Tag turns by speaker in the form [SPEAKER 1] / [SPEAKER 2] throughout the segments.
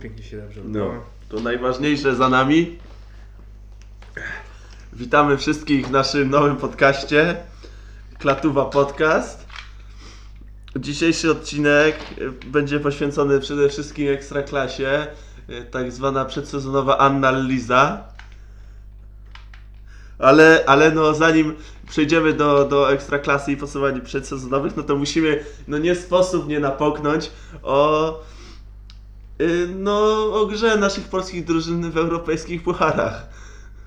[SPEAKER 1] pięknie się dobrze
[SPEAKER 2] No, to najważniejsze za nami. Witamy wszystkich w naszym nowym podcaście. Klatuwa Podcast. Dzisiejszy odcinek będzie poświęcony przede wszystkim Ekstraklasie. Tak zwana przedsezonowa analiza. Ale, ale no zanim przejdziemy do, do Ekstraklasy i podsumowań przedsezonowych, no to musimy no nie sposób nie napomknąć o No, o grze naszych polskich drużyn w europejskich pucharach.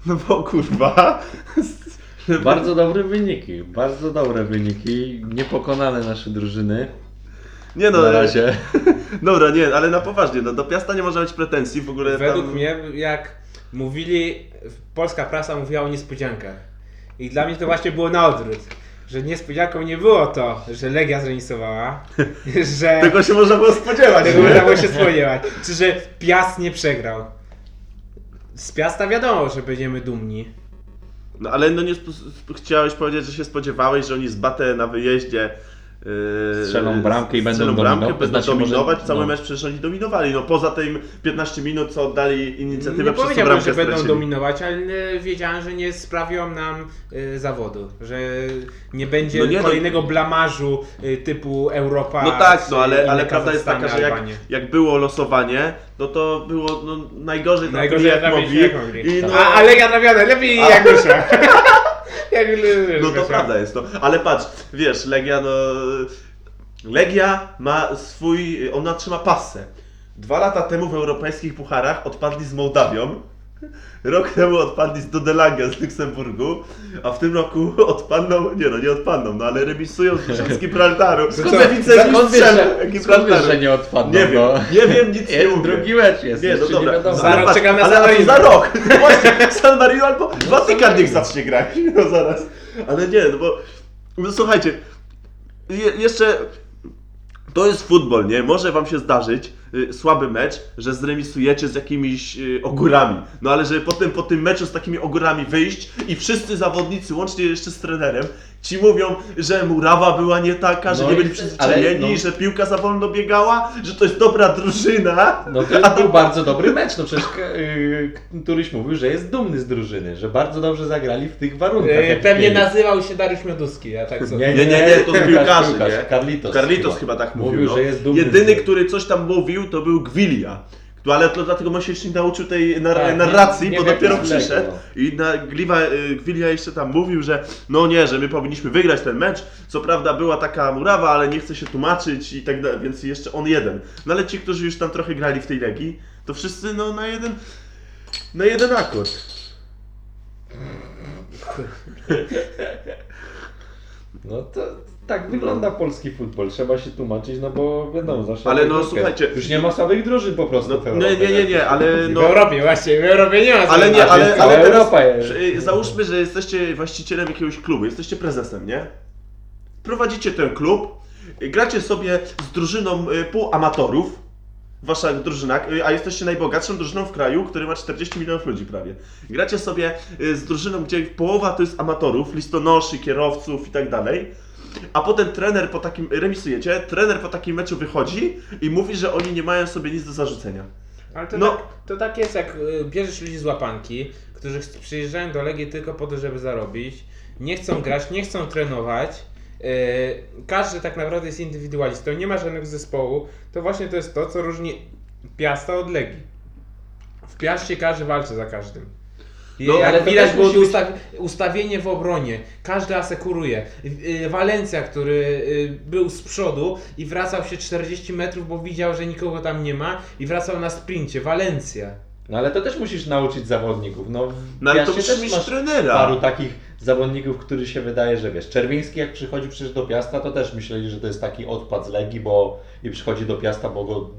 [SPEAKER 2] No bo kurwa.
[SPEAKER 3] Bardzo dobre wyniki, bardzo dobre wyniki. Niepokonane nasze drużyny
[SPEAKER 2] Nie no,
[SPEAKER 3] na razie.
[SPEAKER 2] dobra, nie, ale na poważnie, no do Piasta nie można mieć pretensji w ogóle
[SPEAKER 1] Według
[SPEAKER 2] tam...
[SPEAKER 1] mnie, jak mówili, polska prasa mówiła o niespodziankach. I dla mnie to właśnie było na odwrót. Że niespodzianką nie było to, że Legia zremisowała, że
[SPEAKER 2] Tego się można było spodziewać.
[SPEAKER 1] tego można było się spodziewać, czy że Piast nie przegrał. Z Piasta wiadomo, że będziemy dumni.
[SPEAKER 2] No ale no nie sp- chciałeś powiedzieć, że się spodziewałeś, że oni z Batę na wyjeździe
[SPEAKER 3] Strzelą bramkę i będą
[SPEAKER 2] strzelą bramkę,
[SPEAKER 3] dominować.
[SPEAKER 2] będą
[SPEAKER 3] Znaczy, może-
[SPEAKER 2] dominować. Cały
[SPEAKER 3] no.
[SPEAKER 2] mecz przecież oni dominowali. No poza tym 15 minut, co oddali inicjatywę
[SPEAKER 1] Nie
[SPEAKER 2] przez bramkę
[SPEAKER 1] że będą dominować, ale wiedziałem, że nie sprawią nam y, zawodu. Że nie będzie
[SPEAKER 2] No nie, no-
[SPEAKER 1] kolejnego blamażu y, typu Europa.
[SPEAKER 2] No tak, no ale, ale prawda jest taka, że jak, jak było losowanie, no to było no, najgorzej,
[SPEAKER 1] Najgorzej
[SPEAKER 2] trafili, jak mogli.
[SPEAKER 1] jak mogli.
[SPEAKER 2] I no,
[SPEAKER 1] A, ale ja trafione, lepiej
[SPEAKER 2] A.
[SPEAKER 1] jak. jak
[SPEAKER 2] no to prawda jest, no. Ale patrz, wiesz, Legia, no... Legia ma swój, ona trzyma passę. Dwa lata temu w europejskich pucharach odpadli z Mołdawią. Rok temu odpadli z Dodelanga z Luksemburgu, a w tym roku odpadną, nie no, nie odpadną, no ale remisują z Gibraltaru.
[SPEAKER 1] Skąd-
[SPEAKER 2] Co
[SPEAKER 3] Skąd wiesz, że, skąd wiesz, że nie odpadną?
[SPEAKER 2] Nie wiem,
[SPEAKER 3] no?
[SPEAKER 2] nie wiem, nic nie
[SPEAKER 3] Jest,
[SPEAKER 2] mówię.
[SPEAKER 3] drugi mecz jest,
[SPEAKER 2] Nie, no
[SPEAKER 3] jeszcze
[SPEAKER 2] dobra.
[SPEAKER 3] nie wiadomo.
[SPEAKER 1] Za rok
[SPEAKER 2] patrz,
[SPEAKER 1] czekam na
[SPEAKER 2] ale,
[SPEAKER 1] San
[SPEAKER 2] ale
[SPEAKER 1] Marino.
[SPEAKER 2] za rok. No właśnie, San Marino albo Watykan niech zacznie grać. No zaraz. Ale nie, no bo no, słuchajcie, je, jeszcze to jest futbol, nie? Może wam się zdarzyć słaby mecz, że zremisujecie z jakimiś y, ogórami. No ale żeby potem po tym meczu z takimi ogórami wyjść i wszyscy zawodnicy, łącznie jeszcze z trenerem, ci mówią, że murawa była nie taka, że
[SPEAKER 3] No
[SPEAKER 2] nie
[SPEAKER 3] i-
[SPEAKER 2] byli przyzwyczajeni,
[SPEAKER 3] ale no-
[SPEAKER 2] że piłka za wolno biegała, że to jest dobra drużyna.
[SPEAKER 3] No to był bardzo dobry mecz, no przecież yy, któryś mówił, że jest dumny z drużyny, że bardzo dobrze zagrali w tych warunkach.
[SPEAKER 1] Y,
[SPEAKER 3] jak
[SPEAKER 1] Pewnie
[SPEAKER 3] mieli.
[SPEAKER 1] nazywał się Dariusz Mioduski, ja tak sobie.
[SPEAKER 2] Nie, nie, nie, to z
[SPEAKER 3] Piłkarz,
[SPEAKER 2] piłkarzy,
[SPEAKER 3] piłkarz,
[SPEAKER 2] nie?
[SPEAKER 3] Carlitos,
[SPEAKER 2] Carlitos chyba tak mówił.
[SPEAKER 3] Mówił,
[SPEAKER 2] no.
[SPEAKER 3] że jest dumny.
[SPEAKER 2] Jedyny, który coś tam mówił, to był Gwilia. No, ale to dlatego on się jeszcze nie nauczył tej nar-
[SPEAKER 3] Tak, nie-
[SPEAKER 2] narracji,
[SPEAKER 3] nie
[SPEAKER 2] bo
[SPEAKER 3] wie, jak
[SPEAKER 2] dopiero przyszedł. I na, Gliwa, y, Gwilia jeszcze tam mówił, że no nie, że my powinniśmy wygrać ten mecz. Co prawda była taka murawa, ale nie chce się tłumaczyć i tak dalej, więc jeszcze on jeden. No ale ci, którzy już tam trochę grali w tej Legii, to wszyscy no na jeden, na jeden akord.
[SPEAKER 3] No to tak wygląda polski futbol. Trzeba się tłumaczyć, no bo wiadomo, zawsze.
[SPEAKER 2] Ale no, słuchajcie-
[SPEAKER 3] Już nie ma słabych drużyn po prostu.
[SPEAKER 2] No,
[SPEAKER 3] w
[SPEAKER 2] nie,
[SPEAKER 3] Europie.
[SPEAKER 2] nie, nie, nie, ale
[SPEAKER 1] W
[SPEAKER 2] no...
[SPEAKER 1] Europie, właśnie, w Europie nie ma
[SPEAKER 2] Ale nie, ale, ale teraz,
[SPEAKER 3] Europa jest.
[SPEAKER 2] że- załóżmy, że jesteście właścicielem jakiegoś klubu, jesteście prezesem, nie? Prowadzicie ten klub, gracie sobie z drużyną y, półamatorów, wasza drużyna, y, a jesteście najbogatszą drużyną w kraju, który ma 40 milionów ludzi prawie. Gracie sobie y, z drużyną, gdzie połowa to jest amatorów, listonoszy, kierowców i tak dalej. A potem trener po takim, remisujecie, trener po takim meczu wychodzi i mówi, że oni nie mają sobie nic do zarzucenia.
[SPEAKER 1] Ale to,
[SPEAKER 2] No.
[SPEAKER 1] tak, to tak jest, jak y, bierzesz ludzi z łapanki, którzy przyjeżdżają do Legii tylko po to, żeby zarobić, nie chcą grać, nie chcą trenować. y, każdy tak naprawdę jest indywidualistą, nie ma żadnego zespołu. To właśnie to jest to, co różni Piasta od Legii. W Piaście każdy walczy za każdym.
[SPEAKER 2] No, ale
[SPEAKER 1] jak widać było
[SPEAKER 3] musi
[SPEAKER 1] ustaw, ustawienie w obronie, każdy asekuruje. Y, Walencja, który y, był z przodu i wracał się 40 metrów, bo widział, że nikogo tam nie ma i wracał na sprincie. Walencja.
[SPEAKER 3] No ale to też musisz nauczyć zawodników. No,
[SPEAKER 2] No ale to
[SPEAKER 3] też masz
[SPEAKER 2] trenera.
[SPEAKER 3] paru takich zawodników, który się wydaje, że wiesz, Czerwiński jak przychodzi przecież do Piasta, to też myśleli, że to jest taki odpad z Legii, bo i przychodzi do Piasta, bo go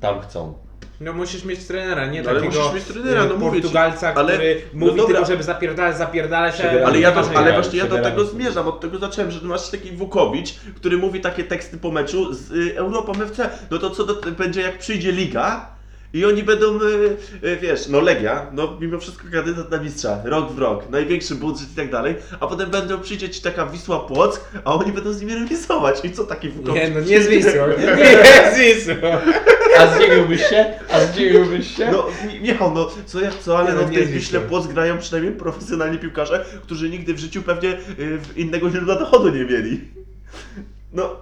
[SPEAKER 3] tam chcą.
[SPEAKER 1] No musisz mieć trenera, nie
[SPEAKER 2] No, ale
[SPEAKER 1] takiego
[SPEAKER 2] musisz mieć trenera,
[SPEAKER 1] y,
[SPEAKER 2] no mówię ci.
[SPEAKER 1] Portugalca,
[SPEAKER 2] Ale-
[SPEAKER 1] który
[SPEAKER 2] no
[SPEAKER 1] mówi
[SPEAKER 2] dobra.
[SPEAKER 1] tylko, żeby zapierdalać, zapierdalać, a
[SPEAKER 3] Przegrany.
[SPEAKER 2] Ale ja to, ale właśnie ja do tego zmierzam, od tego zacząłem, że masz taki Wukowicz, który mówi takie teksty po meczu z y, Europą FC. No to co do, będzie jak przyjdzie liga I oni będą, y, y, wiesz, no Legia, no mimo wszystko kandydat na mistrza, rok w rok, największy budżet i tak dalej, a potem będą przyjdzie ci taka Wisła Płock, a oni będą z nimi remisować. I co taki Wukowicz?
[SPEAKER 1] Nie, no nie z Wisłą. Nie z Wisłą.
[SPEAKER 3] A zdziwiłbyś się? A zdziwiłbyś się?
[SPEAKER 2] No Mi- Michał, no co jak co, ale
[SPEAKER 1] Nie,
[SPEAKER 2] no
[SPEAKER 1] no
[SPEAKER 2] w tej Wiśle
[SPEAKER 1] Wisła.
[SPEAKER 2] Płock grają przynajmniej profesjonalni piłkarze, którzy nigdy w życiu pewnie y, innego źródła dochodu nie mieli. No,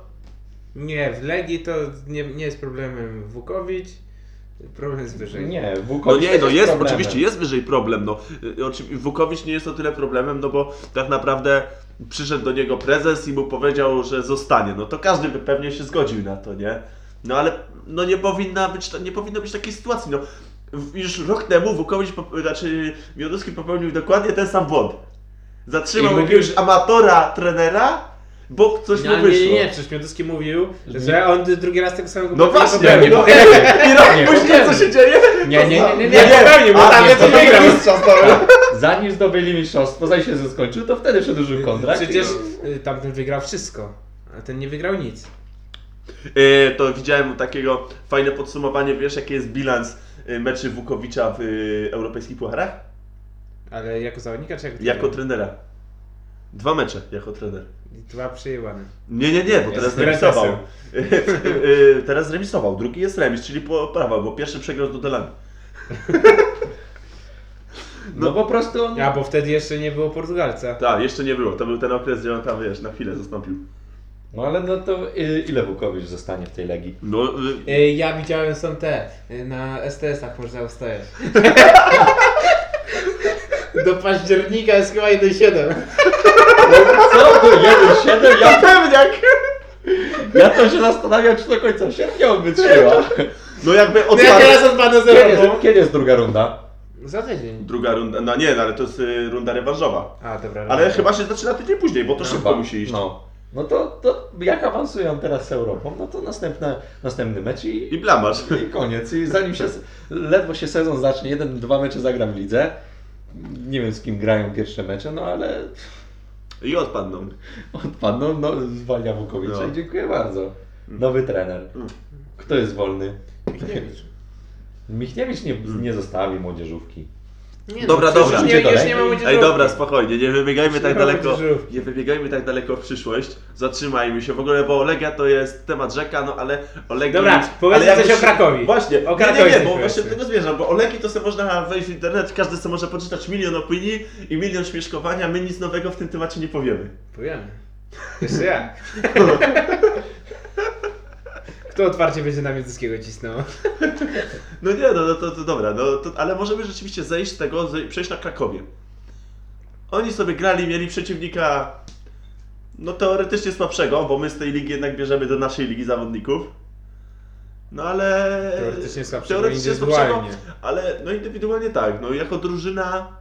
[SPEAKER 1] Nie, w Legii to nie, nie jest problemem Wukowicz. Problem jest wyżej.
[SPEAKER 3] Nie,
[SPEAKER 2] No
[SPEAKER 3] Wukowicz
[SPEAKER 2] nie,
[SPEAKER 3] też
[SPEAKER 2] no jest,
[SPEAKER 3] problemem.
[SPEAKER 2] oczywiście jest wyżej problem, no. Y, Wukowicz nie jest o tyle problemem, no bo tak naprawdę przyszedł do niego prezes i mu powiedział, że zostanie, no to każdy by pewnie się zgodził na to, nie? No ale no nie powinna być, nie powinno być takiej sytuacji, no. Już rok temu Wukowicz, znaczy Mioduski popełnił dokładnie ten sam błąd. Zatrzymał
[SPEAKER 1] I
[SPEAKER 2] jakiegoś amatora, trenera, bo coś
[SPEAKER 1] No,
[SPEAKER 2] mu
[SPEAKER 1] nie,
[SPEAKER 2] wyszło.
[SPEAKER 1] nie, nie, przecież Mioduski mówił, że on drugi raz tego samego
[SPEAKER 2] No
[SPEAKER 1] błędu
[SPEAKER 2] właśnie,
[SPEAKER 1] popełnił.
[SPEAKER 2] no, i rok
[SPEAKER 3] Nie,
[SPEAKER 2] później co się dzieje?
[SPEAKER 3] Nie, nie, nie, nie,
[SPEAKER 1] Nie, popełnił, bo
[SPEAKER 2] A,
[SPEAKER 1] tam
[SPEAKER 2] nie,
[SPEAKER 1] jest
[SPEAKER 2] to
[SPEAKER 1] wygrał.
[SPEAKER 3] Zanim zdobyli mistrzostwo, zanim się skończył, to wtedy przedłużył kontrakt.
[SPEAKER 1] Przecież y, tamten wygrał wszystko, a ten nie wygrał nic.
[SPEAKER 2] E, to widziałem takiego fajne podsumowanie, wiesz jaki jest bilans e, meczy Wukowicza w e, europejskich pucharach?
[SPEAKER 1] Ale jako zawodnika czy jako
[SPEAKER 2] Jako trenera. Dwa mecze jako trener.
[SPEAKER 1] Dwa przejebane.
[SPEAKER 2] Nie, nie, nie, bo teraz remisował. E, e, teraz remisował, drugi jest remis, czyli poprawa, bo pierwszy przegrał z Dudelami.
[SPEAKER 3] No po prostu on...
[SPEAKER 1] A, bo wtedy jeszcze nie było Portugalca.
[SPEAKER 2] Tak, jeszcze nie było, to był ten okres, gdzie on tam, wiesz, na chwilę zastąpił.
[SPEAKER 3] No ale no to y, ile Wukowicz zostanie w tej Legii?
[SPEAKER 2] No,
[SPEAKER 1] Y, Ja widziałem są te, y, na STS-ach można ustajać. Do października jest chyba 1,7.
[SPEAKER 3] Co? To 1,7? Ja,
[SPEAKER 2] pewniak!
[SPEAKER 3] ja to się zastanawiam, czy do końca sierpnia on wytrzyma.
[SPEAKER 2] No jakby
[SPEAKER 1] No ja
[SPEAKER 2] odpadł.
[SPEAKER 1] teraz odpadnę
[SPEAKER 3] Kiedy
[SPEAKER 1] zero.
[SPEAKER 3] jest, kiedy jest druga runda?
[SPEAKER 1] Za tydzień.
[SPEAKER 2] Druga runda, no nie, no, ale to jest e, runda rewanżowa.
[SPEAKER 1] A, dobra.
[SPEAKER 2] Ale
[SPEAKER 1] dobra.
[SPEAKER 2] chyba się zaczyna tydzień później, bo to szybko
[SPEAKER 3] Chyba.
[SPEAKER 2] musi iść.
[SPEAKER 3] No. No to, to jak awansują teraz z Europą, no to następne, następny mecz i,
[SPEAKER 2] I blamasz.
[SPEAKER 3] i koniec. I zanim się, ledwo się sezon zacznie, jeden, dwa mecze zagram w lidze. Nie wiem z kim grają pierwsze mecze, no ale
[SPEAKER 2] I odpadną.
[SPEAKER 3] odpadną, no zwalnia Wukowicza
[SPEAKER 2] No.
[SPEAKER 3] i dziękuję bardzo. Nowy trener.
[SPEAKER 2] Mm.
[SPEAKER 3] Kto jest wolny?
[SPEAKER 1] Michniewicz.
[SPEAKER 3] Michniewicz nie, nie zostawi młodzieżówki.
[SPEAKER 1] Nie,
[SPEAKER 2] Dobra,
[SPEAKER 1] no, przecież
[SPEAKER 2] dobra.
[SPEAKER 1] Nie,
[SPEAKER 3] Idzie
[SPEAKER 1] już nie
[SPEAKER 2] Ej, dobra, spokojnie, nie wybiegajmy tak daleko. Nie wybiegajmy tak daleko w przyszłość. Zatrzymajmy się w ogóle, bo Legia to jest temat rzeka, no ale o Legii...
[SPEAKER 1] Dobra, powiedzmy
[SPEAKER 2] ale
[SPEAKER 1] coś o Krakowi.
[SPEAKER 2] Właśnie,
[SPEAKER 1] O
[SPEAKER 2] nie, nie,
[SPEAKER 1] Krakowie
[SPEAKER 2] nie,
[SPEAKER 1] coś
[SPEAKER 2] bo właśnie
[SPEAKER 1] powiedzmy.
[SPEAKER 2] do tego zmierzam, bo o Legii to sobie można wejść w internet, każdy sobie może poczytać milion opinii i milion śmieszkowania, my nic nowego w tym temacie nie powiemy.
[SPEAKER 1] Powiemy. Jeszcze ja. Kto otwarcie będzie na Mioduskiego cisnął?
[SPEAKER 2] No nie, no, no to, to dobra, no, to, ale możemy rzeczywiście zejść z tego, zej- przejść na Krakowie. Oni sobie grali, mieli przeciwnika, no teoretycznie słabszego, bo my z tej ligi jednak bierzemy do naszej ligi zawodników. No ale...
[SPEAKER 1] Teoretycznie słabszego
[SPEAKER 2] teoretycznie
[SPEAKER 1] indywidualnie.
[SPEAKER 2] słabszego, ale no indywidualnie tak, no jako drużyna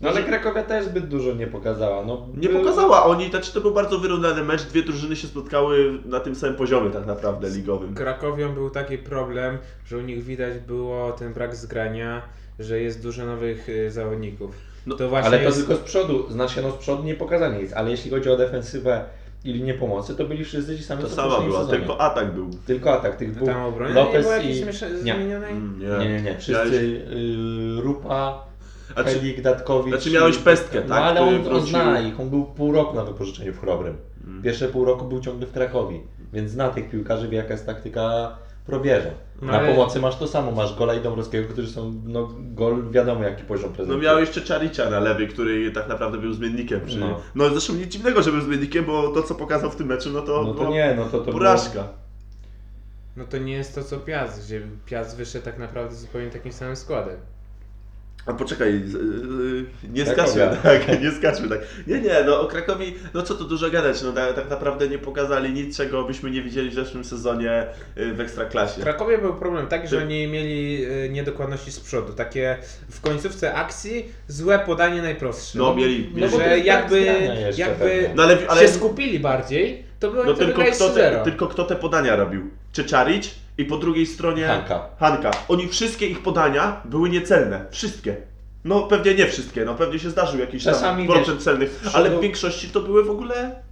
[SPEAKER 3] No ale Krakowia też zbyt dużo nie pokazała. No,
[SPEAKER 2] nie
[SPEAKER 3] był-
[SPEAKER 2] pokazała. Oni, znaczy to był bardzo wyrównany mecz, dwie drużyny się spotkały na tym samym poziomie tak naprawdę ligowym.
[SPEAKER 1] Krakowią był taki problem, że u nich widać było ten brak zgrania, że jest dużo nowych y, zawodników.
[SPEAKER 2] No,
[SPEAKER 1] to właśnie
[SPEAKER 3] Ale to
[SPEAKER 1] jest...
[SPEAKER 3] tylko z przodu, znaczy no z przodu nie pokazanie nic, ale jeśli chodzi o defensywę i linię pomocy, to byli wszyscy ci sami
[SPEAKER 2] To
[SPEAKER 3] co w
[SPEAKER 2] sama
[SPEAKER 3] poprzednim
[SPEAKER 2] była,
[SPEAKER 3] sezonie.
[SPEAKER 2] tylko atak był.
[SPEAKER 3] Tylko atak tych dwóch.
[SPEAKER 1] Tam obronie nie było jakiejś
[SPEAKER 3] i...
[SPEAKER 1] zmienionej?
[SPEAKER 2] Mm,
[SPEAKER 3] Nie, nie, nie. Wszyscy y, Rupa,
[SPEAKER 2] Znaczy-
[SPEAKER 3] Helik, Datkowicz.
[SPEAKER 2] znaczy miałeś Pestkę,
[SPEAKER 3] No
[SPEAKER 2] tak,
[SPEAKER 3] ale
[SPEAKER 2] który
[SPEAKER 3] on, on
[SPEAKER 2] wrócił.
[SPEAKER 3] zna ich, on był pół roku na wypożyczeniu w Chrobrym.
[SPEAKER 2] Mm.
[SPEAKER 3] Pierwsze pół roku był ciągle w Krakowie, więc zna tych piłkarzy, wie jaka jest taktyka probierza.
[SPEAKER 1] No
[SPEAKER 3] na
[SPEAKER 1] ale-
[SPEAKER 3] pomocy masz to samo, masz Gola i Dąbrowskiego, którzy są, no gol wiadomo jaki poziom
[SPEAKER 2] No
[SPEAKER 3] prezentują.
[SPEAKER 2] miał jeszcze Czaricia na lewej, który tak naprawdę był zmiennikiem. Przy... No.
[SPEAKER 3] No.
[SPEAKER 2] zresztą nic dziwnego, że był zmiennikiem, bo to co pokazał w tym meczu, no to,
[SPEAKER 3] No to nie, no to to było-
[SPEAKER 2] porażka.
[SPEAKER 1] No to nie jest to co Piast, gdzie Piast wyszedł tak naprawdę zupełnie takim samym składem.
[SPEAKER 2] A poczekaj, yy, nie skaczmy tak, nie skaczmy tak. Nie, nie, no o Krakowi, no co tu dużo gadać, no tak, tak naprawdę nie pokazali nic, czego byśmy nie widzieli w zeszłym sezonie yy, w Ekstraklasie.
[SPEAKER 1] W Krakowie był problem taki, że oni mieli y, niedokładności z przodu. Takie w końcówce akcji złe podanie najprostsze.
[SPEAKER 2] No mieli,
[SPEAKER 3] No
[SPEAKER 1] że
[SPEAKER 3] jest
[SPEAKER 1] jakby, jakby.
[SPEAKER 2] No ale, ale
[SPEAKER 1] się skupili bardziej, to by oni
[SPEAKER 2] no tylko kto, te,
[SPEAKER 1] 3-0.
[SPEAKER 2] tylko kto te podania robił? Czy Czarić i po drugiej stronie
[SPEAKER 3] Hanka.
[SPEAKER 2] Hanka. Oni wszystkie ich podania były niecelne. Wszystkie. No pewnie nie wszystkie, no pewnie się zdarzył jakiś
[SPEAKER 3] Czasami,
[SPEAKER 2] tam procent
[SPEAKER 3] wiesz,
[SPEAKER 2] celnych,
[SPEAKER 3] przodu-
[SPEAKER 2] ale w większości to były w ogóle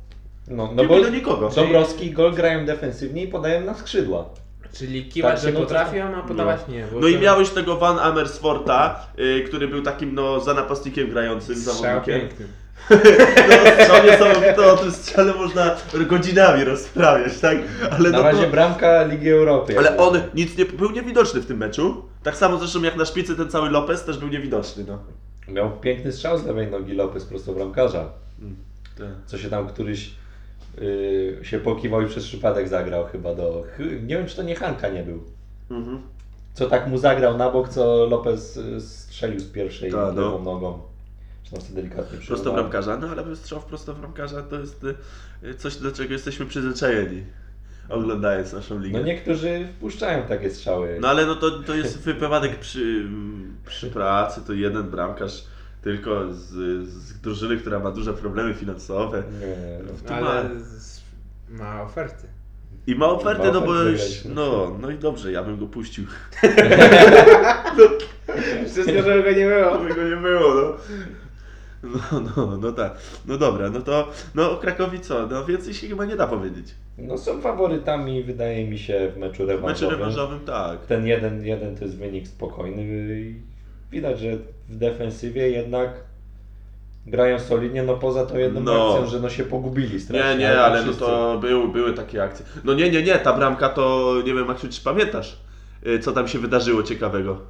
[SPEAKER 3] No, no bo
[SPEAKER 2] do nikogo.
[SPEAKER 3] Dąbrowski i Gol grają defensywnie i podają na skrzydła.
[SPEAKER 1] Czyli kiwać,
[SPEAKER 3] Tak się
[SPEAKER 1] że
[SPEAKER 3] no to-
[SPEAKER 1] potrafi, a podawać nie. bo
[SPEAKER 2] No i miałeś tego Van Amersforta, y, który był takim no za napastnikiem grającym
[SPEAKER 1] Strzał
[SPEAKER 2] zawodnikiem.
[SPEAKER 1] piękny.
[SPEAKER 2] No, strzał niesamowity, o tym strzale można godzinami rozprawiać, tak? Ale
[SPEAKER 3] Na
[SPEAKER 2] no
[SPEAKER 3] razie
[SPEAKER 2] to,
[SPEAKER 3] bramka Ligi Europy.
[SPEAKER 2] ale on nic nie był niewidoczny w tym meczu. Tak samo zresztą jak na szpicy ten cały Lopez też był niewidoczny, no.
[SPEAKER 3] Miał piękny strzał z lewej nogi Lopez prosto bramkarza.
[SPEAKER 2] Tak.
[SPEAKER 3] Co się tam któryś yy, się pokiwał i przez przypadek zagrał chyba do... Nie wiem czy to nie Hanka nie był.
[SPEAKER 2] Mhm.
[SPEAKER 3] Co tak mu zagrał na bok, co Lopez y, strzelił z pierwszej
[SPEAKER 2] Tak, no.
[SPEAKER 3] nogą. Sobie delikatnie
[SPEAKER 2] Prosto bramkarza, no ale strzał w prosto bramkarza to jest y, coś, do czego jesteśmy przyzwyczajeni, oglądając naszą ligę.
[SPEAKER 3] No niektórzy wpuszczają takie strzały.
[SPEAKER 2] No ale no to, to jest wypadek przy, przy pracy, to jeden bramkarz tylko z, z drużyny, która ma duże problemy finansowe.
[SPEAKER 3] Nie, no.
[SPEAKER 2] Tu
[SPEAKER 1] Ale
[SPEAKER 2] ma.
[SPEAKER 1] ma oferty.
[SPEAKER 2] I ma ofertę,
[SPEAKER 3] Ma
[SPEAKER 2] no bo już,
[SPEAKER 3] no.
[SPEAKER 2] no, no i dobrze, ja bym go puścił.
[SPEAKER 1] Wszystko, żeby go nie było.
[SPEAKER 2] Aby go nie było, no. No, no, no tak. No dobra, no to, no o Krakowi co? No więcej się chyba nie da powiedzieć.
[SPEAKER 3] no są faworytami wydaje mi się w meczu
[SPEAKER 2] W meczu
[SPEAKER 3] rewanżowym.
[SPEAKER 2] rewanżowym tak.
[SPEAKER 3] Ten jeden, jeden to jest wynik spokojny i widać, że w defensywie jednak grają solidnie, no poza tą jedną
[SPEAKER 2] No.
[SPEAKER 3] akcją, że no się pogubili strasznie.
[SPEAKER 2] Nie, nie, ale no
[SPEAKER 3] wszyscy-
[SPEAKER 2] to były, były takie akcje. No nie, nie, nie, ta bramka to, nie wiem Maksiu, czy pamiętasz, y, co tam się wydarzyło ciekawego?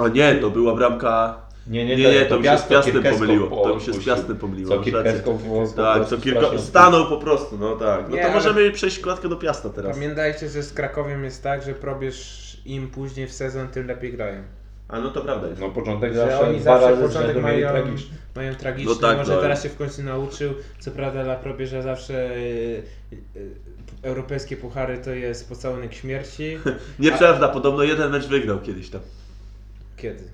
[SPEAKER 2] O nie, to była bramka...
[SPEAKER 3] Nie, nie,
[SPEAKER 2] Nie, nie, to mi się z Piastem pomyliło. To mi się z. Piastem pomyliło.
[SPEAKER 3] Co po
[SPEAKER 2] Tak, co kilka... Stanął po prostu, no tak. No
[SPEAKER 1] Nie,
[SPEAKER 2] to możemy przejść kładkę do Piasta teraz.
[SPEAKER 1] Pamiętajcie, że z Krakowiem jest tak, że probierz im później w sezon, tym lepiej grają.
[SPEAKER 2] A no to prawda jest.
[SPEAKER 3] No początek
[SPEAKER 1] Że
[SPEAKER 3] zawsze
[SPEAKER 1] oni
[SPEAKER 3] dwa
[SPEAKER 1] zawsze początek mają,
[SPEAKER 3] tragiczny.
[SPEAKER 1] mają tragiczny,
[SPEAKER 2] No tak,
[SPEAKER 1] może
[SPEAKER 2] no.
[SPEAKER 1] teraz się w końcu nauczył. Co prawda dla probierza zawsze y, y, europejskie puchary to jest pocałunek śmierci.
[SPEAKER 2] Nieprawda, podobno jeden mecz wygrał kiedyś tam.
[SPEAKER 1] Kiedy?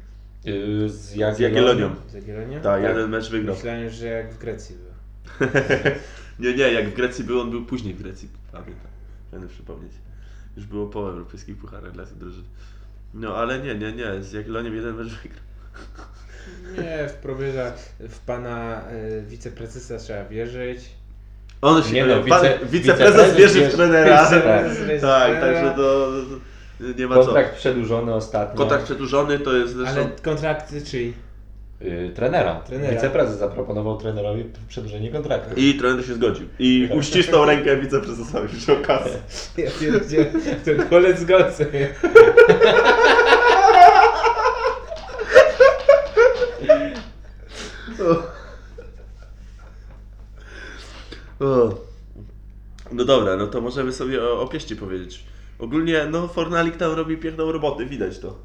[SPEAKER 3] Yy, z
[SPEAKER 2] Z
[SPEAKER 3] Jagiellonią.
[SPEAKER 1] Z Jagiellonią?
[SPEAKER 2] Tak,
[SPEAKER 3] Tak.
[SPEAKER 2] jeden mecz wygrał.
[SPEAKER 1] Myślałem, że jak w Grecji był.
[SPEAKER 2] Nie, nie, jak w Grecji był, on był później w Grecji, pamiętam. Będę przypomnieć. Już było po europejskich pucharach dla tych drużyn. No ale nie, nie, nie, z Jagiellonią jeden mecz wygrał.
[SPEAKER 1] Nie, w probierza, w pana y, wiceprezesa trzeba wierzyć.
[SPEAKER 2] On się,
[SPEAKER 3] Nie no, wice-
[SPEAKER 2] wiceprezes
[SPEAKER 3] wiceprezes
[SPEAKER 2] wierzy w trenera.
[SPEAKER 1] Wiceprezes wierzy w
[SPEAKER 2] tak, także to nie ma co.
[SPEAKER 3] Kontrakt przedłużony ostatnio.
[SPEAKER 2] Kontrakt przedłużony to jest zresztą...
[SPEAKER 1] Ale kontrakty czyj?
[SPEAKER 3] Yy, trenera.
[SPEAKER 1] Trenera.
[SPEAKER 3] Wiceprezes zaproponował trenerowi przedłużenie kontraktu.
[SPEAKER 2] I trener się zgodził. I uścisnął rękę wiceprezesowi przy okazji.
[SPEAKER 1] Ja pierdzielę, ten kolec.
[SPEAKER 2] O. No dobra, no to możemy sobie o, o powiedzieć. Ogólnie, no Fornalik tam robi piękną robotę, widać to.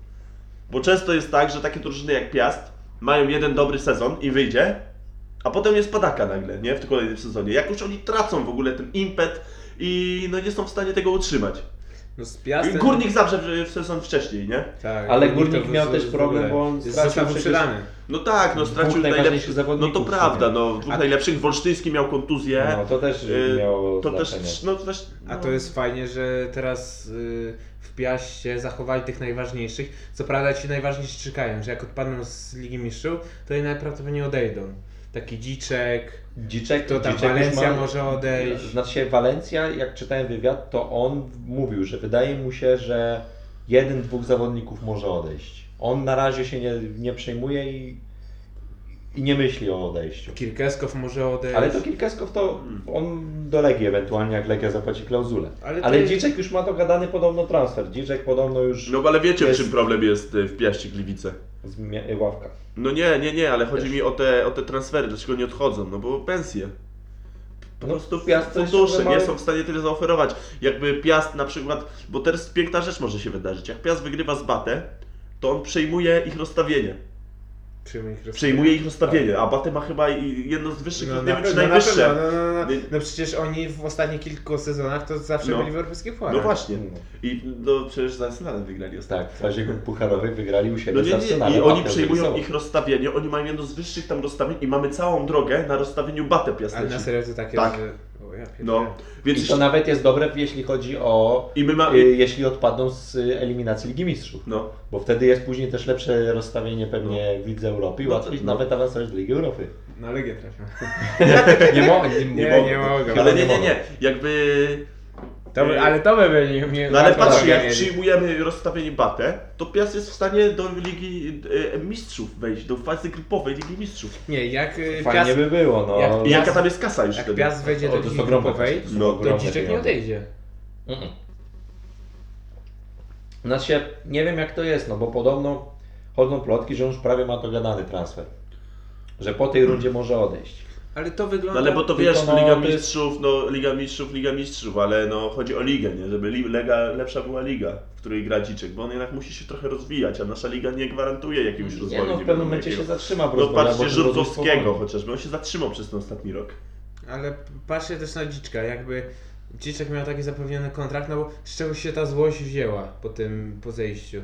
[SPEAKER 2] Bo często jest tak, że takie drużyny jak Piast mają jeden dobry sezon i wyjdzie, a potem jest padaka nagle, nie? W kolejnym sezonie. Jak już oni tracą w ogóle ten impet i no nie są w stanie tego utrzymać.
[SPEAKER 1] No z Piastem...
[SPEAKER 2] Górnik zawsze w, w sezon wcześniej, nie?
[SPEAKER 1] Tak,
[SPEAKER 3] Ale
[SPEAKER 1] to
[SPEAKER 3] Górnik
[SPEAKER 1] w-
[SPEAKER 3] miał też problem, bo on stracił przecież-.
[SPEAKER 2] No tak, no stracił
[SPEAKER 3] najważniejszych
[SPEAKER 2] najlepszych No
[SPEAKER 3] zawodników
[SPEAKER 2] to
[SPEAKER 3] w
[SPEAKER 2] prawda, no dwóch
[SPEAKER 1] A-
[SPEAKER 2] najlepszych. Wolsztyński miał kontuzję.
[SPEAKER 3] No to też
[SPEAKER 2] Y,
[SPEAKER 3] miało
[SPEAKER 2] to
[SPEAKER 3] znaczenie.
[SPEAKER 2] też, no, też,
[SPEAKER 1] A
[SPEAKER 2] no.
[SPEAKER 1] to jest fajnie, że teraz y, w Piaście zachowali tych najważniejszych. Co prawda ci najważniejsi czekają, że jak odpadną z Ligi Mistrzów, to i najprawdopodobniej odejdą. Taki Dziczek,
[SPEAKER 3] Dziczek,
[SPEAKER 1] to tam
[SPEAKER 3] Dziczek
[SPEAKER 1] Walencja
[SPEAKER 3] ma-
[SPEAKER 1] może odejść.
[SPEAKER 3] Znaczy Walencja, jak czytałem wywiad, to on mówił, że wydaje mu się, że jeden, dwóch zawodników może odejść. On na razie się nie, nie przejmuje i, i nie myśli o odejściu.
[SPEAKER 1] Kirkeskow może odejść.
[SPEAKER 3] Ale to Kilkeskow to on do Legii ewentualnie, jak Legia zapłaci klauzulę.
[SPEAKER 1] Ale
[SPEAKER 3] Ale,
[SPEAKER 1] to jest-
[SPEAKER 3] Dziczek już ma dogadany podobno transfer. Dziczek podobno już
[SPEAKER 2] No ale wiecie,
[SPEAKER 3] Jest-
[SPEAKER 2] w czym problem jest y, w Piaście Gliwice?
[SPEAKER 3] zmia- ławka.
[SPEAKER 2] No nie, nie, nie, ale chodzi mi o te, o te transfery, dlaczego nie odchodzą? No bo pensje. Po
[SPEAKER 3] No,
[SPEAKER 2] prostu
[SPEAKER 3] Piast coś
[SPEAKER 2] fundusze nie są w stanie tyle zaoferować. Jakby Piast na przykład, bo teraz piękna rzecz może się wydarzyć. Jak Piast wygrywa z Batę, to on przejmuje ich rozstawienie.
[SPEAKER 1] Przyjmij ich
[SPEAKER 2] Przejmuje ich rozstawienie, a Batę ma chyba jedno z wyższych,
[SPEAKER 1] No, na
[SPEAKER 2] nie wiem czy najwyższe.
[SPEAKER 1] pewno, no, no, no, no przecież oni w ostatnich kilku sezonach to zawsze
[SPEAKER 2] No.
[SPEAKER 1] byli w europejskich pucharach.
[SPEAKER 2] No właśnie.
[SPEAKER 3] No.
[SPEAKER 2] I no przecież z Arsenalem wygrali ostatnio.
[SPEAKER 3] Tak, w fazie pucharowej wygrali u siebie
[SPEAKER 2] No nie, nie,
[SPEAKER 3] Arsenalem,
[SPEAKER 2] i oni
[SPEAKER 3] wygrali
[SPEAKER 2] ich rozstawienie, oni mają jedno z wyższych tam rozstawień i mamy całą drogę na rozstawieniu Batę
[SPEAKER 1] Ale
[SPEAKER 2] Piasteci.
[SPEAKER 1] na serio to takie,
[SPEAKER 2] Tak.
[SPEAKER 1] że... Ja
[SPEAKER 2] No, więc
[SPEAKER 3] I to nawet jest dobre, jeśli chodzi o.
[SPEAKER 2] I my ma-
[SPEAKER 3] y, jeśli odpadną z y, eliminacji Ligi Mistrzów.
[SPEAKER 2] no,
[SPEAKER 3] Bo wtedy jest później też lepsze rozstawienie pewnie w Lidze Europy i
[SPEAKER 2] No,
[SPEAKER 3] łatwiej
[SPEAKER 2] no.
[SPEAKER 3] nawet awansować do Ligi Europy.
[SPEAKER 1] Na Legię trafią.
[SPEAKER 3] Nie, mo- nie,
[SPEAKER 1] Nie, nie.
[SPEAKER 3] Chyba
[SPEAKER 2] ale nie, nie, nie, jakby
[SPEAKER 1] To by, ale to by mnie
[SPEAKER 2] No ale patrz, jak przyjmujemy rozstawienie batę, to Piast jest w stanie do Ligi e, Mistrzów wejść, do fazy grupowej Ligi Mistrzów.
[SPEAKER 1] Nie, jak y,
[SPEAKER 3] Fajnie
[SPEAKER 1] Piast,
[SPEAKER 3] by było, no.
[SPEAKER 1] jak
[SPEAKER 2] I jaka tam jest kasa już
[SPEAKER 1] jak
[SPEAKER 2] wtedy?
[SPEAKER 1] Piast wejdzie
[SPEAKER 3] O,
[SPEAKER 1] do
[SPEAKER 3] to
[SPEAKER 1] ligi
[SPEAKER 3] są ogromne
[SPEAKER 1] grupowej,
[SPEAKER 3] są
[SPEAKER 2] No,
[SPEAKER 1] to
[SPEAKER 3] ogromne
[SPEAKER 1] Dziczek nie
[SPEAKER 3] pieniądze.
[SPEAKER 1] odejdzie.
[SPEAKER 3] Mm-mm. Znaczy, nie wiem jak to jest, no bo podobno chodzą plotki, że już prawie ma to gadany transfer. Że po tej rundzie może odejść.
[SPEAKER 1] Ale to
[SPEAKER 2] No
[SPEAKER 1] wygląda...
[SPEAKER 2] ale bo to
[SPEAKER 3] Tylko
[SPEAKER 2] wiesz,
[SPEAKER 3] no,
[SPEAKER 2] Liga
[SPEAKER 3] to jest-
[SPEAKER 2] Mistrzów, no Liga Mistrzów, Liga Mistrzów, ale no chodzi o ligę, nie? Żeby li, lega, lepsza była liga, w której gra Dziczek, bo on jednak musi się trochę rozwijać, a nasza liga nie gwarantuje jakiegoś
[SPEAKER 3] Nie
[SPEAKER 2] rozwoju.
[SPEAKER 3] no, w
[SPEAKER 2] nie
[SPEAKER 3] pewnym momencie się
[SPEAKER 2] jakiego.
[SPEAKER 3] zatrzyma w
[SPEAKER 2] No patrzcie
[SPEAKER 3] bo ten rozwój
[SPEAKER 2] Żurkowskiego chociażby, on się zatrzymał przez ten ostatni rok.
[SPEAKER 1] Ale patrzcie też na Dziczka, jakby Dziczek miał taki zapewniony kontrakt, no bo z czego się ta złość wzięła po tym, po zejściu.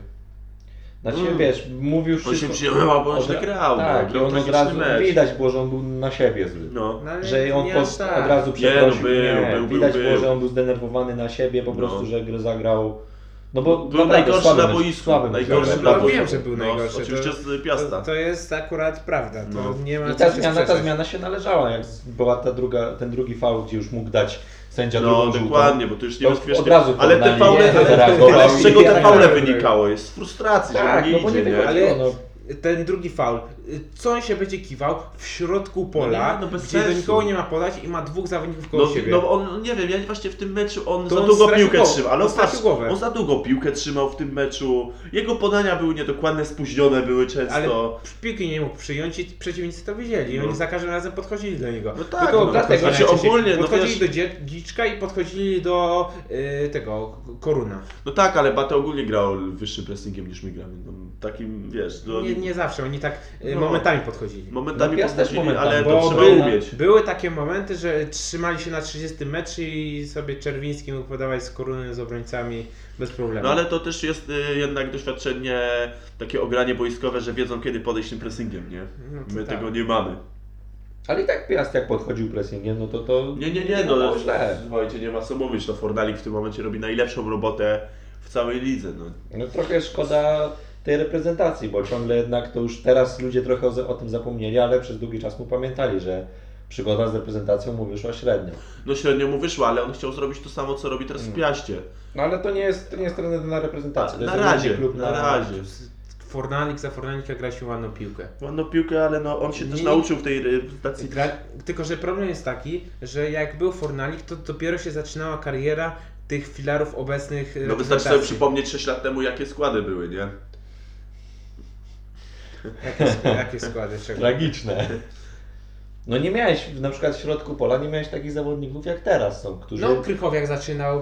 [SPEAKER 3] Znaczy,
[SPEAKER 2] Mm.
[SPEAKER 3] wiesz, mówił
[SPEAKER 2] On się
[SPEAKER 3] wszystko...
[SPEAKER 2] wzięła, bo on
[SPEAKER 3] od-
[SPEAKER 2] źle grał,
[SPEAKER 3] Tak,
[SPEAKER 2] no,
[SPEAKER 3] i
[SPEAKER 2] grał
[SPEAKER 3] on od
[SPEAKER 2] tragiczny
[SPEAKER 3] razu,
[SPEAKER 2] mecz.
[SPEAKER 3] widać było, że on był na siebie zły.
[SPEAKER 2] No.
[SPEAKER 1] No, ale
[SPEAKER 3] Że on po,
[SPEAKER 1] tak.
[SPEAKER 3] od razu
[SPEAKER 2] Nie,
[SPEAKER 3] przeprosił.
[SPEAKER 2] no był,
[SPEAKER 3] nie,
[SPEAKER 2] był, był,
[SPEAKER 3] widać
[SPEAKER 2] był.
[SPEAKER 3] było, że on był zdenerwowany na siebie, po
[SPEAKER 2] No.
[SPEAKER 3] prostu, że grę zagrał. No bo
[SPEAKER 2] Był
[SPEAKER 3] naprawdę
[SPEAKER 2] najgorszy
[SPEAKER 3] słaby
[SPEAKER 2] na
[SPEAKER 3] mecz-
[SPEAKER 2] boisku,
[SPEAKER 3] słaby mecz
[SPEAKER 2] najgorszy
[SPEAKER 3] zagrał.
[SPEAKER 2] na
[SPEAKER 1] No,
[SPEAKER 2] boisku.
[SPEAKER 1] wiem, że był
[SPEAKER 2] No,
[SPEAKER 1] najgorszy,
[SPEAKER 2] Oczywiście
[SPEAKER 1] to-
[SPEAKER 2] z Piasta.
[SPEAKER 1] To, to jest akurat prawda, to
[SPEAKER 2] No.
[SPEAKER 1] nie ma
[SPEAKER 3] I
[SPEAKER 1] co
[SPEAKER 3] ta
[SPEAKER 1] się
[SPEAKER 3] zmiana, ta
[SPEAKER 1] sprzeczać.
[SPEAKER 3] zmiana się należała, jak była ta druga, ten drugi faul, gdzie już mógł dać sędzia
[SPEAKER 2] No
[SPEAKER 3] drugą żółtą.
[SPEAKER 2] dokładnie, bo to już
[SPEAKER 3] To
[SPEAKER 2] niebezpiecznie.
[SPEAKER 3] od razu
[SPEAKER 2] ale te faule,
[SPEAKER 3] nie
[SPEAKER 2] ale, z czego te
[SPEAKER 1] tak
[SPEAKER 2] faule
[SPEAKER 1] dalej.
[SPEAKER 2] wynikało? Z frustracji,
[SPEAKER 3] Tak,
[SPEAKER 2] że
[SPEAKER 3] no
[SPEAKER 2] nie
[SPEAKER 3] bo nie
[SPEAKER 2] idzie, nie?
[SPEAKER 1] Ale-
[SPEAKER 3] no.
[SPEAKER 1] Ten drugi faul, co on się będzie kiwał w środku pola,
[SPEAKER 2] No no
[SPEAKER 1] gdzie do nikogo nie ma podać i ma dwóch zawodników koło
[SPEAKER 2] No,
[SPEAKER 1] siebie.
[SPEAKER 2] no on, nie wiem, ja właśnie w tym meczu on
[SPEAKER 1] To
[SPEAKER 2] za
[SPEAKER 1] on
[SPEAKER 2] długo piłkę trzymał, ale
[SPEAKER 1] on
[SPEAKER 2] patrz,
[SPEAKER 1] głowę.
[SPEAKER 2] on za długo piłkę trzymał w tym meczu, jego podania były niedokładne, spóźnione były często.
[SPEAKER 1] Ale piłki nie mógł przyjąć i przeciwnicy to wiedzieli.
[SPEAKER 2] No.
[SPEAKER 1] Oni za każdym razem podchodzili do niego.
[SPEAKER 2] No tak,
[SPEAKER 1] Tylko
[SPEAKER 2] no,
[SPEAKER 1] dlatego
[SPEAKER 2] znaczy
[SPEAKER 1] najczęściej
[SPEAKER 2] ogólnie, no
[SPEAKER 1] podchodzili
[SPEAKER 2] wiesz-
[SPEAKER 1] do dzie- Dziczka i podchodzili do y, tego Koruna.
[SPEAKER 2] No tak, ale Bate ogólnie grał wyższym pressingiem niż my gramy. No, takim, wiesz, no,
[SPEAKER 1] Nie, nie zawsze, oni tak y,
[SPEAKER 2] No.
[SPEAKER 1] momentami podchodzili.
[SPEAKER 2] momentami
[SPEAKER 3] No, Piast też
[SPEAKER 2] podchodzili,
[SPEAKER 3] momentami,
[SPEAKER 2] ale to trzeba
[SPEAKER 1] był-
[SPEAKER 2] umieć.
[SPEAKER 1] Były takie momenty, że trzymali się na 30 mecz i sobie Czerwiński mógł podawać z Koruny z obrońcami bez problemu.
[SPEAKER 2] No ale to też jest y, jednak doświadczenie, takie ogranie boiskowe, że wiedzą kiedy podejść tym pressingiem, nie?
[SPEAKER 1] No to
[SPEAKER 2] My
[SPEAKER 1] tak.
[SPEAKER 2] tego nie mamy.
[SPEAKER 3] Ale i tak Piast jak podchodził pressingiem, no to to
[SPEAKER 2] Nie, nie, nie,
[SPEAKER 3] było
[SPEAKER 2] no
[SPEAKER 3] źle.
[SPEAKER 2] słuchajcie, nie ma co mówić, no Fornalik w tym momencie robi najlepszą robotę w całej lidze, no.
[SPEAKER 3] No trochę szkoda tej reprezentacji, bo ciągle jednak to już teraz ludzie trochę o, o tym zapomnieli, ale przez długi czas mu pamiętali, że przygoda z reprezentacją mu wyszła średnio.
[SPEAKER 2] No średnio mu wyszło, ale on chciał zrobić to samo, co robi teraz w
[SPEAKER 3] Mm.
[SPEAKER 2] Piaście.
[SPEAKER 3] No ale to nie jest, to nie jest trener na reprezentację. to
[SPEAKER 2] Na
[SPEAKER 3] jest
[SPEAKER 2] razie,
[SPEAKER 3] klub
[SPEAKER 2] na razie.
[SPEAKER 1] Fornalik za Fornalika gra się ładną piłkę.
[SPEAKER 2] Ładną piłkę, ale no on się też
[SPEAKER 1] Nie-
[SPEAKER 2] nauczył w tej reprezentacji.
[SPEAKER 1] Gra, tylko, że problem jest taki, że jak był Fornalik, to dopiero się zaczynała kariera tych filarów obecnych
[SPEAKER 2] No wystarczy sobie przypomnieć 6 lat temu, jakie składy były, nie?
[SPEAKER 1] Jakie, jakie składy, czego?
[SPEAKER 3] Tragiczne. No nie miałeś, na przykład w środku pola, nie miałeś takich zawodników jak teraz są, którzy...
[SPEAKER 1] No, Krychowiak zaczynał,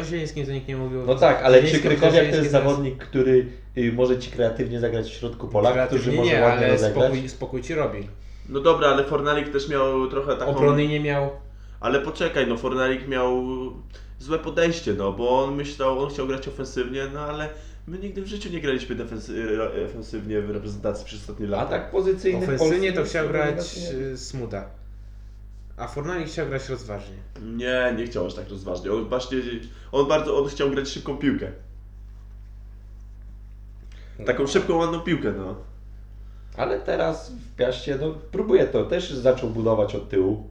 [SPEAKER 1] o Zielińskim to nikt nie mówił.
[SPEAKER 3] No tak, ale czy
[SPEAKER 1] Zieliński-
[SPEAKER 3] Krychowiak to jest zawodnik, który y, może Ci kreatywnie zagrać w środku pola, którzy
[SPEAKER 1] Kreatywnie
[SPEAKER 3] może
[SPEAKER 1] nie,
[SPEAKER 3] ładnie
[SPEAKER 1] ale
[SPEAKER 3] rozegrać?
[SPEAKER 1] spokój, spokój ci robi.
[SPEAKER 2] No dobra, ale Fornalik też miał trochę taką...
[SPEAKER 1] Obrony nie miał.
[SPEAKER 2] Ale poczekaj, no Fornalik miał złe podejście, no bo on myślał, on chciał grać ofensywnie, no ale my nigdy w życiu nie graliśmy defensy- e, ofensywnie w reprezentacji przez ostatnie
[SPEAKER 3] A
[SPEAKER 2] lata.
[SPEAKER 3] tak pozycyjny
[SPEAKER 1] Ofensywnie to chciał grać y, Smuda. A Fornalik chciał grać rozważnie.
[SPEAKER 2] Nie, nie chciał aż tak rozważnie. On właśnie, on bardzo, on chciał grać szybką piłkę. Taką szybką, ładną piłkę, no.
[SPEAKER 3] Ale teraz w Piaście, no próbuje to, też zaczął budować od tyłu.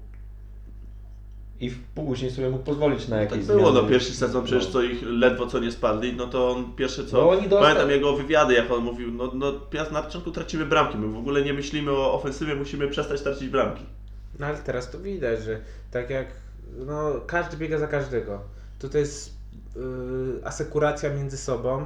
[SPEAKER 3] I w- później sobie mógł pozwolić na
[SPEAKER 2] Tak
[SPEAKER 3] jakieś
[SPEAKER 2] było, no
[SPEAKER 3] zmiany.
[SPEAKER 2] pierwszy sezon przecież
[SPEAKER 3] No.
[SPEAKER 2] co ich ledwo co nie spadli, no to on pierwsze co,
[SPEAKER 3] No oni dosta-
[SPEAKER 2] pamiętam jego wywiady, jak on mówił, no, no na początku tracimy bramki, my w ogóle nie myślimy o ofensywie, musimy przestać tracić bramki.
[SPEAKER 1] No ale teraz to widać, że tak jak no, każdy biega za każdego. To to jest y, asekuracja między sobą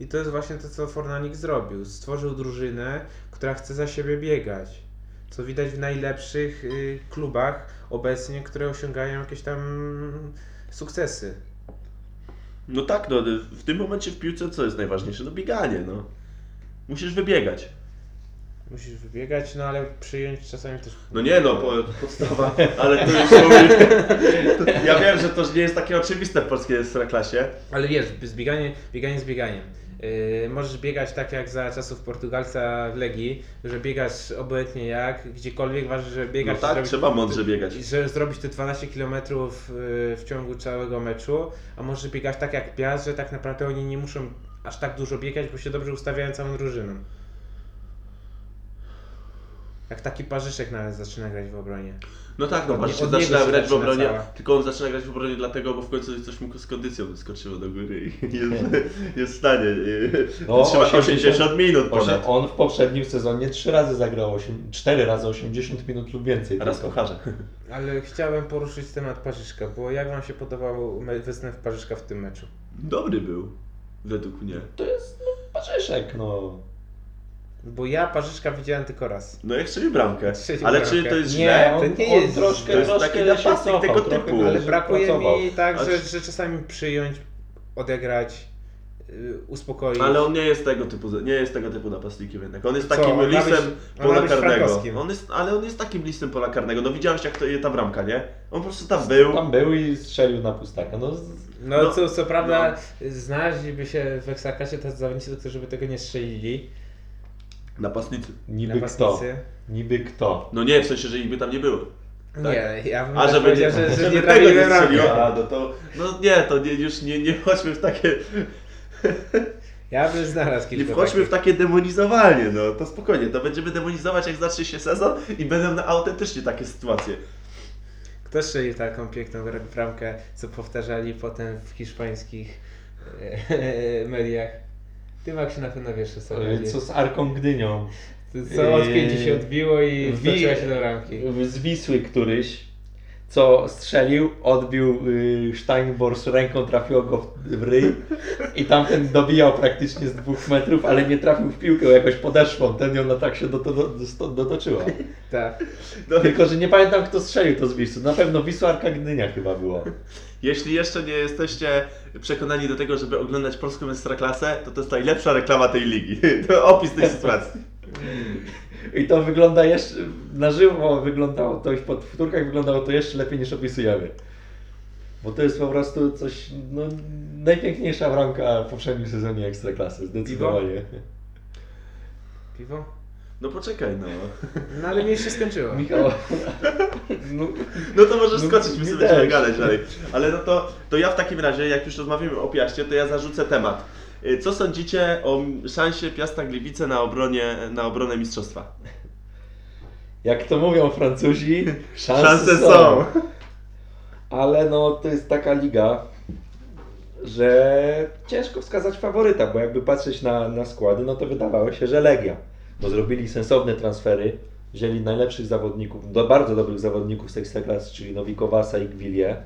[SPEAKER 1] i to jest właśnie to, co Fornalik zrobił. Stworzył drużynę, która chce za siebie biegać. Co widać w najlepszych y, klubach obecnie, które osiągają jakieś tam sukcesy.
[SPEAKER 2] No tak, no w tym momencie w piłce co jest najważniejsze? No bieganie, no. Musisz wybiegać.
[SPEAKER 1] Musisz wybiegać, no ale przyjąć czasami też.
[SPEAKER 2] No nie no, po, podstawa, ale to już ja wiem, że to nie jest takie oczywiste w polskiej klasie.
[SPEAKER 1] Ale wiesz, zbieganie, bieganie z bieganiem. Yy, możesz biegać tak jak za czasów Portugalca w Legii, że biegasz obojętnie jak, gdziekolwiek ważne, że
[SPEAKER 2] No
[SPEAKER 1] biegasz.
[SPEAKER 2] tak,
[SPEAKER 1] zrobić-
[SPEAKER 2] trzeba mądrze biegać.
[SPEAKER 1] Że zrobić te 12 km w ciągu całego meczu, a możesz biegać tak jak Piast, że tak naprawdę oni nie muszą aż tak dużo biegać, bo się dobrze ustawiają całą drużyną. Jak taki parzyszek nawet zaczyna grać w obronie.
[SPEAKER 2] No tak, no
[SPEAKER 1] Od-
[SPEAKER 2] właśnie
[SPEAKER 1] od
[SPEAKER 2] zaczyna grać w obronie,
[SPEAKER 1] cała.
[SPEAKER 2] tylko on zaczyna grać w obronie dlatego, bo w końcu coś mu z kondycją wyskoczyło do góry i jest, jest w stanie.
[SPEAKER 3] No,
[SPEAKER 2] Trzeba
[SPEAKER 3] 80
[SPEAKER 2] 80 minut ponad.
[SPEAKER 3] On w poprzednim sezonie trzy razy zagrał, 8, 4 razy 80 minut lub więcej.
[SPEAKER 2] Raz
[SPEAKER 3] tylko.
[SPEAKER 2] kucharze.
[SPEAKER 1] Ale chciałem poruszyć temat Parzyszka, bo jak wam się podobał występ Parzyszka w tym meczu?
[SPEAKER 2] Dobry był, według mnie.
[SPEAKER 3] To jest no, Parzeszek, no.
[SPEAKER 1] Bo ja Parzyszka widziałem tylko raz.
[SPEAKER 2] No jak strzelił bramkę.
[SPEAKER 1] Strzelił
[SPEAKER 2] Ale
[SPEAKER 1] bramkę.
[SPEAKER 2] czy to jest
[SPEAKER 3] Nie,
[SPEAKER 2] źle?
[SPEAKER 3] on,
[SPEAKER 1] To nie
[SPEAKER 3] on
[SPEAKER 1] jest-
[SPEAKER 3] troszkę,
[SPEAKER 2] to jest
[SPEAKER 3] troszkę
[SPEAKER 2] taki napastnik tego
[SPEAKER 3] trochę
[SPEAKER 2] typu.
[SPEAKER 1] Ale brakuje
[SPEAKER 3] pracował.
[SPEAKER 1] mi tak, że,
[SPEAKER 2] czy-
[SPEAKER 1] że czasami przyjąć, odegrać, yy, uspokoić.
[SPEAKER 2] Ale on nie jest tego typu, nie jest tego typu napastnikiem jednak. On jest
[SPEAKER 1] Co,
[SPEAKER 2] takim
[SPEAKER 1] on być-
[SPEAKER 2] listem
[SPEAKER 1] on ma
[SPEAKER 2] pola
[SPEAKER 1] być
[SPEAKER 2] karnego. On jest, ale on jest takim listem pola karnego. No widziałeś jak to ta bramka, nie? On po prostu tam był.
[SPEAKER 3] Tam był i strzelił na pustaka. No,
[SPEAKER 1] No,
[SPEAKER 2] No,
[SPEAKER 1] co, co prawda znaleźliby się w Ekstraklasie tacy zawodnicy, którzy by tego nie strzelili.
[SPEAKER 2] Napastnicy.
[SPEAKER 3] niby kto?
[SPEAKER 1] Napastnicy.
[SPEAKER 3] Niby kto?
[SPEAKER 2] No nie, w sensie, że ich by tam nie było. Tak.
[SPEAKER 1] Nie, ja bym
[SPEAKER 2] A
[SPEAKER 1] tak
[SPEAKER 2] żeby nie,
[SPEAKER 1] że, że nie
[SPEAKER 2] nie. A, no to, no nie, to nie, już nie, nie chodźmy w takie,
[SPEAKER 1] Ja bym znalazł
[SPEAKER 2] nie
[SPEAKER 1] kilka
[SPEAKER 2] wchodźmy w
[SPEAKER 1] takich.
[SPEAKER 2] takie demonizowanie, no to spokojnie, to będziemy demonizować jak zacznie się sezon i będą na autentycznie takie sytuacje.
[SPEAKER 1] Kto strzelił taką piękną bra- bramkę, co powtarzali potem w hiszpańskich e, mediach? Ty Maksiu na pewno wiesz co chodzi.
[SPEAKER 3] Co z Arką Gdynią?
[SPEAKER 1] Co od
[SPEAKER 3] Yy,
[SPEAKER 1] 50 się odbiło i
[SPEAKER 3] Wi-
[SPEAKER 1] wtoczyła się do bramki.
[SPEAKER 3] Z Wisły któryś, co strzelił, odbił y, ręką, trafiło go w, w ryj i tamten dobijał praktycznie z dwóch metrów, ale nie trafił w piłkę, jakoś podeszłą, ten ją na tak się do, do, do, do, dotoczyła.
[SPEAKER 1] Tak.
[SPEAKER 2] No,
[SPEAKER 3] Tylko, że nie pamiętam kto strzelił to z Wisły, na pewno Wisła Arka Gdynia chyba było.
[SPEAKER 2] jeśli jeszcze nie jesteście przekonani do tego, żeby oglądać polską Ekstraklasę, to to jest najlepsza reklama tej ligi. To opis tej sytuacji.
[SPEAKER 3] I to wygląda jeszcze, na żywo wyglądało to, po wtórkach wyglądało to jeszcze lepiej niż opisujemy. Bo to jest po prostu coś, no, najpiękniejsza bramka w poprzednim sezonie Ekstraklasy, zdecydowanie.
[SPEAKER 1] Piwo?
[SPEAKER 2] No poczekaj, no.
[SPEAKER 1] No ale mi się skończyło.
[SPEAKER 3] Michał, no,
[SPEAKER 2] No to możesz
[SPEAKER 3] No,
[SPEAKER 2] skoczyć, my sobie
[SPEAKER 3] też.
[SPEAKER 2] gadać dalej. Ale no to, to ja w takim razie, jak już rozmawiamy o Piaście, to ja zarzucę temat. Y, Co sądzicie o szansie Piasta Gliwice na, obronie, na obronę mistrzostwa?
[SPEAKER 3] jak to mówią Francuzi, szanse,
[SPEAKER 2] Szanse
[SPEAKER 3] są.
[SPEAKER 2] są.
[SPEAKER 3] Ale no to jest taka liga, że ciężko wskazać faworyta, bo jakby patrzeć na, na składy, no to wydawało się, że Legia. Bo zrobili sensowne transfery, wzięli najlepszych zawodników, do bardzo dobrych zawodników z Ekstraklasy, czyli Nowikowasa i Gwilię.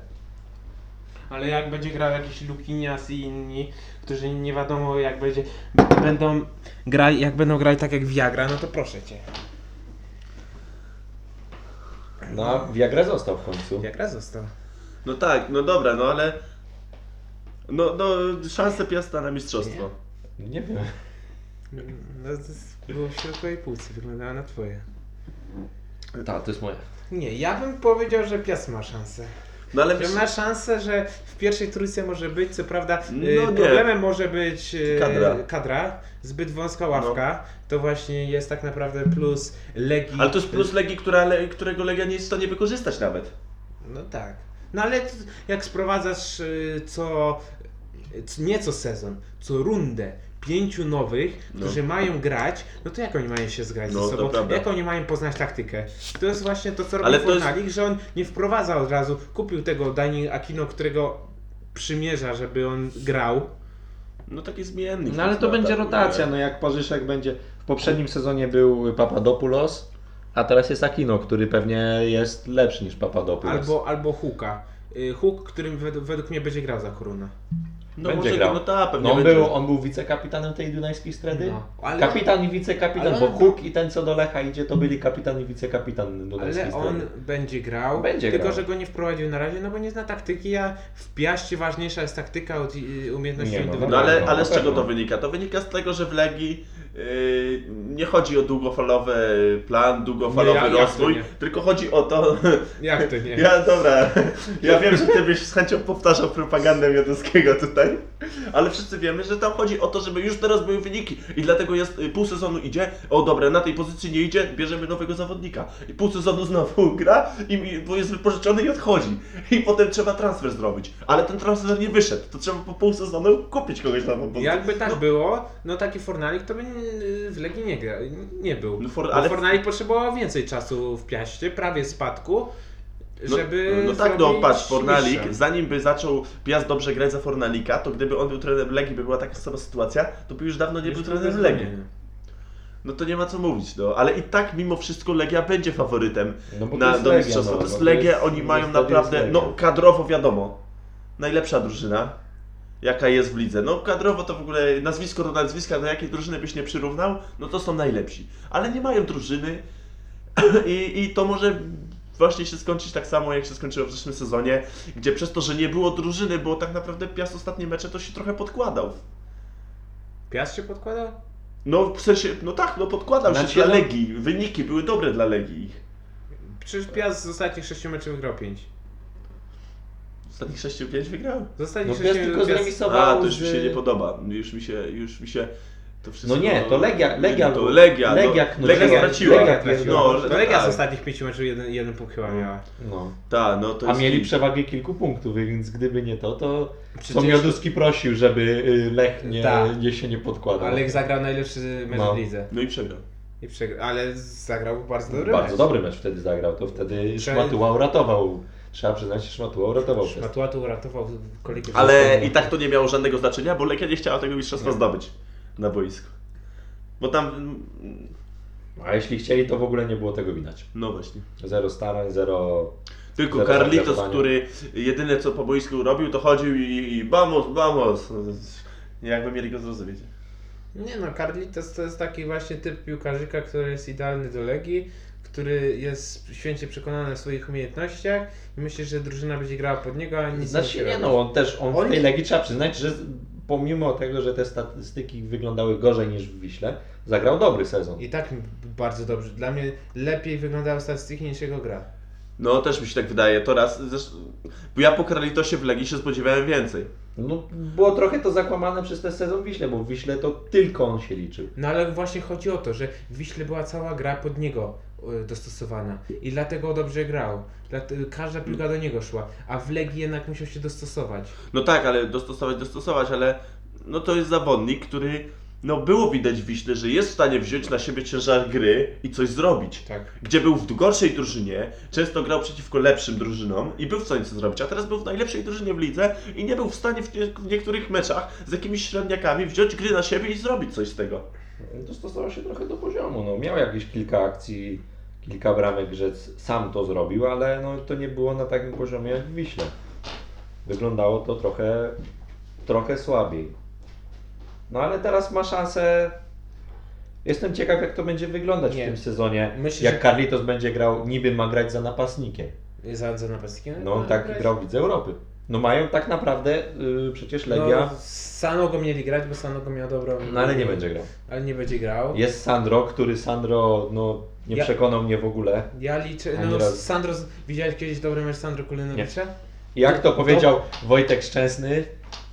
[SPEAKER 1] Ale jak będzie grał jakiś Lukinias i inni, którzy nie wiadomo jak będzie, będą grali, jak będą grali tak jak Viagra, no to proszę cię.
[SPEAKER 3] No a Viagra został w końcu.
[SPEAKER 1] Viagra został.
[SPEAKER 2] No tak, no dobra, no ale... No, no szanse Piasta na mistrzostwo.
[SPEAKER 3] Nie wiem.
[SPEAKER 1] No to było w środkowej półce, wyglądała na twoje.
[SPEAKER 3] Tak, to jest moje.
[SPEAKER 1] Nie, ja bym powiedział, że Piast ma szansę.
[SPEAKER 2] No ale
[SPEAKER 1] Że ma szansę, że w pierwszej trójce może być, co prawda
[SPEAKER 2] No
[SPEAKER 1] y,
[SPEAKER 2] nie.
[SPEAKER 1] problemem może być y,
[SPEAKER 2] Kadra.
[SPEAKER 1] kadra, zbyt wąska ławka, to właśnie jest tak naprawdę plus Legii.
[SPEAKER 2] Ale to jest plus Legii, która, którego Legia nie jest w stanie wykorzystać nawet.
[SPEAKER 1] No tak. No ale jak sprowadzasz y, co, nie co sezon, co rundę pięciu nowych,
[SPEAKER 2] No.
[SPEAKER 1] którzy mają grać, no to jak oni mają się zgrać
[SPEAKER 2] No,
[SPEAKER 1] ze sobą?
[SPEAKER 2] prawda.
[SPEAKER 1] Jak oni mają poznać taktykę? To jest właśnie to, co robi
[SPEAKER 2] Ale to jest-
[SPEAKER 1] Fornalik, że on nie wprowadza od razu, kupił tego Dani Aquino, którego przymierza, żeby on grał.
[SPEAKER 2] No taki zmiennik.
[SPEAKER 3] No ale to będzie
[SPEAKER 2] ataku,
[SPEAKER 3] rotacja, no jak Parzyszek będzie... W poprzednim sezonie był Papadopoulos, a teraz jest Aquino, który pewnie jest lepszy niż Papadopoulos.
[SPEAKER 1] Albo, albo Huka. Y, Huk, którym według, według mnie będzie grał za Koruna.
[SPEAKER 2] No
[SPEAKER 3] będzie
[SPEAKER 2] może,
[SPEAKER 3] grał.
[SPEAKER 2] no tak, pewnie
[SPEAKER 3] No on
[SPEAKER 2] będzie.
[SPEAKER 3] był, on był wicekapitanem tej dunajskiej stredy?
[SPEAKER 1] No, ale-
[SPEAKER 3] Kapitan i wicekapitan,
[SPEAKER 1] ale
[SPEAKER 3] bo Huk i ten co do Lecha idzie, to byli kapitan i wicekapitan dunajskiej
[SPEAKER 1] Ale
[SPEAKER 3] stredy.
[SPEAKER 1] on będzie grał,
[SPEAKER 3] Będzie
[SPEAKER 1] tylko
[SPEAKER 3] grał.
[SPEAKER 1] że go nie wprowadził na razie, no bo nie zna taktyki, a w Piaście ważniejsza jest taktyka od umiejętności
[SPEAKER 3] Nie, no,
[SPEAKER 2] No
[SPEAKER 1] indywidualnych.
[SPEAKER 2] ale,
[SPEAKER 3] No,
[SPEAKER 2] ale z czego to wynika? To wynika z tego, że w Legii nie chodzi o długofalowy plan, długofalowy
[SPEAKER 1] Nie, to
[SPEAKER 2] rozwój, tylko chodzi o to...
[SPEAKER 1] Jak to nie?
[SPEAKER 2] Ja, dobra, ja wiem, że ty byś z chęcią powtarzał propagandę Mioduskiego tutaj, ale wszyscy wiemy, że tam chodzi o to, żeby już teraz były wyniki. I dlatego jest y, pół sezonu idzie, o dobra, na tej pozycji nie idzie, bierzemy nowego zawodnika. I pół sezonu znowu gra, i, i- bo jest wypożyczony i odchodzi. I potem trzeba transfer zrobić, ale ten transfer nie wyszedł, to trzeba po pół sezonu kupić kogoś na pozycję.
[SPEAKER 1] Jakby tak było, no taki Fornalik to by y, w Legii nie gra, nie był.
[SPEAKER 2] No for-
[SPEAKER 1] Bo
[SPEAKER 2] ale-
[SPEAKER 1] Fornalik potrzebował więcej czasu w Piaście, prawie spadku,
[SPEAKER 2] No,
[SPEAKER 1] żeby
[SPEAKER 2] no tak, no
[SPEAKER 1] zrobić
[SPEAKER 2] patrz, Fornalik,
[SPEAKER 1] mistrzem.
[SPEAKER 2] zanim by zaczął Piast dobrze grać za Fornalika, to gdyby on był trenerem Legii, by była taka sama sytuacja, to by już dawno nie był
[SPEAKER 1] Już
[SPEAKER 2] trenerem. Legii. No to nie ma co mówić, no. Ale i tak mimo wszystko Legia będzie faworytem
[SPEAKER 3] No
[SPEAKER 2] na, do mistrzostwa.
[SPEAKER 3] no,
[SPEAKER 2] to jest
[SPEAKER 3] no
[SPEAKER 2] Legia,
[SPEAKER 3] jest-
[SPEAKER 2] oni mają naprawdę, no kadrowo wiadomo, najlepsza drużyna, jaka jest w lidze. No kadrowo to w ogóle nazwisko do nazwiska, do jakiej drużyny byś nie przyrównał, no to są najlepsi. Ale nie mają drużyny i, i to może właśnie się skończyć tak samo, jak się skończyło w zeszłym sezonie, gdzie przez to, że nie było drużyny, bo tak naprawdę Piast ostatnie mecze to się trochę podkładał.
[SPEAKER 1] Piast się podkładał?
[SPEAKER 2] No w sensie, no tak, no podkładał
[SPEAKER 3] Znaczy,
[SPEAKER 2] się dla Legii. Wyniki były dobre dla Legii.
[SPEAKER 1] Przecież Piast z ostatnich 6 meczów wygrał 5.
[SPEAKER 2] Ostatnich 6-5 wygrał?
[SPEAKER 1] Z ostatnich
[SPEAKER 3] No Piast
[SPEAKER 1] sześciu-
[SPEAKER 3] tylko
[SPEAKER 1] Piast-
[SPEAKER 3] zremisował
[SPEAKER 2] A, to już mi się nie podoba. Już mi się, już mi się.
[SPEAKER 3] No nie, to Legia, Legia,
[SPEAKER 2] to Legia,
[SPEAKER 3] Legia,
[SPEAKER 2] no,
[SPEAKER 3] Legia,
[SPEAKER 2] Legia straciła.
[SPEAKER 3] Legia
[SPEAKER 1] traciła.
[SPEAKER 2] no,
[SPEAKER 1] to Legia z
[SPEAKER 2] tak.
[SPEAKER 1] ostatnich 5 meczów jeden, jeden punkt chyba miała.
[SPEAKER 3] No.
[SPEAKER 2] Tak, no to
[SPEAKER 3] A mieli przewagę kilku punktów, więc gdyby nie to, to
[SPEAKER 1] Przecież-
[SPEAKER 3] Mioduski prosił, żeby y, Lech nie,
[SPEAKER 1] Tak.
[SPEAKER 3] nie się nie podkładał.
[SPEAKER 1] Ale zagrał najlepszy mecz
[SPEAKER 3] No.
[SPEAKER 1] w lidze.
[SPEAKER 2] No i przegrał.
[SPEAKER 1] I przegrał, ale zagrał bardzo dobry
[SPEAKER 3] Bardzo
[SPEAKER 1] mecz.
[SPEAKER 3] dobry mecz wtedy zagrał, to wtedy
[SPEAKER 1] Prze-
[SPEAKER 3] Szmatuła uratował. Trzeba przyznać, że Szmatuła uratował
[SPEAKER 1] Szmatuła tu uratował kolegę.
[SPEAKER 2] Ale i tak to nie miało żadnego znaczenia, bo Legia nie chciała tego mistrzostwa
[SPEAKER 1] Nie.
[SPEAKER 2] zdobyć na boisku. Bo tam,
[SPEAKER 3] A jeśli chcieli, to w ogóle nie było tego widać.
[SPEAKER 2] no właśnie.
[SPEAKER 3] Zero starań, zero...
[SPEAKER 2] Tylko
[SPEAKER 3] Zero
[SPEAKER 2] Carlitos, który jedyne co po boisku robił, to chodził i, i vamos, vamos. Jakby mieli go zrozumieć.
[SPEAKER 1] Nie no, Carlitos to jest taki właśnie typ piłkarzyka, który jest idealny do Legii, który jest święcie przekonany o swoich umiejętnościach i myślę, że drużyna będzie grała pod niego, a nic
[SPEAKER 3] Znaczy
[SPEAKER 1] nie
[SPEAKER 3] nie no, on też, on
[SPEAKER 1] On
[SPEAKER 3] w tej Legii trzeba przyznać, że pomimo tego, że te statystyki wyglądały gorzej niż w Wiśle, zagrał dobry sezon.
[SPEAKER 1] I tak bardzo dobrze. Dla mnie lepiej wyglądały statystyki niż jego gra.
[SPEAKER 2] No też mi się tak wydaje, to raz, zresztą, bo ja po Carlitosie w Legii się spodziewałem więcej.
[SPEAKER 3] No, było trochę to zakłamane przez ten sezon w Wiśle, bo w Wiśle to tylko on się liczył.
[SPEAKER 1] No ale właśnie chodzi o to, że w Wiśle była cała gra pod niego dostosowana i dlatego dobrze grał. Dlate- Każda piłka do niego szła, a w Legii jednak musiał się dostosować.
[SPEAKER 2] No tak, ale dostosować, dostosować, ale no to jest zawodnik, który no było widać w Wiśle, że jest w stanie wziąć na siebie ciężar gry i coś zrobić.
[SPEAKER 1] Tak.
[SPEAKER 2] Gdzie był w gorszej drużynie, często grał przeciwko lepszym drużynom i był w stanie coś zrobić, a teraz był w najlepszej drużynie w lidze i nie był w stanie w, nie, w niektórych meczach z jakimiś średniakami wziąć gry na siebie i zrobić coś z tego.
[SPEAKER 3] Dostosował się trochę do poziomu. No, miał jakieś kilka akcji, kilka bramek, że s- sam to zrobił, ale no, to nie było na takim poziomie jak w Wiśle. Wyglądało to trochę, trochę słabiej. No ale teraz ma szansę. Jestem ciekaw, jak to będzie wyglądać
[SPEAKER 1] Nie.
[SPEAKER 3] w tym sezonie.
[SPEAKER 1] Myślę,
[SPEAKER 3] jak
[SPEAKER 1] że-
[SPEAKER 3] Carlitos będzie grał, niby ma grać za napastnikiem.
[SPEAKER 1] Za, za napastnikiem?
[SPEAKER 3] No on tak
[SPEAKER 1] grać.
[SPEAKER 3] grał w Lidze Europy. No mają tak naprawdę yy, przecież Legia,
[SPEAKER 1] No, z Sano go mieli grać, bo Sano go miał dobrą.
[SPEAKER 3] no ale nie będzie grał.
[SPEAKER 1] Ale nie będzie grał.
[SPEAKER 3] Jest Sandro, który Sandro no, nie
[SPEAKER 1] Ja-
[SPEAKER 3] przekonał mnie w ogóle.
[SPEAKER 1] Ja liczę. No. Sandro, widziałeś kiedyś dobry mecz Sandro Kulinowicza?
[SPEAKER 3] Jak to
[SPEAKER 1] To-
[SPEAKER 3] powiedział Wojtek Szczęsny,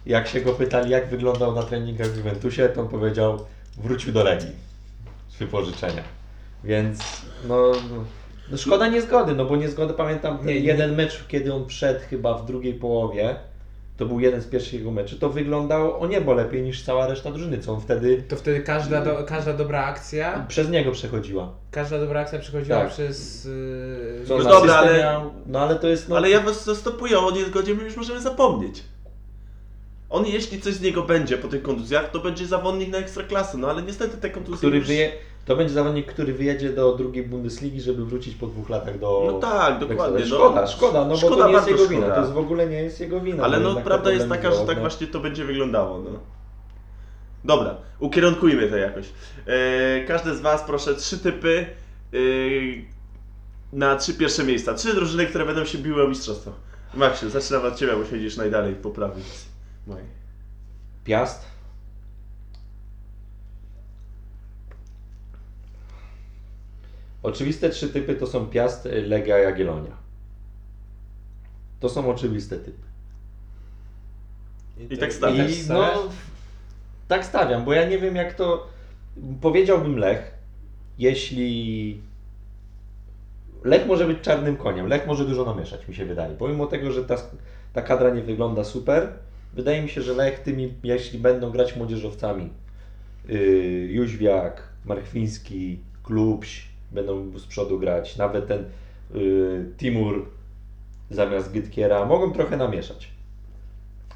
[SPEAKER 3] jak się go pytali, jak wyglądał na treningach w Juventusie, to on powiedział, wrócił do Legii z wypożyczenia. Więc no, no szkoda niezgody, no bo niezgody pamiętam
[SPEAKER 1] Nie, nie.
[SPEAKER 3] jeden mecz, kiedy on wszedł chyba w drugiej połowie, to był jeden z pierwszych jego meczy, to wyglądał o niebo lepiej niż cała reszta drużyny, co on wtedy
[SPEAKER 1] To wtedy każda, do, każda dobra akcja,
[SPEAKER 3] przez niego przechodziła.
[SPEAKER 1] każda dobra akcja przechodziła
[SPEAKER 3] Tak.
[SPEAKER 1] przez. Yy,
[SPEAKER 2] No dobra, ale-
[SPEAKER 3] miał, no ale to jest no,
[SPEAKER 2] Ale ja was zastopuję, o niezgodzie my już możemy zapomnieć. On jeśli coś z niego będzie po tych kontuzjach, to będzie zawodnik na ekstraklasy, no ale niestety te kontuzje
[SPEAKER 3] który
[SPEAKER 2] już...
[SPEAKER 3] wyje, to będzie zawodnik, który wyjedzie do drugiej Bundesligi, żeby wrócić po dwóch latach do.
[SPEAKER 2] No tak,
[SPEAKER 3] do
[SPEAKER 2] dokładnie.
[SPEAKER 3] ekstraklasy.
[SPEAKER 2] No.
[SPEAKER 3] Szkoda, szkoda, no
[SPEAKER 2] Szkoda,
[SPEAKER 3] bo to nie jest jego wina.
[SPEAKER 2] szkoda.
[SPEAKER 3] To jest w ogóle nie jest jego wina.
[SPEAKER 2] Ale no prawda jest taka, że tak
[SPEAKER 3] zdrowotne-
[SPEAKER 2] właśnie to będzie wyglądało. No. Dobra, ukierunkujmy to jakoś. E, każdy z Was proszę trzy typy e, na trzy pierwsze miejsca. Trzy drużyny, które będą się biły o mistrzostwo. Maksiu, zaczynam od Ciebie, bo siedzisz najdalej po prawej mojej.
[SPEAKER 3] Piast. Oczywiste trzy typy to są Piast, Legia, Jagiellonia. To są oczywiste typy.
[SPEAKER 2] I tak stawiasz.
[SPEAKER 1] tak
[SPEAKER 3] I
[SPEAKER 1] stawiasz?
[SPEAKER 3] no, tak stawiam, bo ja nie wiem jak to. Powiedziałbym Lech, jeśli. Lech może być czarnym koniem. Lech może dużo namieszać, mi się wydaje. Pomimo tego, że ta, ta kadra nie wygląda super, wydaje mi się, że Lech tymi, jeśli będą grać młodzieżowcami, yy, Jóźwiak, Marchwiński, Klubś będą z przodu grać. Nawet ten yy, Timur zamiast Gytkiera mogą trochę namieszać.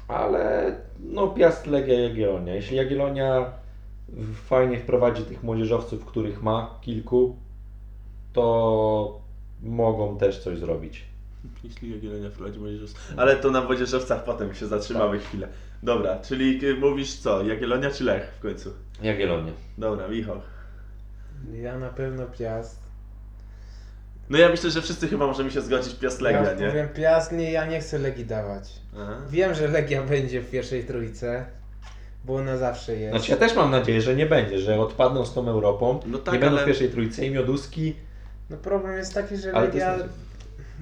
[SPEAKER 3] Ale no Piast, Legia, Jagiellonia. Jeśli Jagiellonia fajnie wprowadzi tych młodzieżowców, których ma kilku, to mogą też coś zrobić.
[SPEAKER 2] Jeśli Jagiellonia wprowadzi młodzieżowców. Ale to na młodzieżowcach potem się zatrzymamy
[SPEAKER 3] Tak.
[SPEAKER 2] chwilę. Dobra, czyli mówisz co? Jagiellonia czy Lech w końcu?
[SPEAKER 3] Jagiellonia.
[SPEAKER 2] Dobra, Michał.
[SPEAKER 1] Ja na pewno Piast.
[SPEAKER 2] No ja myślę, że wszyscy chyba możemy się zgodzić Piast Legia,
[SPEAKER 1] ja
[SPEAKER 2] nie?
[SPEAKER 1] powiem Piast, nie, ja nie chcę Legii dawać.
[SPEAKER 2] Aha.
[SPEAKER 1] Wiem, że Legia będzie w pierwszej trójce, bo ona zawsze jest.
[SPEAKER 3] Znaczy ja też mam nadzieję, że nie będzie, że odpadną z tą Europą,
[SPEAKER 2] No tak,
[SPEAKER 3] nie będą
[SPEAKER 2] ale-
[SPEAKER 3] w pierwszej trójce i Mioduski,
[SPEAKER 1] No problem jest taki, że Legia
[SPEAKER 3] jest...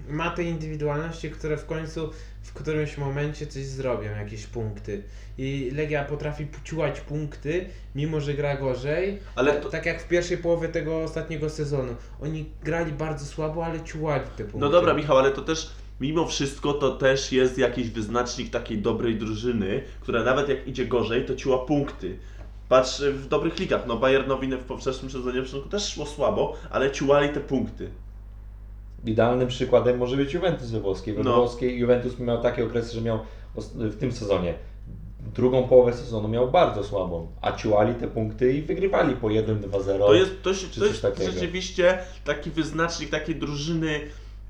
[SPEAKER 1] ma te indywidualności, które w końcu w którymś momencie coś zrobią, jakieś punkty. I Legia potrafi ciułać punkty, mimo że gra gorzej.
[SPEAKER 2] Ale to,
[SPEAKER 1] Tak jak w pierwszej połowie tego ostatniego sezonu. Oni grali bardzo słabo, ale ciułali te punkty.
[SPEAKER 2] no dobra Michał, ale to też mimo wszystko to też jest jakiś wyznacznik takiej dobrej drużyny, która nawet jak idzie gorzej, to ciła punkty. Patrz w dobrych ligach, no Bayernowi w poprzednim sezonie w też szło słabo, ale ciułali te punkty.
[SPEAKER 3] Idealnym przykładem może być Juventus we włoskiej. We
[SPEAKER 2] No.
[SPEAKER 3] włoskiej Juventus miał takie okresy, że miał w tym sezonie drugą połowę sezonu miał bardzo słabą, a ciułali te punkty i wygrywali po 1-2-0.
[SPEAKER 2] To jest, to,
[SPEAKER 3] czy
[SPEAKER 2] to jest rzeczywiście taki wyznacznik takiej drużyny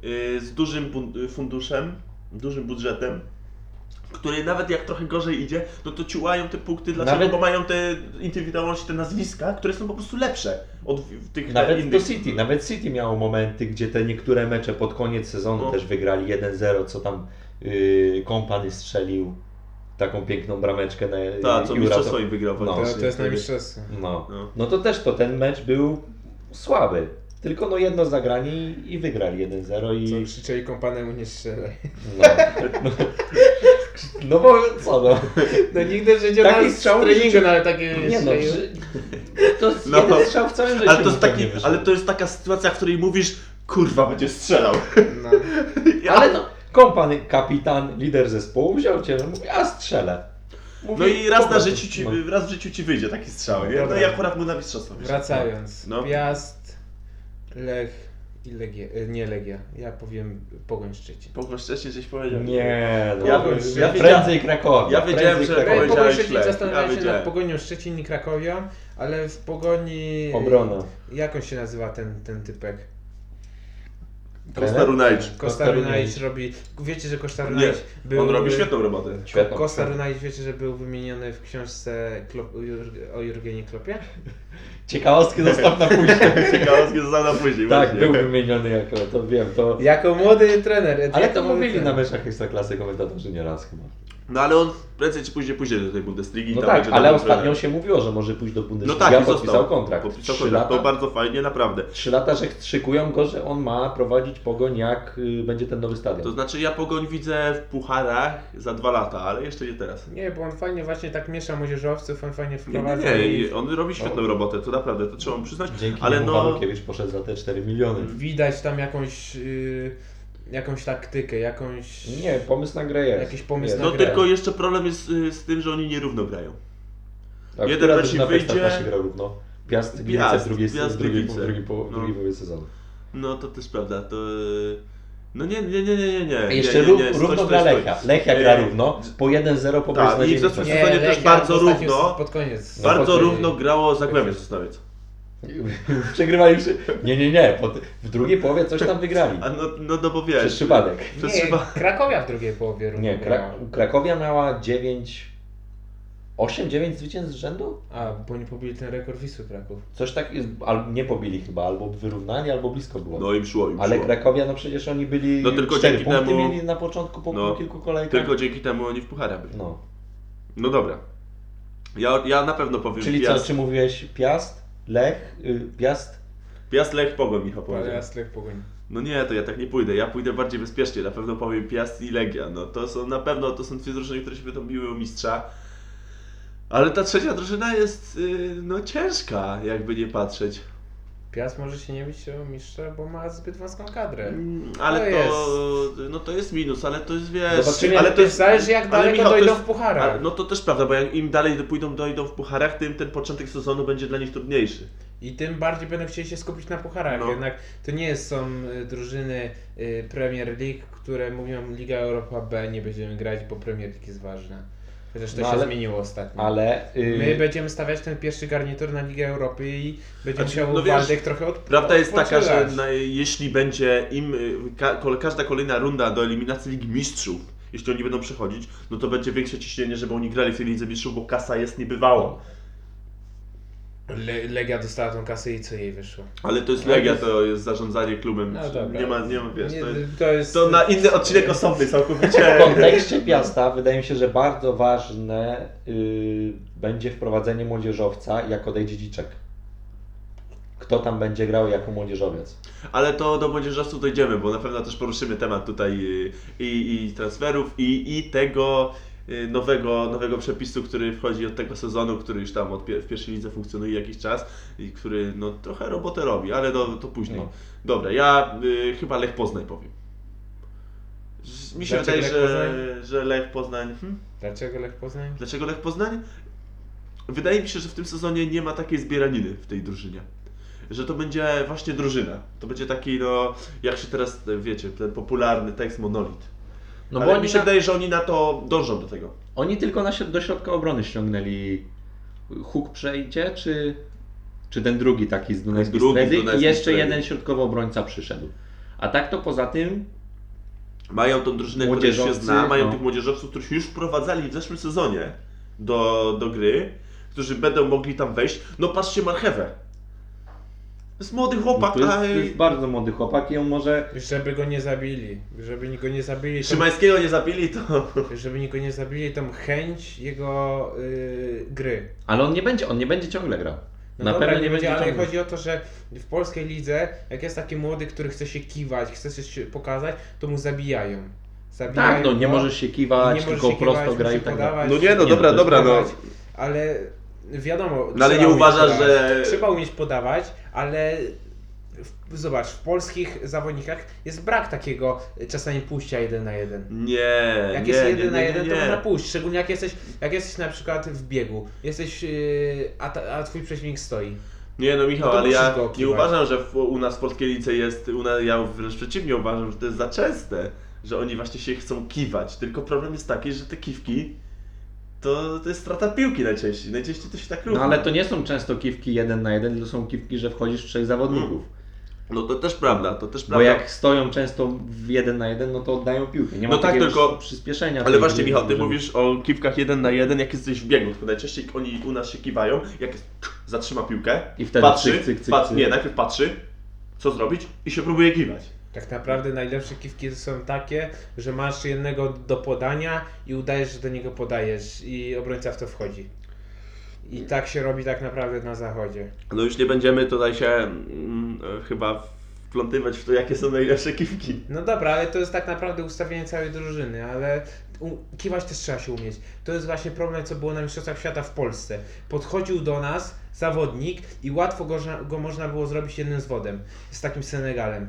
[SPEAKER 2] y, z dużym funduszem, dużym budżetem, której nawet jak trochę gorzej idzie, no to ciułają te punkty, dlaczego?
[SPEAKER 3] Nawet-
[SPEAKER 2] Bo mają te indywidualności, te nazwiska, które są po prostu lepsze od w- tych
[SPEAKER 3] Nawet
[SPEAKER 2] innych.
[SPEAKER 3] to City, nawet City miało momenty, gdzie te niektóre mecze pod koniec sezonu
[SPEAKER 2] No.
[SPEAKER 3] też wygrali 1-0, co tam yy, Kompany strzelił taką piękną brameczkę na
[SPEAKER 2] Ta, co
[SPEAKER 3] i
[SPEAKER 2] mistrzostwo
[SPEAKER 3] uratował-
[SPEAKER 2] im wygrał
[SPEAKER 3] No.
[SPEAKER 1] To,
[SPEAKER 2] faktycznie
[SPEAKER 1] to jest na
[SPEAKER 2] wtedy.
[SPEAKER 1] mistrzostwie.
[SPEAKER 3] No.
[SPEAKER 2] No.
[SPEAKER 3] no to też to ten mecz był słaby. Tylko no jedno zagranie i, i wygrali 1-0 i...
[SPEAKER 1] Co krzyczeli kompanemu nie strzelaj.
[SPEAKER 3] No, no, bo co no.
[SPEAKER 1] No nigdy w życiu
[SPEAKER 3] Taki strzał w
[SPEAKER 1] treningu
[SPEAKER 3] życiu-
[SPEAKER 1] nawet takie
[SPEAKER 3] Nie no, to jest
[SPEAKER 2] No.
[SPEAKER 3] jeden strzał w całym życiu.
[SPEAKER 2] Ale to, jest
[SPEAKER 3] pewnie
[SPEAKER 2] taki,
[SPEAKER 3] wyszedł.
[SPEAKER 2] ale to jest taka sytuacja, w której mówisz, kurwa, będzie strzelał.
[SPEAKER 1] No.
[SPEAKER 2] Ja-
[SPEAKER 3] Ale no, kompany, kapitan, lider zespołu wziął cię, no mówi, a strzelę. Mówi,
[SPEAKER 2] No i raz na życiu ci,
[SPEAKER 3] no.
[SPEAKER 2] raz w życiu ci wyjdzie taki strzał, nie? No
[SPEAKER 1] Dobra.
[SPEAKER 2] i akurat mu na mistrzostwo wyszedł.
[SPEAKER 1] Wracając.
[SPEAKER 2] No.
[SPEAKER 1] Piast, Lech i Legia. e, Nie Legia. Ja powiem Pogoń Szczecin.
[SPEAKER 2] Pogoń Szczecin żeś powiedział.
[SPEAKER 3] Nie, no,
[SPEAKER 2] Ja bym-
[SPEAKER 3] ja prędzej Krakowa.
[SPEAKER 2] ja wiedziałem,
[SPEAKER 3] prędzej
[SPEAKER 2] że
[SPEAKER 3] Krakowa.
[SPEAKER 1] Pogoń Szczecin zastanawiałem
[SPEAKER 2] Ja
[SPEAKER 1] się nad Pogonią Szczecin i Krakowią, ale w Pogoni...
[SPEAKER 3] Obrona.
[SPEAKER 1] Jak on się nazywa ten, ten typek?
[SPEAKER 2] Kosta Runajcz.
[SPEAKER 1] Kosta Runajcz robi... Wiecie, że Kosta
[SPEAKER 2] Nie,
[SPEAKER 1] Runajcz był...
[SPEAKER 2] on robi świetną robotę.
[SPEAKER 3] Świetną.
[SPEAKER 1] Kosta Runajcz, wiecie, że był wymieniony w książce Klop, o Jurg- o Jurgenie Klopie?
[SPEAKER 3] Ciekawostkę zostaw na później.
[SPEAKER 2] Ciekawostkę został na później
[SPEAKER 3] tak,
[SPEAKER 2] właśnie.
[SPEAKER 3] był wymieniony jako, to wiem, to...
[SPEAKER 1] Jako młody trener.
[SPEAKER 3] Ale
[SPEAKER 1] jako
[SPEAKER 3] to mówili na
[SPEAKER 1] trener.
[SPEAKER 3] meczach Ekstraklasy komentatorzy nieraz chyba.
[SPEAKER 2] No ale on prędzej czy później pójdzie do tej Bundesligi.
[SPEAKER 3] No
[SPEAKER 2] tam
[SPEAKER 3] tak, ale ostatnio się mówiło, że może pójść do
[SPEAKER 2] No
[SPEAKER 3] Bundesligi,
[SPEAKER 2] tak,
[SPEAKER 3] a
[SPEAKER 2] i
[SPEAKER 3] podpisał
[SPEAKER 2] został.
[SPEAKER 3] kontrakt.
[SPEAKER 2] Podpisał
[SPEAKER 3] Trzy
[SPEAKER 2] kontrakt. To
[SPEAKER 3] lata,
[SPEAKER 2] bardzo fajnie, naprawdę.
[SPEAKER 3] trzy lata, że szykują go, że on ma prowadzić Pogoń jak y, będzie ten nowy stadion.
[SPEAKER 2] To znaczy ja Pogoń widzę w pucharach za dwa lata, ale jeszcze nie teraz.
[SPEAKER 1] Nie, bo on fajnie właśnie tak miesza młodzieżowców, on fajnie
[SPEAKER 2] Nie,
[SPEAKER 1] wprowadza
[SPEAKER 2] nie, nie.
[SPEAKER 1] i
[SPEAKER 2] I on robi świetną robotę, to naprawdę, to trzeba mu przyznać.
[SPEAKER 3] Dzięki
[SPEAKER 2] ale
[SPEAKER 3] niemu
[SPEAKER 2] no-
[SPEAKER 3] poszedł za te 4 miliony.
[SPEAKER 1] widać tam jakąś, yy, jakąś taktykę, jakąś...
[SPEAKER 3] Nie, pomysł na grę jest.
[SPEAKER 1] Jakiś pomysł
[SPEAKER 3] Jest.
[SPEAKER 1] na
[SPEAKER 2] No
[SPEAKER 1] grę.
[SPEAKER 2] tylko jeszcze problem jest y, z tym, że oni nierówno grają.
[SPEAKER 3] A
[SPEAKER 2] jeden
[SPEAKER 3] która
[SPEAKER 2] mecz
[SPEAKER 3] drużyna
[SPEAKER 2] wyjdzie-
[SPEAKER 3] Ekstraklasie gra równo. Piast Gliwice
[SPEAKER 2] Piast,
[SPEAKER 3] w drugiej,
[SPEAKER 2] Piast
[SPEAKER 3] w drugiej,
[SPEAKER 2] Gliwice.
[SPEAKER 3] po, w
[SPEAKER 2] No.
[SPEAKER 3] drugiej połowie sezonu.
[SPEAKER 2] No to też prawda, to... y, No nie, nie, nie, nie, nie, nie.
[SPEAKER 3] A jeszcze
[SPEAKER 2] nie, nie,
[SPEAKER 3] ró-
[SPEAKER 2] nie,
[SPEAKER 3] równo
[SPEAKER 2] stoi,
[SPEAKER 3] gra
[SPEAKER 2] stoi,
[SPEAKER 3] Lechia.
[SPEAKER 2] stoi.
[SPEAKER 3] Lechia gra
[SPEAKER 2] Ej,
[SPEAKER 3] równo, po 1-0 po
[SPEAKER 2] tak, i w zeszłym
[SPEAKER 3] meczu.
[SPEAKER 2] sezonie też
[SPEAKER 1] Lechia
[SPEAKER 2] bardzo równo.
[SPEAKER 1] Pod koniec.
[SPEAKER 3] No,
[SPEAKER 2] Bardzo
[SPEAKER 3] pod-
[SPEAKER 2] równo grało Zagłębie Sosnowiec.
[SPEAKER 3] Przegrywali przy... Nie, nie, nie. W drugiej połowie coś tam wygrali.
[SPEAKER 2] A no, no, no bo wiesz...
[SPEAKER 3] Przez przypadek.
[SPEAKER 2] Przez
[SPEAKER 1] Nie,
[SPEAKER 2] przypadek.
[SPEAKER 1] Krakowia w drugiej połowie równo
[SPEAKER 3] Nie,
[SPEAKER 1] grała.
[SPEAKER 3] Kra- Krakowia miała 9... 8-9 zwycięstw z rzędu?
[SPEAKER 1] A, bo nie pobili ten rekord Wisły Kraków.
[SPEAKER 3] Coś tak jest, al, nie pobili chyba, albo wyrównali, albo blisko było.
[SPEAKER 2] No im szło, im
[SPEAKER 3] Ale
[SPEAKER 2] szło.
[SPEAKER 3] Krakowia, no przecież oni byli
[SPEAKER 2] No tylko
[SPEAKER 3] 4
[SPEAKER 2] dzięki
[SPEAKER 3] punkty
[SPEAKER 2] temu-
[SPEAKER 3] mieli na początku po,
[SPEAKER 2] No,
[SPEAKER 3] kilku kolejkach.
[SPEAKER 2] Tylko dzięki temu oni w pucharach byli.
[SPEAKER 3] No.
[SPEAKER 2] No dobra. Ja, ja na pewno powiem
[SPEAKER 3] Czyli
[SPEAKER 2] Piast.
[SPEAKER 3] co, czy mówiłeś Piast, Lech, y, Piast?
[SPEAKER 2] Piast Lech Pogoń, Michał powiedział.
[SPEAKER 1] Ale Lech Pogoń.
[SPEAKER 2] No nie, to ja tak nie pójdę. Ja pójdę bardziej bezpiecznie. Na pewno powiem Piast i Legia. No to są na pewno, to są dwie drużyny, które się będą biły o mistrza. Ale ta trzecia drużyna jest, yy, no ciężka, jakby nie patrzeć.
[SPEAKER 1] Piast może się nie bić o mistrza, bo ma zbyt wąską kadrę.
[SPEAKER 2] Mm, Ale
[SPEAKER 1] To
[SPEAKER 2] to, no to jest minus, ale to jest wiesz.
[SPEAKER 1] Zobaczymy,
[SPEAKER 2] ale
[SPEAKER 1] to jest, zależy jak
[SPEAKER 2] ale
[SPEAKER 1] daleko
[SPEAKER 2] Michał,
[SPEAKER 1] dojdą
[SPEAKER 2] jest-
[SPEAKER 1] w pucharach.
[SPEAKER 2] ale- No to też prawda, bo jak im dalej pójdą, dojdą w pucharach, tym ten początek sezonu będzie dla nich trudniejszy.
[SPEAKER 1] I tym bardziej będą chcieli się skupić na pucharach.
[SPEAKER 2] No.
[SPEAKER 1] Jednak to nie jest, są y, drużyny y, Premier League, które mówią Liga Europa B, nie będziemy grać, bo Premier League jest ważna. Chociaż to
[SPEAKER 3] No
[SPEAKER 1] się
[SPEAKER 3] ale-
[SPEAKER 1] zmieniło ostatnio.
[SPEAKER 3] Ale y,
[SPEAKER 1] My będziemy stawiać ten pierwszy garnitur na Ligę Europy i będzie
[SPEAKER 2] Znaczy,
[SPEAKER 1] musiał
[SPEAKER 2] no wiesz,
[SPEAKER 1] Waldek trochę od
[SPEAKER 2] Prawda jest taka, że na, jeśli będzie im y, ka, każda kolejna runda do eliminacji Ligi Mistrzów, jeśli oni będą przechodzić, no to będzie większe ciśnienie, żeby oni grali w tej Lidze Mistrzów, bo kasa jest niebywała.
[SPEAKER 1] Le Legia dostała tą kasę i co jej wyszło?
[SPEAKER 2] Ale to jest Legia,
[SPEAKER 1] to-
[SPEAKER 2] jest zarządzanie klubem.
[SPEAKER 1] No dobra.
[SPEAKER 2] nie ma, nie ma, wiesz,
[SPEAKER 1] Nie,
[SPEAKER 2] to jest,
[SPEAKER 1] to jest...
[SPEAKER 2] to na inny odcinek osobny
[SPEAKER 3] w
[SPEAKER 2] całkowicie.
[SPEAKER 3] kontekście Piasta wydaje mi się, że bardzo ważne y, będzie wprowadzenie młodzieżowca, jak odejdzie Dziczek. Kto tam będzie grał jako młodzieżowiec?
[SPEAKER 2] Ale to do młodzieżowców dojdziemy, bo na pewno też poruszymy temat tutaj y, i, i transferów, i, i tego nowego, nowego przepisu, który wchodzi od tego sezonu, który już tam od pie, w pierwszej lidze funkcjonuje jakiś czas i który no, trochę robotę robi, ale to, to później.
[SPEAKER 3] No.
[SPEAKER 2] Dobra, ja y, chyba Lech Poznań powiem. Mi się
[SPEAKER 1] Dlaczego
[SPEAKER 2] wydaje,
[SPEAKER 1] Lech
[SPEAKER 2] że,
[SPEAKER 1] Poznań?
[SPEAKER 2] że Lech Poznań. Hmm?
[SPEAKER 1] Dlaczego Lech Poznań?
[SPEAKER 2] Dlaczego Lech Poznań? Wydaje mi się, że w tym sezonie nie ma takiej zbieraniny w tej drużynie. Że to będzie właśnie drużyna. To będzie taki, no, jak się teraz, wiecie, ten popularny tekst monolit.
[SPEAKER 3] No
[SPEAKER 2] Ale
[SPEAKER 3] bo
[SPEAKER 2] mi się
[SPEAKER 3] na,
[SPEAKER 2] wydaje, że oni na to dążą do tego.
[SPEAKER 3] oni tylko na, do środka obrony ściągnęli. Huk przejdzie, czy, czy ten drugi taki z Dunajskiej Stredy i jeszcze
[SPEAKER 2] Stredy.
[SPEAKER 3] jeden środkowy obrońca przyszedł. A tak to poza tym
[SPEAKER 2] Mają tą drużynę, która się zna, mają
[SPEAKER 3] no.
[SPEAKER 2] tych młodzieżowców, których już wprowadzali w zeszłym sezonie do, do gry, którzy będą mogli tam wejść. No patrzcie Marchewę. To jest młody chłopak,
[SPEAKER 3] to jest, to jest bardzo młody chłopak i on może
[SPEAKER 1] Żeby go nie zabili. Żeby go nie zabili. To,
[SPEAKER 2] Szymańskiego nie zabili, to...
[SPEAKER 1] żeby go nie zabili tą chęć jego y, gry.
[SPEAKER 3] Ale on nie będzie, on nie będzie ciągle grał.
[SPEAKER 1] No
[SPEAKER 3] Na
[SPEAKER 1] dobra,
[SPEAKER 3] pewno
[SPEAKER 1] nie będzie, ale
[SPEAKER 3] ciągle.
[SPEAKER 1] chodzi o to, że w polskiej lidze, jak jest taki młody, który chce się kiwać, chce się pokazać, to mu zabijają. zabijają
[SPEAKER 3] Tak, no nie
[SPEAKER 1] go
[SPEAKER 3] możesz się kiwać,
[SPEAKER 1] nie możesz
[SPEAKER 3] tylko
[SPEAKER 1] się
[SPEAKER 3] prosto
[SPEAKER 1] kiwać,
[SPEAKER 3] graj i tak dalej.
[SPEAKER 1] podawać.
[SPEAKER 2] No nie, no
[SPEAKER 3] Nie,
[SPEAKER 2] dobra, dobra, no.
[SPEAKER 1] Ale wiadomo,
[SPEAKER 2] No ale
[SPEAKER 1] trzeba
[SPEAKER 2] nie
[SPEAKER 1] umieć
[SPEAKER 2] uważasz,
[SPEAKER 1] podawać.
[SPEAKER 2] że-
[SPEAKER 1] Trzeba umieć podawać, ale w, zobacz, w polskich zawodnikach jest brak takiego czasami pójścia jeden na jeden.
[SPEAKER 2] Nie,
[SPEAKER 1] Jak
[SPEAKER 2] nie,
[SPEAKER 1] jest jeden
[SPEAKER 2] nie,
[SPEAKER 1] na
[SPEAKER 2] nie,
[SPEAKER 1] jeden, to można pójść. Szczególnie jak jesteś, jak jesteś na przykład w biegu. Jesteś, yy, a, ta, a twój przeciwnik stoi.
[SPEAKER 2] Nie no Michał,
[SPEAKER 1] No
[SPEAKER 2] ale ja nie uważam, że w, u nas w polskiej lice jest, u nas, ja wręcz przeciwnie uważam, że to jest za częste, że oni właśnie się chcą kiwać, tylko problem jest taki, że te kiwki to, to jest strata piłki najczęściej, najczęściej to się tak równa.
[SPEAKER 3] No ale to nie są często kiwki jeden na jeden, to są kiwki, że wchodzisz w trzech zawodników.
[SPEAKER 2] No to też prawda, to też
[SPEAKER 3] Bo
[SPEAKER 2] prawda.
[SPEAKER 3] jak stoją często w jeden na jeden, no to oddają piłkę. Nie ma
[SPEAKER 2] No tak,
[SPEAKER 3] takiego
[SPEAKER 2] tylko-
[SPEAKER 3] przyspieszenia.
[SPEAKER 2] Ale
[SPEAKER 3] tej
[SPEAKER 2] właśnie
[SPEAKER 3] gry,
[SPEAKER 2] Michał, ty
[SPEAKER 3] żeby-
[SPEAKER 2] mówisz o kiwkach jeden na jeden, jak jesteś w biegu, tylko najczęściej oni u nas się kiwają, jak jest, zatrzyma piłkę,
[SPEAKER 3] I wtedy
[SPEAKER 2] patrzy,
[SPEAKER 3] cyk, cyk, cyk,
[SPEAKER 2] pat-
[SPEAKER 3] cyk.
[SPEAKER 2] nie, najpierw patrzy, co zrobić i się próbuje kiwać.
[SPEAKER 1] Tak naprawdę najlepsze kiwki są takie, że masz jednego do podania i udajesz, że do niego podajesz i obrońca w to wchodzi. I tak się robi tak naprawdę na zachodzie.
[SPEAKER 2] No już nie będziemy tutaj się mm, chyba wplątywać w to, jakie są najlepsze kiwki.
[SPEAKER 1] No dobra, ale to jest tak naprawdę ustawienie całej drużyny, ale kiwać też trzeba się umieć. To jest właśnie problem, co było na Mistrzostwach Świata w Polsce. Podchodził do nas zawodnik i łatwo go, go można było zrobić jednym zwodem z takim Senegalem.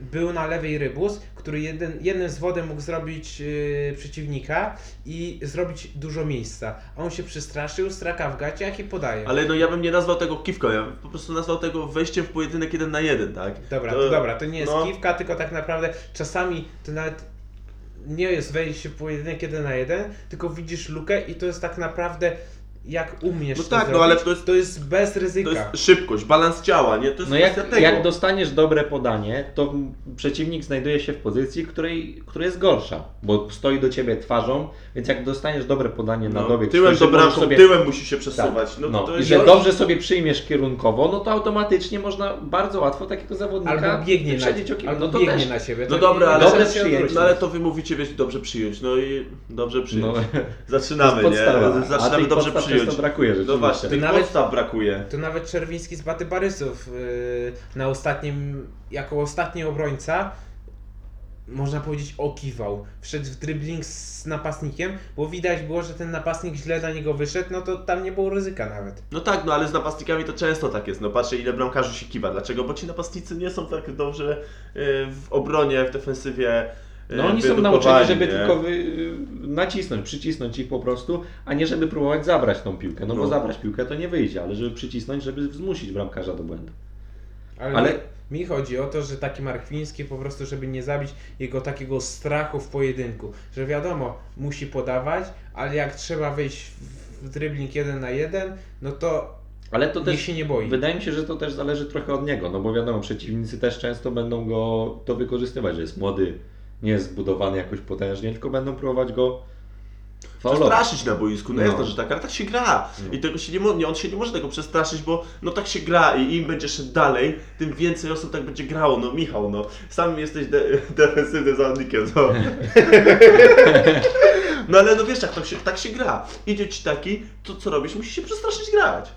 [SPEAKER 1] Był na lewej rybus, który jeden, jednym zwodem mógł zrobić yy, przeciwnika i zrobić dużo miejsca. A on się przestraszył, straka w gaciach i podaje.
[SPEAKER 2] Ale no ja bym nie nazwał tego kiwką, ja bym po prostu nazwał tego wejściem w pojedynek jeden na jeden, tak?
[SPEAKER 1] Dobra,
[SPEAKER 2] To-
[SPEAKER 1] to, dobra, to nie jest
[SPEAKER 2] no.
[SPEAKER 1] kiwka, tylko tak naprawdę czasami to nawet nie jest wejście w pojedynek jeden na jeden, tylko widzisz lukę i to jest tak naprawdę jak umiesz
[SPEAKER 2] No
[SPEAKER 1] to
[SPEAKER 2] tak, no
[SPEAKER 1] zrobić,
[SPEAKER 2] ale to jest-
[SPEAKER 1] to jest bez ryzyka.
[SPEAKER 2] To jest szybkość, balans ciała, nie? To jest
[SPEAKER 3] No jak,
[SPEAKER 2] tego.
[SPEAKER 3] jak dostaniesz dobre podanie, to przeciwnik znajduje się w pozycji, której, która jest gorsza, bo stoi do ciebie twarzą, więc jak dostaniesz dobre podanie na
[SPEAKER 2] no,
[SPEAKER 3] dobieg,
[SPEAKER 2] tyłem do
[SPEAKER 3] możesz
[SPEAKER 2] bramką,
[SPEAKER 3] sobie-
[SPEAKER 2] tyłem musi się
[SPEAKER 3] tak,
[SPEAKER 2] przesuwać. No,
[SPEAKER 3] no,
[SPEAKER 2] to, to
[SPEAKER 3] I
[SPEAKER 2] jest
[SPEAKER 3] że dobrze sobie przyjmiesz kierunkowo, no to automatycznie można bardzo łatwo takiego zawodnika
[SPEAKER 1] Albo biegnie, na,
[SPEAKER 3] wyprzedzić okiem.
[SPEAKER 1] albo
[SPEAKER 3] No to
[SPEAKER 1] biegnie
[SPEAKER 3] też.
[SPEAKER 1] na siebie.
[SPEAKER 2] No
[SPEAKER 1] to
[SPEAKER 2] dobra,
[SPEAKER 1] nie
[SPEAKER 2] ale-
[SPEAKER 1] ma
[SPEAKER 3] Dobre
[SPEAKER 1] się
[SPEAKER 3] przyjęcie.
[SPEAKER 1] odwrócić.
[SPEAKER 2] No ale to wy mówicie, wiesz, dobrze przyjąć. No i dobrze przyjąć.
[SPEAKER 3] No,
[SPEAKER 2] Zaczynamy,
[SPEAKER 3] podstawa.
[SPEAKER 2] nie? Zaczynamy dobrze
[SPEAKER 3] podstaw
[SPEAKER 2] przyjąć.
[SPEAKER 3] często brakuje
[SPEAKER 2] No
[SPEAKER 3] rzeczywiście.
[SPEAKER 2] właśnie, tych
[SPEAKER 1] nawet-
[SPEAKER 2] podstaw brakuje.
[SPEAKER 1] To nawet Czerwiński z Baty Barysów yy, na ostatnim, jako ostatni obrońca można powiedzieć, okiwał. Wszedł w dribbling z napastnikiem, bo widać było, że ten napastnik źle na niego wyszedł, no to tam nie było ryzyka nawet.
[SPEAKER 2] No tak, no ale z napastnikami to często tak jest. No patrzę ile bramkarzy się kiwa. Dlaczego? Bo ci napastnicy nie są tak dobrze y, w obronie, w defensywie. Y,
[SPEAKER 3] No oni są nauczeni, żeby
[SPEAKER 2] nie?
[SPEAKER 3] tylko wy, nacisnąć, przycisnąć ich po prostu, a nie żeby próbować zabrać tą piłkę. No, bo
[SPEAKER 2] No.
[SPEAKER 3] zabrać piłkę to nie wyjdzie, ale żeby przycisnąć, żeby zmusić bramkarza do błędu.
[SPEAKER 1] Ale,
[SPEAKER 3] Ale-
[SPEAKER 1] Mi, chodzi o to, że taki Markwiński po prostu, żeby nie zabić jego takiego strachu w pojedynku, że wiadomo, musi podawać, ale jak trzeba wejść w, dribbling jeden na jeden, no to
[SPEAKER 3] Ale to też
[SPEAKER 1] się nie boi.
[SPEAKER 3] Wydaje mi się, że to też zależy trochę od niego, no bo wiadomo, przeciwnicy też często będą go to wykorzystywać, że jest młody, nie jest zbudowany jakoś potężnie, tylko będą próbować go.
[SPEAKER 2] Przestraszyć na boisku, no,
[SPEAKER 3] No.
[SPEAKER 2] jest to, że tak, ale tak się gra. I tego się nie, nie, on się nie może tego przestraszyć, bo no tak się gra i im będzie szedł dalej, tym więcej osób tak będzie grało. No Michał, no sam jesteś de defensywnym zawodnikiem, no. no ale no wiesz, jak tak się, tak się gra. Idzie ci taki, to co robisz? Musisz się przestraszyć grać.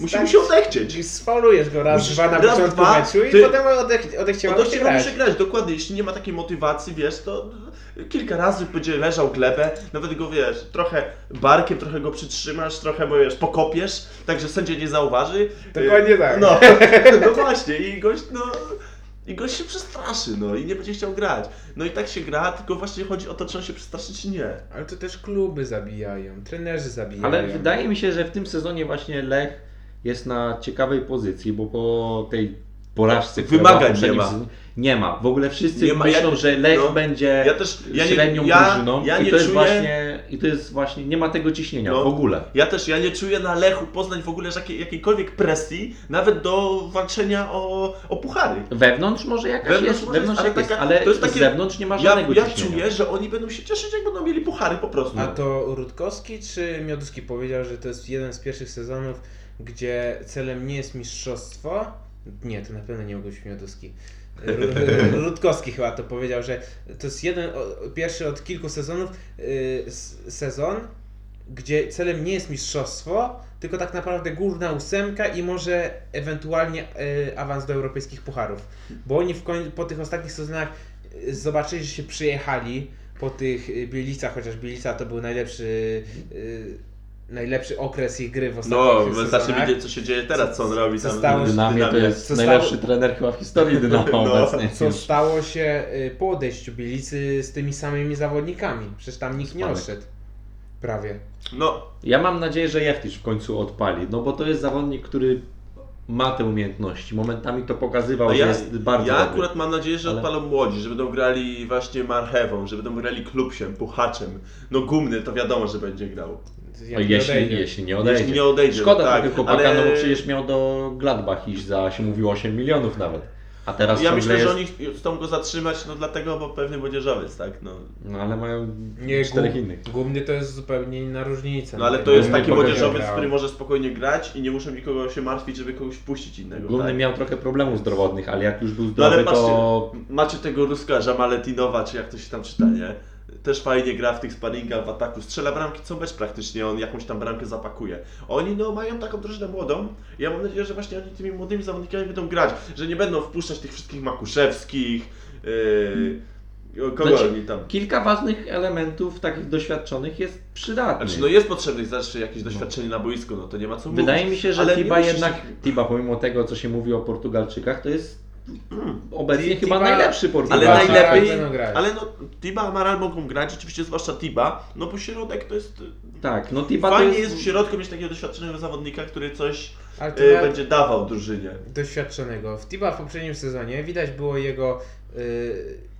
[SPEAKER 2] Musi
[SPEAKER 1] Tak,
[SPEAKER 2] mu się odechcieć.
[SPEAKER 1] Sfaulujesz go raz,
[SPEAKER 2] Musisz-
[SPEAKER 1] dwa na
[SPEAKER 2] raz,
[SPEAKER 1] początku
[SPEAKER 2] dwa,
[SPEAKER 1] meczu i
[SPEAKER 2] ty-
[SPEAKER 1] potem odech, odechciała
[SPEAKER 2] No to
[SPEAKER 1] się grać.
[SPEAKER 2] dokładnie. Jeśli nie ma takiej motywacji, wiesz, to kilka razy będzie leżał glebę, nawet go wiesz, trochę barkiem, trochę go przytrzymasz, trochę bo wiesz, pokopiesz, tak że sędzia nie zauważy.
[SPEAKER 1] Dokładnie tak.
[SPEAKER 2] No, no właśnie, i gość, no. I gość się przestraszy, no i nie będzie chciał grać. No i tak się gra, tylko właśnie chodzi o to, czy on się przestraszy, czy nie.
[SPEAKER 1] Ale to też kluby zabijają, trenerzy zabijają.
[SPEAKER 3] Ale wydaje mi się, że w tym sezonie właśnie Lech jest na ciekawej pozycji, bo po tej porażce, która
[SPEAKER 2] Wymagań nie ma.
[SPEAKER 3] Nie ma. W ogóle wszyscy
[SPEAKER 2] Nie ma.
[SPEAKER 3] myślą,
[SPEAKER 2] Ja-
[SPEAKER 3] że Lech
[SPEAKER 2] no,
[SPEAKER 3] będzie
[SPEAKER 2] ja też- ja nie-
[SPEAKER 3] średnią
[SPEAKER 2] ja-
[SPEAKER 3] drużyną
[SPEAKER 2] ja
[SPEAKER 3] i to jest
[SPEAKER 2] czuję-
[SPEAKER 3] właśnie i to jest właśnie nie ma tego ciśnienia
[SPEAKER 2] No.
[SPEAKER 3] w ogóle.
[SPEAKER 2] Ja też, ja nie czuję na Lechu Poznań w ogóle jakiej, jakiejkolwiek presji, nawet do walczenia o, o puchary.
[SPEAKER 3] Wewnątrz może jakaś
[SPEAKER 2] Wewnątrz
[SPEAKER 3] jest,
[SPEAKER 2] może
[SPEAKER 3] wewnątrz
[SPEAKER 2] jest, ale
[SPEAKER 3] jak jest,
[SPEAKER 2] taka-
[SPEAKER 3] ale
[SPEAKER 2] to jest takie-
[SPEAKER 3] z zewnątrz nie ma
[SPEAKER 2] Ja,
[SPEAKER 3] żadnego
[SPEAKER 2] ja
[SPEAKER 3] ciśnienia.
[SPEAKER 2] czuję, że oni będą się cieszyć, jak będą mieli puchary po prostu.
[SPEAKER 1] A to Rutkowski czy Mioduski powiedział, że to jest jeden z pierwszych sezonów, gdzie celem nie jest mistrzostwo? Nie, to na pewno nie Mioduski. Ru- Rutkowski chyba to powiedział, że to jest jeden, pierwszy od kilku sezonów y, sezon, gdzie celem nie jest mistrzostwo, tylko tak naprawdę górna ósemka i może ewentualnie y, awans do europejskich pucharów. Bo oni w koń, po tych ostatnich sezonach y, zobaczyli, że się przyjechali po tych Bielicach, chociaż Bielica to był najlepszy, najlepszy okres ich gry w ostatnich
[SPEAKER 2] No,
[SPEAKER 1] sezonach.
[SPEAKER 2] wystarczy widzieć, co się dzieje teraz, co on robi
[SPEAKER 1] Co
[SPEAKER 2] tam.
[SPEAKER 1] stało się-
[SPEAKER 3] Dynamie to jest
[SPEAKER 1] Co
[SPEAKER 3] najlepszy
[SPEAKER 1] stało-
[SPEAKER 3] trener chyba w historii Dynamo
[SPEAKER 2] No.
[SPEAKER 3] obecnie.
[SPEAKER 1] Co stało się y, po odejściu Bielicy z tymi samymi zawodnikami? Przecież tam nikt nie
[SPEAKER 3] Spadek.
[SPEAKER 1] odszedł. Prawie.
[SPEAKER 2] No,
[SPEAKER 3] Ja mam nadzieję, że Jeftisz w końcu odpali, no bo to jest zawodnik, który ma te umiejętności. Momentami to pokazywał,
[SPEAKER 2] a
[SPEAKER 3] że
[SPEAKER 2] ja,
[SPEAKER 3] jest bardzo
[SPEAKER 2] ja
[SPEAKER 3] dobry.
[SPEAKER 2] akurat mam nadzieję, że
[SPEAKER 3] Ale-
[SPEAKER 2] odpalą młodzi, że będą grali właśnie marchewą, że będą grali klubsiem, puchaczem. No gumny to wiadomo, że będzie grał.
[SPEAKER 1] Jak
[SPEAKER 3] No,
[SPEAKER 1] nie
[SPEAKER 3] jeśli,
[SPEAKER 1] odejdzie.
[SPEAKER 3] jeśli nie odejdzie.
[SPEAKER 2] Jeśli nie odejdzie,
[SPEAKER 3] Szkoda
[SPEAKER 2] no tak,
[SPEAKER 3] trochę chłopaka,
[SPEAKER 2] ale-
[SPEAKER 3] no bo przecież miał do Gladbach iść za, się mówiło, 8 milionów nawet. A teraz
[SPEAKER 2] Ja myślę, że
[SPEAKER 3] jest...
[SPEAKER 2] oni chcą go zatrzymać, no dlatego, bo pewny młodzieżowiec, tak, no.
[SPEAKER 3] No ale mają
[SPEAKER 1] Nie,
[SPEAKER 3] czterech innych.
[SPEAKER 1] Gumny to jest zupełnie inna różnica.
[SPEAKER 2] No ale to jest taki młodzieżowiec, który może spokojnie grać i nie muszą nikogo się martwić, żeby kogoś wpuścić innego.
[SPEAKER 3] Gumny
[SPEAKER 2] tak?
[SPEAKER 3] miał trochę problemów zdrowotnych, ale jak już był
[SPEAKER 2] No ale
[SPEAKER 3] zdrowy,
[SPEAKER 2] patrzcie,
[SPEAKER 3] to...
[SPEAKER 2] macie tego Ruskarza Maletinowa, czy jak to się tam czyta, nie? Też fajnie gra w tych sparingach w ataku, strzela bramki co mecz praktycznie, on jakąś tam bramkę zapakuje. Oni no mają taką drużynę młodą ja mam nadzieję, że właśnie oni tymi młodymi zawodnikami będą grać, że nie będą wpuszczać tych wszystkich Makuszewskich, yy, kogo
[SPEAKER 3] Znaczy,
[SPEAKER 2] oni tam...
[SPEAKER 3] Kilka ważnych elementów takich doświadczonych jest przydatnych.
[SPEAKER 2] Znaczy no jest potrzebne zawsze jakieś doświadczenie na boisku, no to nie ma co mówić.
[SPEAKER 3] Wydaje mi się, że Tiba jednak, Tiba pomimo tego, co się mówi o Portugalczykach, to jest. Obecnie
[SPEAKER 1] Tiba-
[SPEAKER 3] chyba najlepszy
[SPEAKER 2] Ale
[SPEAKER 3] Portugalczyk.
[SPEAKER 1] Tiba-
[SPEAKER 2] najlepiej, ale no Tiba, Amaral mogą grać, oczywiście zwłaszcza Tiba, no bo środek to jest...
[SPEAKER 3] Tak, no Tiba to
[SPEAKER 2] Fajnie
[SPEAKER 3] jest...
[SPEAKER 2] jest w środku mieć takiego doświadczonego zawodnika, który coś
[SPEAKER 1] Ale
[SPEAKER 2] y, będzie dawał drużynie.
[SPEAKER 1] doświadczonego. W Tiba w poprzednim sezonie widać było jego y,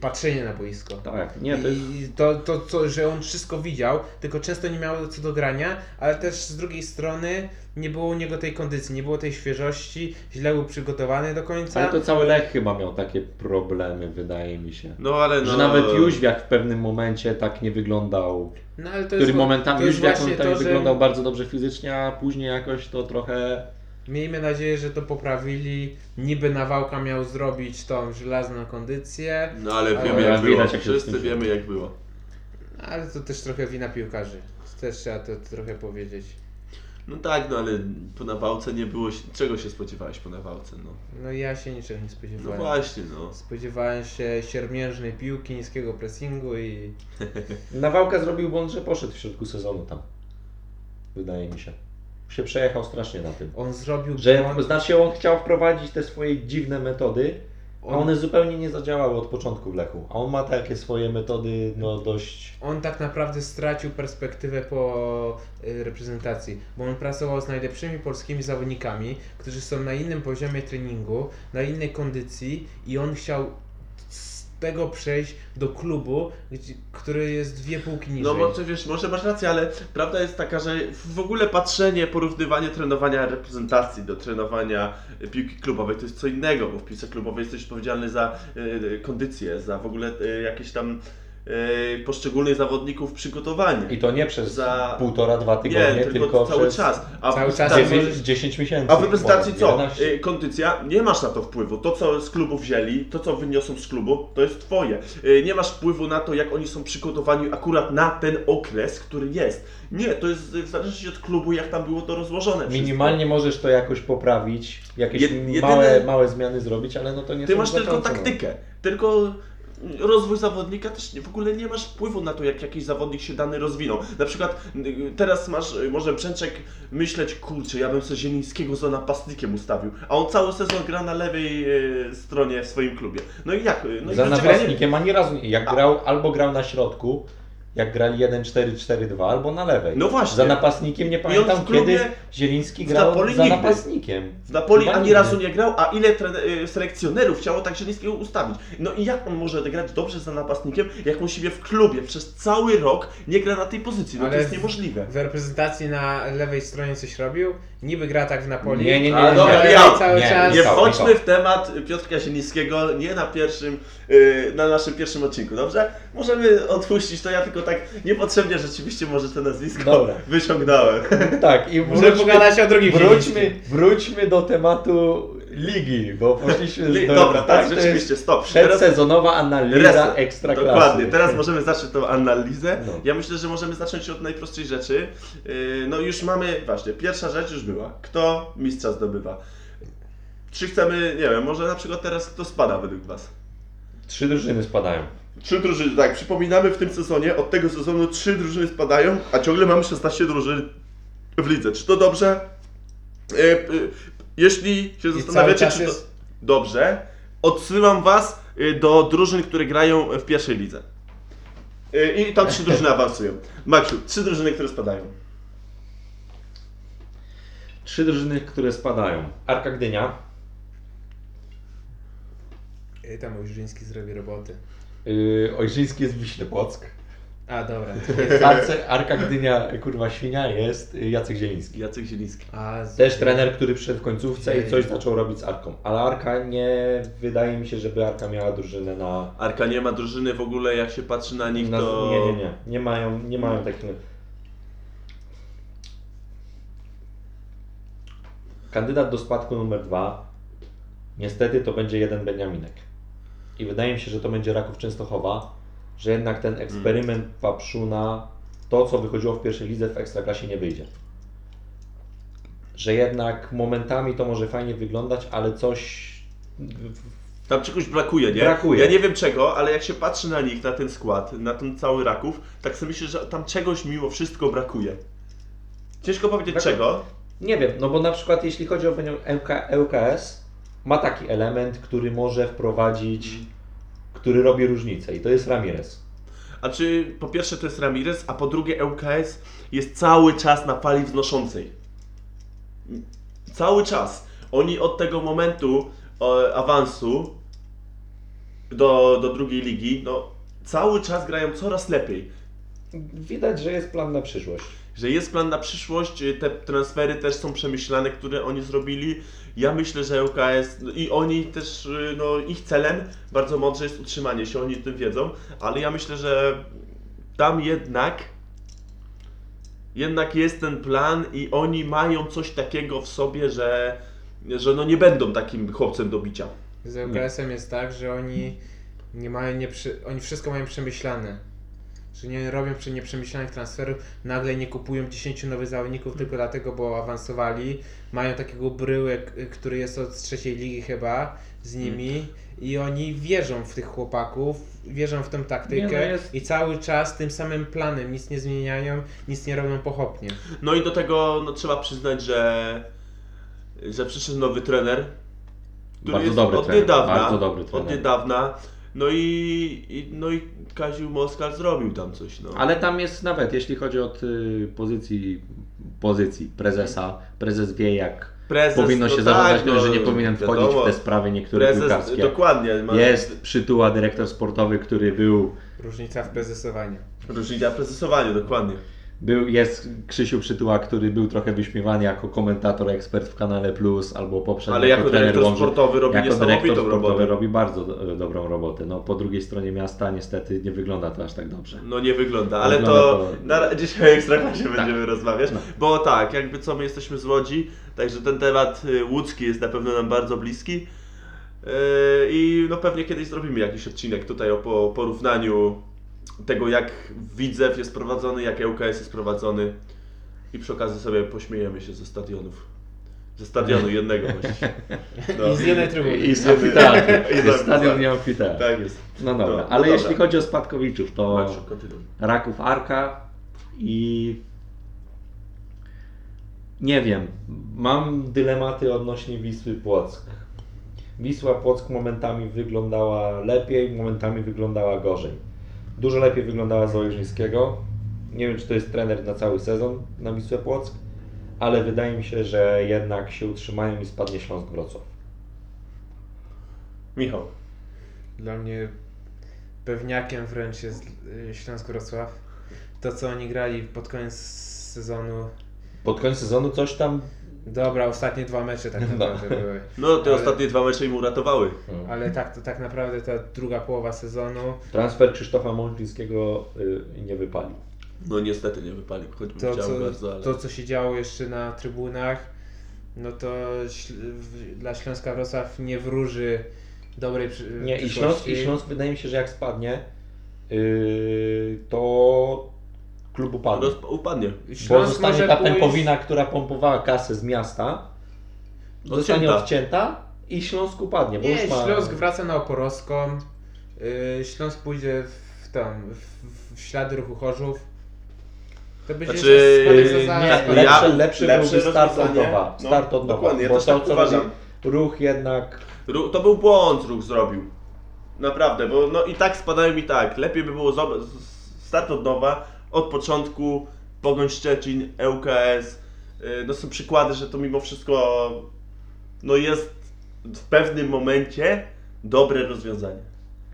[SPEAKER 1] patrzenie na boisko.
[SPEAKER 3] Tak, nie, to jest...
[SPEAKER 1] I to, to, to, że on wszystko widział, tylko często nie miał co do grania, ale też z drugiej strony nie było u niego tej kondycji, nie było tej świeżości, źle był przygotowany do końca.
[SPEAKER 3] Ale to cały Lech chyba miał takie problemy, wydaje mi się.
[SPEAKER 2] No ale no...
[SPEAKER 3] Że nawet Jóźwiak w pewnym momencie tak nie wyglądał.
[SPEAKER 1] no, ale to
[SPEAKER 3] Który
[SPEAKER 1] jest,
[SPEAKER 3] momentami
[SPEAKER 1] to jest
[SPEAKER 3] Jóźwiak on tak
[SPEAKER 1] to, że
[SPEAKER 3] wyglądał bardzo dobrze fizycznie, a później jakoś to trochę...
[SPEAKER 1] Miejmy nadzieję, że to poprawili. Niby Nawałka miał zrobić tą żelazną kondycję,
[SPEAKER 2] No ale
[SPEAKER 1] Ale
[SPEAKER 2] wiemy jak było.
[SPEAKER 3] widać, jak się
[SPEAKER 2] Wszyscy wiemy jak było.
[SPEAKER 1] ale to też trochę wina piłkarzy. Też trzeba to trochę powiedzieć.
[SPEAKER 2] No tak, no ale po nawałce nie było... się- Czego się spodziewałeś po nawałce, no?
[SPEAKER 1] No ja się niczego nie
[SPEAKER 2] No
[SPEAKER 1] spodziewałem.
[SPEAKER 2] właśnie, no.
[SPEAKER 1] Spodziewałem się siermiężnej piłki, niskiego pressingu i
[SPEAKER 3] Nawałka zrobił błąd, że poszedł w środku sezonu tam. Wydaje mi się. Się przejechał strasznie na tym.
[SPEAKER 1] on zrobił
[SPEAKER 3] Że
[SPEAKER 1] błąd.
[SPEAKER 3] znaczy on chciał wprowadzić te swoje dziwne metody, a
[SPEAKER 1] On-
[SPEAKER 3] one zupełnie nie zadziałały od początku w Lechu. A on ma takie swoje metody, no dość.
[SPEAKER 1] On tak naprawdę stracił perspektywę po y, reprezentacji, bo on pracował z najlepszymi polskimi zawodnikami, którzy są na innym poziomie treningu, na innej kondycji i on chciał tego przejść do klubu, gdzie, który jest dwie półki niżej.
[SPEAKER 2] No może wiesz, może masz rację, ale prawda jest taka, że w ogóle patrzenie, porównywanie trenowania reprezentacji do trenowania piłki klubowej to jest co innego, bo w piłce klubowej jesteś odpowiedzialny za e, kondycję, za w ogóle e, jakieś tam poszczególnych zawodników przygotowanie.
[SPEAKER 3] I to nie przez
[SPEAKER 2] Za-
[SPEAKER 3] półtora, dwa
[SPEAKER 2] Nie,
[SPEAKER 3] tygodnie,
[SPEAKER 2] tylko,
[SPEAKER 3] tylko,
[SPEAKER 2] cały
[SPEAKER 3] przez
[SPEAKER 2] czas. A
[SPEAKER 1] Cały czas
[SPEAKER 2] reprezentacji-
[SPEAKER 1] możesz-
[SPEAKER 3] 10 miesięcy.
[SPEAKER 2] a w reprezentacji co?
[SPEAKER 3] 11.
[SPEAKER 2] Y, Kondycja, nie masz na to wpływu. To, co z klubu wzięli, to, co wyniosą z klubu, to jest twoje. Y, Nie masz wpływu na to, jak oni są przygotowani akurat na ten okres, który jest. Nie, to jest y, w zależności od klubu, jak tam było to rozłożone. wszystko.
[SPEAKER 3] Minimalnie możesz to jakoś poprawić, jakieś
[SPEAKER 2] Jed- jedyne-
[SPEAKER 3] małe, małe zmiany zrobić, ale no to nie
[SPEAKER 2] Ty masz tylko taktykę, tylko rozwój zawodnika też w ogóle nie masz wpływu na to, jak jakiś zawodnik się dany rozwinął. Na przykład y, teraz masz, y, może Brzęczek myśleć, kurczę, ja bym sobie Zielińskiego za napastnikiem ustawił, a on cały sezon gra na lewej y, stronie w swoim klubie. No i jak? No
[SPEAKER 3] Za
[SPEAKER 2] nie?
[SPEAKER 3] napastnikiem razu nie. Jak grał, albo grał na środku, jak grali 1-4-4-2, albo na lewej.
[SPEAKER 2] No właśnie.
[SPEAKER 3] Za napastnikiem nie pamiętam
[SPEAKER 2] w klubie
[SPEAKER 3] kiedy Zieliński grał
[SPEAKER 2] Napoli
[SPEAKER 3] za
[SPEAKER 2] nigdy.
[SPEAKER 3] napastnikiem.
[SPEAKER 2] W Napoli
[SPEAKER 3] Chyba
[SPEAKER 2] ani
[SPEAKER 3] nigdy.
[SPEAKER 2] razu nie grał, a ile y, selekcjonerów chciało tak Zielińskiego ustawić? No i jak on może grać dobrze za napastnikiem, jak on siebie w klubie przez cały rok nie gra na tej pozycji? No to
[SPEAKER 1] Ale
[SPEAKER 2] jest
[SPEAKER 1] w-
[SPEAKER 2] niemożliwe.
[SPEAKER 1] W reprezentacji na lewej stronie coś robił, niby gra tak w Napoli.
[SPEAKER 3] Nie, nie, nie.
[SPEAKER 2] Dobra,
[SPEAKER 3] nie,
[SPEAKER 1] cały
[SPEAKER 3] nie,
[SPEAKER 1] czas-
[SPEAKER 2] Nie wchodźmy w temat Piotrka Zielińskiego, nie na pierwszym, y, na naszym pierwszym odcinku, dobrze? Możemy odpuścić to, ja tylko tak niepotrzebnie rzeczywiście może to nazwisko
[SPEAKER 3] Dobra.
[SPEAKER 2] wyciągnąłem.
[SPEAKER 3] Tak, i
[SPEAKER 1] Możemy pogadać o drugim
[SPEAKER 3] wróćmy, wróćmy do tematu ligi, bo poszliśmy
[SPEAKER 2] Li-
[SPEAKER 3] do,
[SPEAKER 2] Dobra, tak,
[SPEAKER 3] to jest
[SPEAKER 2] rzeczywiście, stop. Teraz
[SPEAKER 3] Przedsezonowa analiza ekstraklasy.
[SPEAKER 2] Dokładnie, teraz możemy zacząć tą analizę.
[SPEAKER 3] No.
[SPEAKER 2] Ja myślę, że możemy zacząć od najprostszej rzeczy. Yy, No już mamy, właśnie, pierwsza rzecz już była. Kto mistrza zdobywa? Czy chcemy, nie wiem, może na przykład teraz kto spada według Was?
[SPEAKER 3] Trzy drużyny spadają.
[SPEAKER 2] Trzy drużyny, tak, przypominamy w tym sezonie, od tego sezonu trzy drużyny spadają, a ciągle mamy 16 drużyn w lidze. Czy to dobrze? E, e, jeśli się
[SPEAKER 1] I
[SPEAKER 2] zastanawiacie, czy to
[SPEAKER 1] jest-
[SPEAKER 2] dobrze, odsyłam Was e, do drużyn, które grają w pierwszej lidze. E, I tam trzy drużyny awansują. Maksiu, trzy drużyny, które spadają.
[SPEAKER 3] Trzy drużyny, które spadają. Arka Gdynia,
[SPEAKER 1] I tam Ojrzyński zrobi roboty.
[SPEAKER 3] Yy, Ojrzyński jest w Wiśle Płock.
[SPEAKER 1] A dobra.
[SPEAKER 3] Arce, Arka Gdynia, kurwa świnia, jest y, Jacek Zieliński.
[SPEAKER 2] Jacek Zieliński.
[SPEAKER 1] A, z...
[SPEAKER 3] Też trener, który przyszedł w końcówce i coś zaczął robić z Arką. Ale Arka nie, wydaje mi się, żeby Arka miała drużynę na...
[SPEAKER 2] Arka nie ma drużyny w ogóle, jak się patrzy na nich,
[SPEAKER 3] na
[SPEAKER 2] to...
[SPEAKER 3] Nie, nie, nie. Nie mają, nie mają takiego... Kandydat do spadku numer dwa niestety to będzie jeden Beniaminek. I wydaje mi się, że to będzie Raków Częstochowa, że jednak ten eksperyment Papszuna, to co wychodziło w pierwszej lidze w Ekstraklasie nie wyjdzie. Że jednak momentami to może fajnie wyglądać, ale coś
[SPEAKER 2] Tam czegoś brakuje, nie?
[SPEAKER 3] Brakuje.
[SPEAKER 2] Ja nie wiem czego, ale jak się patrzy na nich, na ten skład, na ten cały Raków, tak sobie myślę, że tam czegoś mimo wszystko brakuje. Ciężko powiedzieć czego.
[SPEAKER 3] Nie wiem, no bo na przykład jeśli chodzi o LKS, ma taki element, który może wprowadzić, który robi różnicę i to jest Ramirez.
[SPEAKER 2] A czy po pierwsze to jest Ramirez, a po drugie ŁKS jest cały czas na fali wznoszącej. Cały czas. Oni od tego momentu e, awansu do, do drugiej ligi, no cały czas grają coraz lepiej.
[SPEAKER 3] Widać, że jest plan na przyszłość.
[SPEAKER 2] że jest plan na przyszłość, y, te transfery też są przemyślane, które oni zrobili. Ja myślę, że ŁKS no i oni też, y, no ich celem bardzo mądrze jest utrzymanie się, oni tym wiedzą, ale ja myślę, że tam jednak jednak jest ten plan i oni mają coś takiego w sobie, że, że no nie będą takim chłopcem do bicia.
[SPEAKER 1] Z LKS-em jest tak, że oni nie mają, nie przy... oni wszystko mają przemyślane. Że nie robią przy nieprzemyślanych transferów, nagle nie kupują 10 nowych zawodników tylko dlatego, bo awansowali. Mają takiego bryłę, k- który jest od trzeciej ligi chyba z nimi i oni wierzą w tych chłopaków, wierzą w tę taktykę
[SPEAKER 3] Nie, no jest-
[SPEAKER 1] i cały czas tym samym planem nic nie zmieniają, nic nie robią pochopnie.
[SPEAKER 2] No i do tego no, trzeba przyznać, że, że przyszedł nowy trener. który
[SPEAKER 3] Bardzo
[SPEAKER 2] jest
[SPEAKER 3] dobry
[SPEAKER 2] od
[SPEAKER 3] trener,
[SPEAKER 2] niedawna.
[SPEAKER 3] bardzo dobry
[SPEAKER 2] Od
[SPEAKER 3] trener.
[SPEAKER 2] niedawna. No i, i, no i Kaziu Moskal zrobił tam coś. No.
[SPEAKER 3] Ale tam jest nawet, jeśli chodzi od y, pozycji, pozycji prezesa, prezes wie jak
[SPEAKER 2] Prezes,
[SPEAKER 3] powinno się
[SPEAKER 2] no
[SPEAKER 3] zarządzać,
[SPEAKER 2] tak, no,
[SPEAKER 3] że nie powinien wchodzić
[SPEAKER 2] wiadomo.
[SPEAKER 3] w te sprawy niektóre
[SPEAKER 2] Prezes,
[SPEAKER 3] piłkarskie.
[SPEAKER 2] dokładnie. Ma
[SPEAKER 3] Jest przytuła dyrektor sportowy, który był,
[SPEAKER 1] Różnica w prezesowaniu.
[SPEAKER 2] Różnica w prezesowaniu, dokładnie.
[SPEAKER 3] Był, jest Krzysiu Przytuła, który był trochę wyśmiewany jako komentator, ekspert w kanale Plus albo poprzednio
[SPEAKER 2] Ale jako
[SPEAKER 3] trener
[SPEAKER 2] dyrektor
[SPEAKER 3] Łomży.
[SPEAKER 2] sportowy robi
[SPEAKER 3] jako dyrektor sportowy
[SPEAKER 2] robotę.
[SPEAKER 3] robi bardzo do, dobrą robotę. No, po drugiej stronie miasta niestety nie wygląda to aż tak dobrze.
[SPEAKER 2] No nie wygląda, ale
[SPEAKER 3] Wygląda
[SPEAKER 2] to,
[SPEAKER 3] to-
[SPEAKER 2] na, dzisiaj o Ekstraklasie będziemy rozmawiać,
[SPEAKER 3] No.
[SPEAKER 2] bo tak, jakby co, my jesteśmy z Łodzi, także ten temat y, łódzki jest na pewno nam bardzo bliski Yy, i no pewnie kiedyś zrobimy jakiś odcinek tutaj o po, porównaniu tego jak Widzew jest prowadzony, jak ŁKS jest prowadzony i przy okazji sobie pośmiejemy się ze stadionów. Ze stadionu jednego właściwie. No.
[SPEAKER 1] I z jednej trybuny.
[SPEAKER 3] I z amfiteatru.
[SPEAKER 2] I z
[SPEAKER 3] Jest Stadion nie amfiteatr.
[SPEAKER 2] Tak jest.
[SPEAKER 3] No dobra,
[SPEAKER 2] No, no
[SPEAKER 3] ale
[SPEAKER 2] dobra.
[SPEAKER 3] jeśli chodzi o spadkowiczów, to. Raków Arka i nie wiem, mam dylematy odnośnie Wisły Płock. Wisła Płock momentami wyglądała lepiej, momentami wyglądała gorzej. Dużo lepiej wyglądała z. Nie wiem, czy to jest trener na cały sezon na Wisłę Płock, ale wydaje mi się, że jednak się utrzymają i spadnie Śląsk Wrocław.
[SPEAKER 2] Michał.
[SPEAKER 1] Dla mnie pewniakiem wręcz jest y, Śląsk Wrocław. To co oni grali pod koniec sezonu.
[SPEAKER 3] Pod koniec sezonu coś tam
[SPEAKER 1] Dobra, ostatnie dwa mecze tak
[SPEAKER 3] No.
[SPEAKER 1] naprawdę były.
[SPEAKER 2] No te
[SPEAKER 1] Ale-
[SPEAKER 2] ostatnie dwa mecze im uratowały.
[SPEAKER 1] Ale tak, to tak naprawdę ta druga połowa sezonu.
[SPEAKER 3] transfer Krzysztofa Mączyńskiego y, nie wypalił.
[SPEAKER 2] No niestety nie wypalił, choćbym
[SPEAKER 1] To
[SPEAKER 2] chciał
[SPEAKER 1] co,
[SPEAKER 2] bardzo, ale...
[SPEAKER 1] to, co się działo jeszcze na trybunach, no to dla Śląska Wrocław nie wróży dobrej przy,
[SPEAKER 3] Nie, i Śląsk, i Śląsk wydaje mi się, że jak spadnie, yy, to klub upadnie.
[SPEAKER 2] Roz, upadnie.
[SPEAKER 3] Bo zostanie ta
[SPEAKER 1] pójść-
[SPEAKER 3] która pompowała kasę z miasta, zostanie
[SPEAKER 2] Odcięta.
[SPEAKER 3] odcięta i Śląsk upadnie. Bo
[SPEAKER 1] Nie,
[SPEAKER 3] już ma...
[SPEAKER 1] Śląsk wraca na Oporowską. Yy, Śląsk pójdzie w tam, w, w ślady ruchu Chorzów. To będzie
[SPEAKER 2] Znaczy,
[SPEAKER 1] za
[SPEAKER 3] Nie,
[SPEAKER 1] zaraz.
[SPEAKER 2] Ja-
[SPEAKER 3] lepsze byłby start od nowa.
[SPEAKER 2] No,
[SPEAKER 3] Start od nowa.
[SPEAKER 2] ja
[SPEAKER 3] bo
[SPEAKER 2] też
[SPEAKER 3] to,
[SPEAKER 2] tak
[SPEAKER 3] co
[SPEAKER 2] uważam.
[SPEAKER 3] robi Ruch jednak
[SPEAKER 2] Ru- To był błąd ruch zrobił. Naprawdę, bo no i tak spadają i tak. Lepiej by było start od nowa, od początku, Pogoń Szczecin, ŁKS. Yy, No są przykłady, że to mimo wszystko no jest w pewnym momencie dobre rozwiązanie.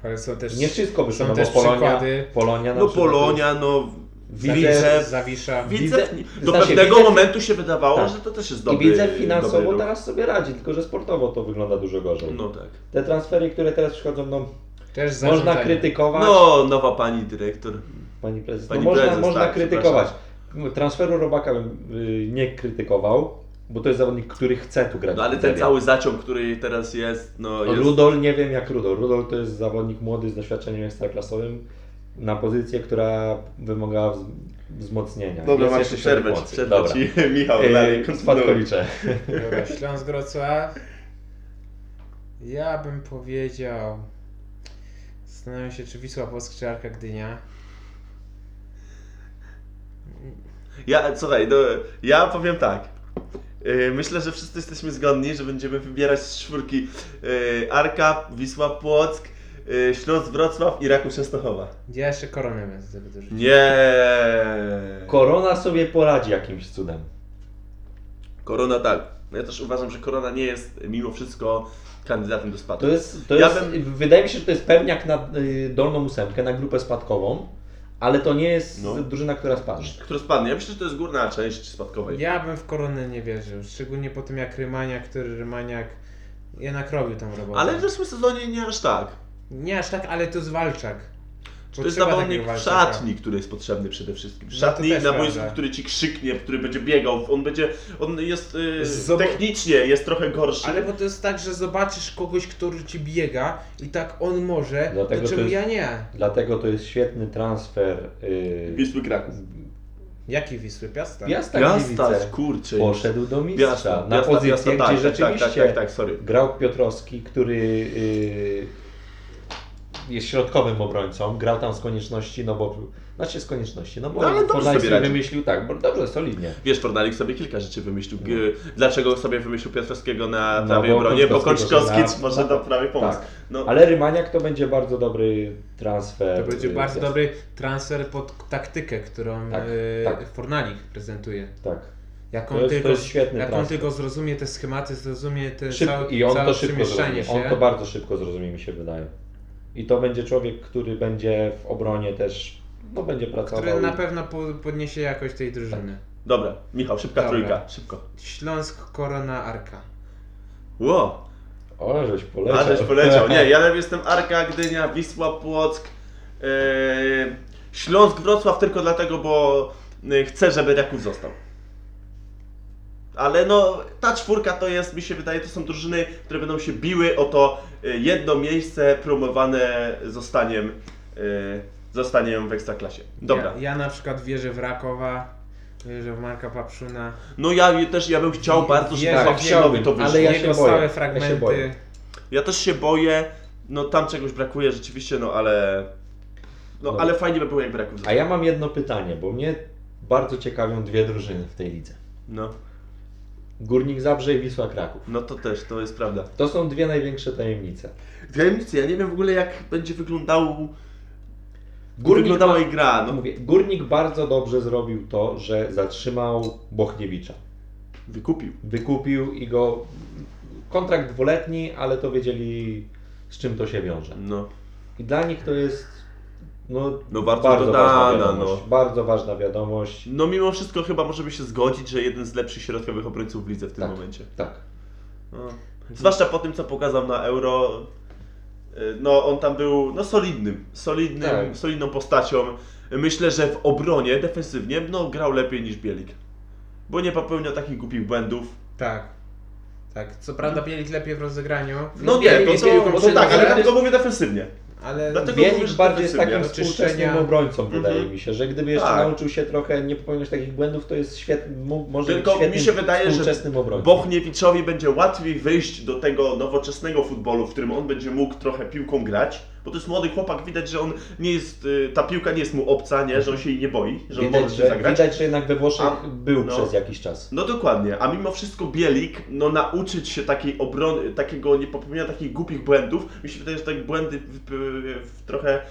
[SPEAKER 1] Ale są też,
[SPEAKER 3] nie wszystko wyszło,
[SPEAKER 1] są
[SPEAKER 3] no bo
[SPEAKER 1] też
[SPEAKER 3] Polonia,
[SPEAKER 1] przykłady.
[SPEAKER 3] Polonia na
[SPEAKER 2] No
[SPEAKER 3] przykład
[SPEAKER 2] Polonia, no
[SPEAKER 3] Widzew-
[SPEAKER 2] Widzew.
[SPEAKER 1] Zawisza.
[SPEAKER 2] Widzew,
[SPEAKER 3] Widzę-
[SPEAKER 2] do
[SPEAKER 3] znaczy,
[SPEAKER 2] pewnego
[SPEAKER 3] Widzew-
[SPEAKER 2] momentu się wydawało,
[SPEAKER 3] Tak.
[SPEAKER 2] że to też jest
[SPEAKER 3] I
[SPEAKER 2] dobry
[SPEAKER 3] widzę
[SPEAKER 2] dobry
[SPEAKER 3] finansowo teraz sobie radzi, tylko że sportowo to wygląda dużo gorzej.
[SPEAKER 2] No tak.
[SPEAKER 3] Te transfery, które teraz przychodzą, no
[SPEAKER 1] Też
[SPEAKER 3] można krytykować.
[SPEAKER 2] No, nowa pani dyrektor.
[SPEAKER 3] Pani prezes,
[SPEAKER 2] Pani
[SPEAKER 3] no można,
[SPEAKER 2] prezes,
[SPEAKER 3] można
[SPEAKER 2] tak,
[SPEAKER 3] krytykować. Transferu Robaka bym y, nie krytykował, bo to jest zawodnik, który chce tu grać.
[SPEAKER 2] No ale ten cały zaciąg, który teraz jest, no jest...
[SPEAKER 3] Rudol nie wiem jak Rudol. Rudol to jest zawodnik młody z doświadczeniem ekstraklasowym na pozycję, która wymagała wz- wzmocnienia.
[SPEAKER 2] Dobra,
[SPEAKER 3] Jest
[SPEAKER 2] masz
[SPEAKER 3] jeszcze
[SPEAKER 2] przerwę,
[SPEAKER 3] Dobra.
[SPEAKER 2] ci. Michał,
[SPEAKER 3] Yy,
[SPEAKER 2] dalej, kontynuuj.
[SPEAKER 3] Spadkowicze.
[SPEAKER 1] Dobra, Śląsk Wrocław. Ja bym powiedział. Zastanawiam się, czy Wisła Płock, czy Arka Gdynia.
[SPEAKER 2] Ja, słuchaj, no, ja powiem tak. Yy, Myślę, że wszyscy jesteśmy zgodni, że będziemy wybierać z czwórki yy, Arka, Wisła Płock, yy, Śląsk Wrocław i Raków Częstochowa.
[SPEAKER 1] Ja jeszcze koronę bym sobie dorzucił.
[SPEAKER 2] Nie.
[SPEAKER 3] Korona sobie poradzi jakimś cudem.
[SPEAKER 2] Korona tak. No ja też uważam, że Korona nie jest mimo wszystko kandydatem do spadku.
[SPEAKER 3] To jest, to
[SPEAKER 2] Ja
[SPEAKER 3] jest, wydaje mi się, że to jest pewniak na y, dolną ósemkę, na grupę spadkową, ale to nie jest
[SPEAKER 2] No.
[SPEAKER 3] drużyna, która spadnie.
[SPEAKER 2] Który spadnie? Ja myślę, że to jest górna część spadkowej.
[SPEAKER 1] Ja bym w koronę nie wierzył. Szczególnie po tym jak Rymaniak, który Rymaniak jednak robił tą robotę.
[SPEAKER 2] Ale w zeszłym sezonie nie aż tak.
[SPEAKER 1] Nie aż tak, ale to zwalczak.
[SPEAKER 2] To jest zawodnik w szatni, który jest potrzebny przede wszystkim. W
[SPEAKER 1] No
[SPEAKER 2] szatni
[SPEAKER 1] też
[SPEAKER 2] na boisku, który ci krzyknie, który będzie biegał. On będzie, on jest y,
[SPEAKER 1] Zob-
[SPEAKER 2] technicznie, jest trochę gorszy.
[SPEAKER 1] Ale bo to jest tak, że zobaczysz kogoś, który ci biega i tak on może,
[SPEAKER 3] Dlatego
[SPEAKER 1] to
[SPEAKER 3] to
[SPEAKER 1] czemu
[SPEAKER 3] jest-
[SPEAKER 1] ja nie?
[SPEAKER 3] Dlatego to jest świetny transfer. Yy,
[SPEAKER 2] Wisły Kraków.
[SPEAKER 1] Jaki Wisły? Piasta?
[SPEAKER 3] Piasta
[SPEAKER 2] Piasta, kurczę.
[SPEAKER 3] poszedł do mistrza
[SPEAKER 2] Piasta,
[SPEAKER 3] na pozycję,
[SPEAKER 2] Piasta,
[SPEAKER 3] gdzie
[SPEAKER 2] tak, tak,
[SPEAKER 3] rzeczywiście
[SPEAKER 2] Tak, tak, tak, sorry.
[SPEAKER 3] grał Piotrowski, który yy, jest środkowym obrońcą, grał tam z konieczności, no bo, znaczy z konieczności, no bo
[SPEAKER 2] No, ale dobrze
[SPEAKER 3] Forlán
[SPEAKER 2] sobie radzi.
[SPEAKER 3] wymyślił tak, bo dobrze, solidnie.
[SPEAKER 2] Wiesz, Fornalik sobie kilka rzeczy wymyślił. G- Dlaczego sobie wymyślił Piotrowskiego na
[SPEAKER 3] No,
[SPEAKER 2] prawej
[SPEAKER 3] bo
[SPEAKER 2] obronie? Bo
[SPEAKER 3] na-
[SPEAKER 2] może do prawej pomóc.
[SPEAKER 3] Tak.
[SPEAKER 2] No,
[SPEAKER 3] Ale Rymaniak to będzie bardzo dobry transfer.
[SPEAKER 1] To będzie
[SPEAKER 3] yy,
[SPEAKER 1] bardzo
[SPEAKER 3] jest-
[SPEAKER 1] dobry transfer pod taktykę, którą
[SPEAKER 3] Tak,
[SPEAKER 1] e,
[SPEAKER 3] tak.
[SPEAKER 1] Fornalik prezentuje.
[SPEAKER 3] Tak.
[SPEAKER 1] Jak
[SPEAKER 3] To
[SPEAKER 1] on,
[SPEAKER 3] jest- to
[SPEAKER 1] tylko,
[SPEAKER 3] jest świetny
[SPEAKER 1] jak on tylko zrozumie te schematy, zrozumie te
[SPEAKER 3] Szybko,
[SPEAKER 1] całe,
[SPEAKER 3] I on
[SPEAKER 1] całe
[SPEAKER 3] to szybko
[SPEAKER 1] przemieszczanie
[SPEAKER 3] zrozumie.
[SPEAKER 1] się.
[SPEAKER 3] On to bardzo szybko zrozumie, mi się wydaje. I to będzie człowiek, który będzie w obronie też, no będzie pracował.
[SPEAKER 1] który na
[SPEAKER 3] i-
[SPEAKER 1] pewno po- podniesie jakość tej drużyny.
[SPEAKER 2] Dobra, Michał, szybka
[SPEAKER 1] Dobra.
[SPEAKER 2] trójka, szybko.
[SPEAKER 1] Śląsk, Korona, Arka.
[SPEAKER 2] Ło,
[SPEAKER 3] O, żeś poleciał.
[SPEAKER 2] a żeś poleciał. Nie, ja jestem Arka, Gdynia, Wisła, Płock, yy, Śląsk, Wrocław tylko dlatego, bo yy, chcę, żeby Raków został. Ale no, ta czwórka to jest, mi się wydaje, to są drużyny, które będą się biły o to y, jedno miejsce promowane zostaniem, y, zostaniem w Ekstraklasie. Dobra.
[SPEAKER 1] Ja, ja na przykład wierzę w Rakowa, wierzę w Marka Papszuna.
[SPEAKER 2] No ja też, ja bym chciał bardzo, żeby
[SPEAKER 1] niego,
[SPEAKER 2] to wyszło.
[SPEAKER 3] ale ja się
[SPEAKER 1] stałe
[SPEAKER 3] boję, ja
[SPEAKER 1] fragmenty.
[SPEAKER 3] się boję.
[SPEAKER 2] Ja też się boję, no tam czegoś brakuje rzeczywiście, no ale... No,
[SPEAKER 3] No.
[SPEAKER 2] ale fajnie by było jakby Raków
[SPEAKER 3] A ja mam jedno pytanie, bo mnie bardzo ciekawią dwie drużyny w tej lidze.
[SPEAKER 2] No,
[SPEAKER 3] Górnik Zabrze i Wisła Kraków.
[SPEAKER 2] no to też, to jest prawda.
[SPEAKER 3] To są dwie największe tajemnice.
[SPEAKER 2] Tajemnicy, ja nie wiem w ogóle jak będzie wyglądał...
[SPEAKER 3] Górnik
[SPEAKER 2] wyglądała jej gra, no.
[SPEAKER 3] Mówię, Górnik bardzo dobrze zrobił to, że zatrzymał Bochniewicza.
[SPEAKER 2] Wykupił.
[SPEAKER 3] Wykupił i go... Kontrakt dwuletni, ale to wiedzieli z czym to się wiąże.
[SPEAKER 2] No.
[SPEAKER 3] I dla nich to jest no,
[SPEAKER 2] No bardzo
[SPEAKER 3] bardzo
[SPEAKER 2] dodana,
[SPEAKER 3] ważna wiadomość.
[SPEAKER 2] no.
[SPEAKER 3] Bardzo ważna wiadomość.
[SPEAKER 2] No mimo wszystko chyba możemy się zgodzić, że jeden z lepszych środkowych obrońców w lidze w tym
[SPEAKER 3] Tak.
[SPEAKER 2] momencie.
[SPEAKER 3] Tak.
[SPEAKER 2] No. Zwłaszcza po tym, co pokazał na Euro. y, No, on tam był no, solidnym, solidnym,
[SPEAKER 3] Tak.
[SPEAKER 2] solidną postacią. Myślę, że w obronie, defensywnie, no, grał lepiej niż Bielik. Bo nie popełniał takich głupich błędów.
[SPEAKER 1] Tak. Tak, co prawda Bielik lepiej w rozegraniu.
[SPEAKER 2] No nie,
[SPEAKER 1] Bielik
[SPEAKER 2] to,
[SPEAKER 1] jest
[SPEAKER 2] to,
[SPEAKER 1] piłką
[SPEAKER 2] to
[SPEAKER 1] przy
[SPEAKER 2] tak, ale
[SPEAKER 1] nodze,
[SPEAKER 2] dlatego mówię defensywnie.
[SPEAKER 1] Ale
[SPEAKER 2] Dlatego
[SPEAKER 3] Bielik bardziej jest takim współczesnym obrońcą, wydaje
[SPEAKER 2] Mhm.
[SPEAKER 3] mi się, że gdyby jeszcze
[SPEAKER 2] Tak.
[SPEAKER 3] nauczył się trochę nie popełniać takich błędów, to jest świetny, może
[SPEAKER 2] Tylko
[SPEAKER 3] być świetnym
[SPEAKER 2] mi się wydaje, że
[SPEAKER 3] obrońcą.
[SPEAKER 2] Bochniewiczowi będzie łatwiej wyjść do tego nowoczesnego futbolu, w którym on będzie mógł trochę piłką grać, bo to jest młody chłopak, widać, że on nie jest, y, ta piłka nie jest mu obca, nie, że on się jej nie boi, że on
[SPEAKER 3] widać,
[SPEAKER 2] może się
[SPEAKER 3] że,
[SPEAKER 2] zagrać.
[SPEAKER 3] widać, że jednak we Włoszech
[SPEAKER 2] A-
[SPEAKER 3] był
[SPEAKER 2] no.
[SPEAKER 3] przez jakiś czas.
[SPEAKER 2] No dokładnie, a mimo wszystko Bielik, no nauczyć się takiej obrony, takiego nie popełniania takich głupich błędów, mi się wydaje, że te błędy w, w, w trochę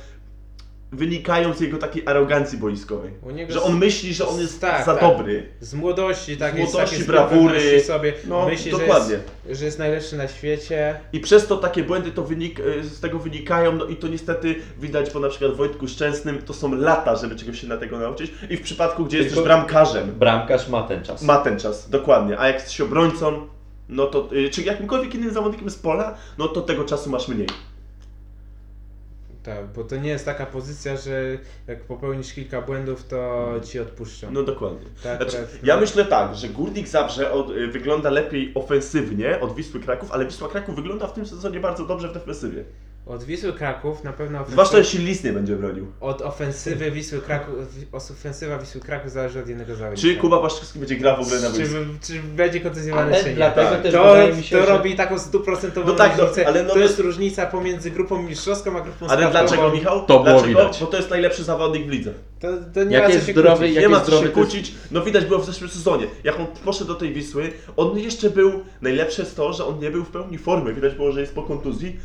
[SPEAKER 2] wynikają z jego takiej arogancji boiskowej.
[SPEAKER 1] U niego
[SPEAKER 2] Że on myśli, że on jest
[SPEAKER 1] tak,
[SPEAKER 2] za
[SPEAKER 1] tak.
[SPEAKER 2] dobry.
[SPEAKER 1] z młodości, tak,
[SPEAKER 2] Z
[SPEAKER 1] jest
[SPEAKER 2] młodości,
[SPEAKER 1] takie
[SPEAKER 2] brawury.
[SPEAKER 1] sobie,
[SPEAKER 2] No,
[SPEAKER 1] myśli,
[SPEAKER 2] dokładnie.
[SPEAKER 1] Że, jest, że jest najlepszy na świecie.
[SPEAKER 2] I przez to takie błędy to wynik, y, z tego wynikają, no i to niestety widać po na przykład Wojtku Szczęsnym, to są lata, żeby czegoś się na tego nauczyć. I w przypadku, gdzie jesteś
[SPEAKER 3] Tylko-
[SPEAKER 2] bramkarzem,
[SPEAKER 3] Bramkarz ma ten czas.
[SPEAKER 2] ma ten czas, dokładnie. A jak jesteś obrońcą, no to, y, czy jakimkolwiek innym zawodnikiem z pola, no to tego czasu masz mniej.
[SPEAKER 1] Tak, bo to nie jest taka pozycja, że jak popełnisz kilka błędów, to ci odpuszczą.
[SPEAKER 2] No dokładnie.
[SPEAKER 1] tak,
[SPEAKER 2] Znaczy,
[SPEAKER 1] akurat,
[SPEAKER 2] ja
[SPEAKER 1] no.
[SPEAKER 2] myślę tak, że Górnik Zabrze od, y, wygląda lepiej ofensywnie od Wisły Kraków, ale Wisła Kraków wygląda w tym sezonie bardzo dobrze w defensywie.
[SPEAKER 1] Od Wisły Kraków na pewno
[SPEAKER 2] Zwłaszcza jeśli Lis nie będzie bronił.
[SPEAKER 1] od ofensywy Wisły Kraków, ofensywa Wisły Kraków zależy od jednego zawodnika.
[SPEAKER 2] Czy Kuba Paszczewski będzie grał w ogóle na
[SPEAKER 1] czy,
[SPEAKER 2] boisku?
[SPEAKER 1] czy będzie kontuzjowany,
[SPEAKER 3] Ale
[SPEAKER 1] czy nie.
[SPEAKER 3] dlatego
[SPEAKER 2] Tak.
[SPEAKER 3] też
[SPEAKER 1] To,
[SPEAKER 3] wydaje mi się,
[SPEAKER 1] to
[SPEAKER 3] że...
[SPEAKER 1] robi taką stuprocentową
[SPEAKER 2] No tak, no,
[SPEAKER 1] różnicę.
[SPEAKER 2] ale no
[SPEAKER 1] to jest różnica pomiędzy grupą mistrzowską a grupą
[SPEAKER 2] Ale dlaczego Michał?
[SPEAKER 3] To było
[SPEAKER 2] dlaczego?
[SPEAKER 3] widać.
[SPEAKER 2] Bo to jest najlepszy zawodnik w lidze.
[SPEAKER 1] To, to nie
[SPEAKER 3] Jak
[SPEAKER 1] ma co
[SPEAKER 3] jest
[SPEAKER 1] się
[SPEAKER 3] zdrowy,
[SPEAKER 1] kłócić.
[SPEAKER 3] jak
[SPEAKER 2] nie ma co się
[SPEAKER 3] zdrowy, to jest-
[SPEAKER 2] kłócić. No widać było w zeszłym sezonie. Jak on poszedł do tej Wisły, on jeszcze był, najlepsze jest to, że on nie był w pełni formy. Widać było, że jest po kontuzji.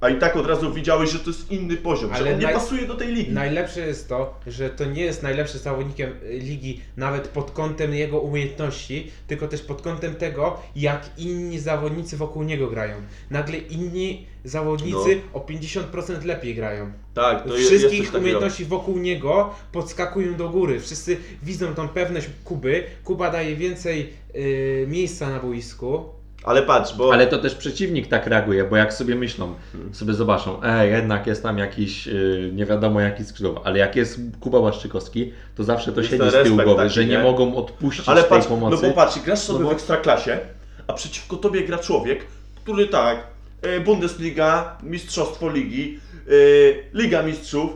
[SPEAKER 2] A i tak od razu widziałeś, że to jest inny poziom, że
[SPEAKER 1] Ale
[SPEAKER 2] on nie
[SPEAKER 1] naj-
[SPEAKER 2] pasuje do tej ligi.
[SPEAKER 1] Najlepsze jest to, że to nie jest najlepszy zawodnikiem y, ligi nawet pod kątem jego umiejętności, tylko też pod kątem tego, jak inni zawodnicy wokół niego grają. Nagle inni zawodnicy o 50% lepiej grają.
[SPEAKER 2] Tak, to jest, jest
[SPEAKER 1] Wszystkich
[SPEAKER 2] coś takiego.
[SPEAKER 1] umiejętności wokół niego podskakują do góry. Wszyscy widzą tą pewność Kuby. Kuba daje więcej y, miejsca na boisku.
[SPEAKER 2] Ale patrz, bo...
[SPEAKER 3] Ale to też przeciwnik tak reaguje, bo jak sobie myślą, sobie zobaczą, e, jednak jest tam jakiś, yy, nie wiadomo jaki skrzydłowy, ale jak jest Kuba Łaszczykowski, to zawsze to
[SPEAKER 2] Jest
[SPEAKER 3] siedzi z tyłu głowy,
[SPEAKER 2] taki,
[SPEAKER 3] że nie,
[SPEAKER 2] nie?
[SPEAKER 3] mogą odpuścić
[SPEAKER 2] Ale
[SPEAKER 3] tej
[SPEAKER 2] patrz,
[SPEAKER 3] pomocy.
[SPEAKER 2] no bo patrz, grasz sobie
[SPEAKER 3] No bo-
[SPEAKER 2] w ekstraklasie, a przeciwko tobie gra człowiek, który tak, e, Bundesliga, Mistrzostwo Ligi, e, Liga Mistrzów,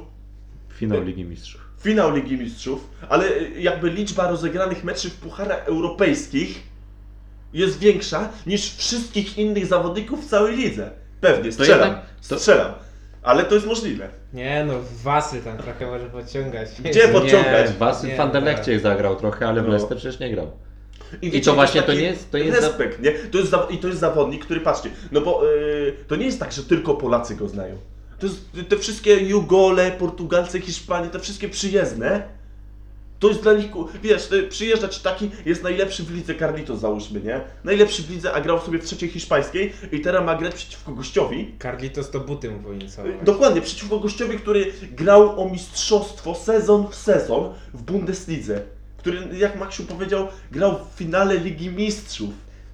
[SPEAKER 3] Finał Ligi Mistrzów.
[SPEAKER 2] finał Ligi Mistrzów, ale e, jakby liczba rozegranych meczów w pucharach europejskich jest większa niż wszystkich innych zawodników w całej lidze. Pewnie, strzelam,
[SPEAKER 3] jednak- to-
[SPEAKER 2] strzelam. Ale to jest możliwe.
[SPEAKER 1] Nie no, wasy tam trochę może podciągać.
[SPEAKER 2] Gdzie pod- podciągać.
[SPEAKER 3] Nie, Wasy
[SPEAKER 1] Nie,
[SPEAKER 3] w Anderlechcie
[SPEAKER 1] tak.
[SPEAKER 3] zagrał trochę, ale w
[SPEAKER 2] No.
[SPEAKER 3] Leicester przecież nie grał.
[SPEAKER 2] wiecie,
[SPEAKER 3] to właśnie to
[SPEAKER 2] taki
[SPEAKER 3] nie jest- to jest za-
[SPEAKER 2] respekt, nie? To jest I to jest zawodnik, który patrzcie, no bo yy, to nie jest tak, że tylko Polacy go znają. To jest, te wszystkie Jugole, Portugalcy, Hiszpanie, te wszystkie przyjezdne, to jest dla nich, ku- wiesz, ty- przyjeżdża ci taki, jest najlepszy w lidze Carlitos załóżmy, nie? Najlepszy w lidze, a grał sobie w trzeciej hiszpańskiej i teraz ma grać przeciwko gościowi,
[SPEAKER 1] Carlitos to buty mu powinien całować.
[SPEAKER 2] Dokładnie, przeciwko gościowi, który grał o mistrzostwo sezon w sezon w Bundeslidze. Który, jak Maksiu powiedział, grał w finale Ligi Mistrzów.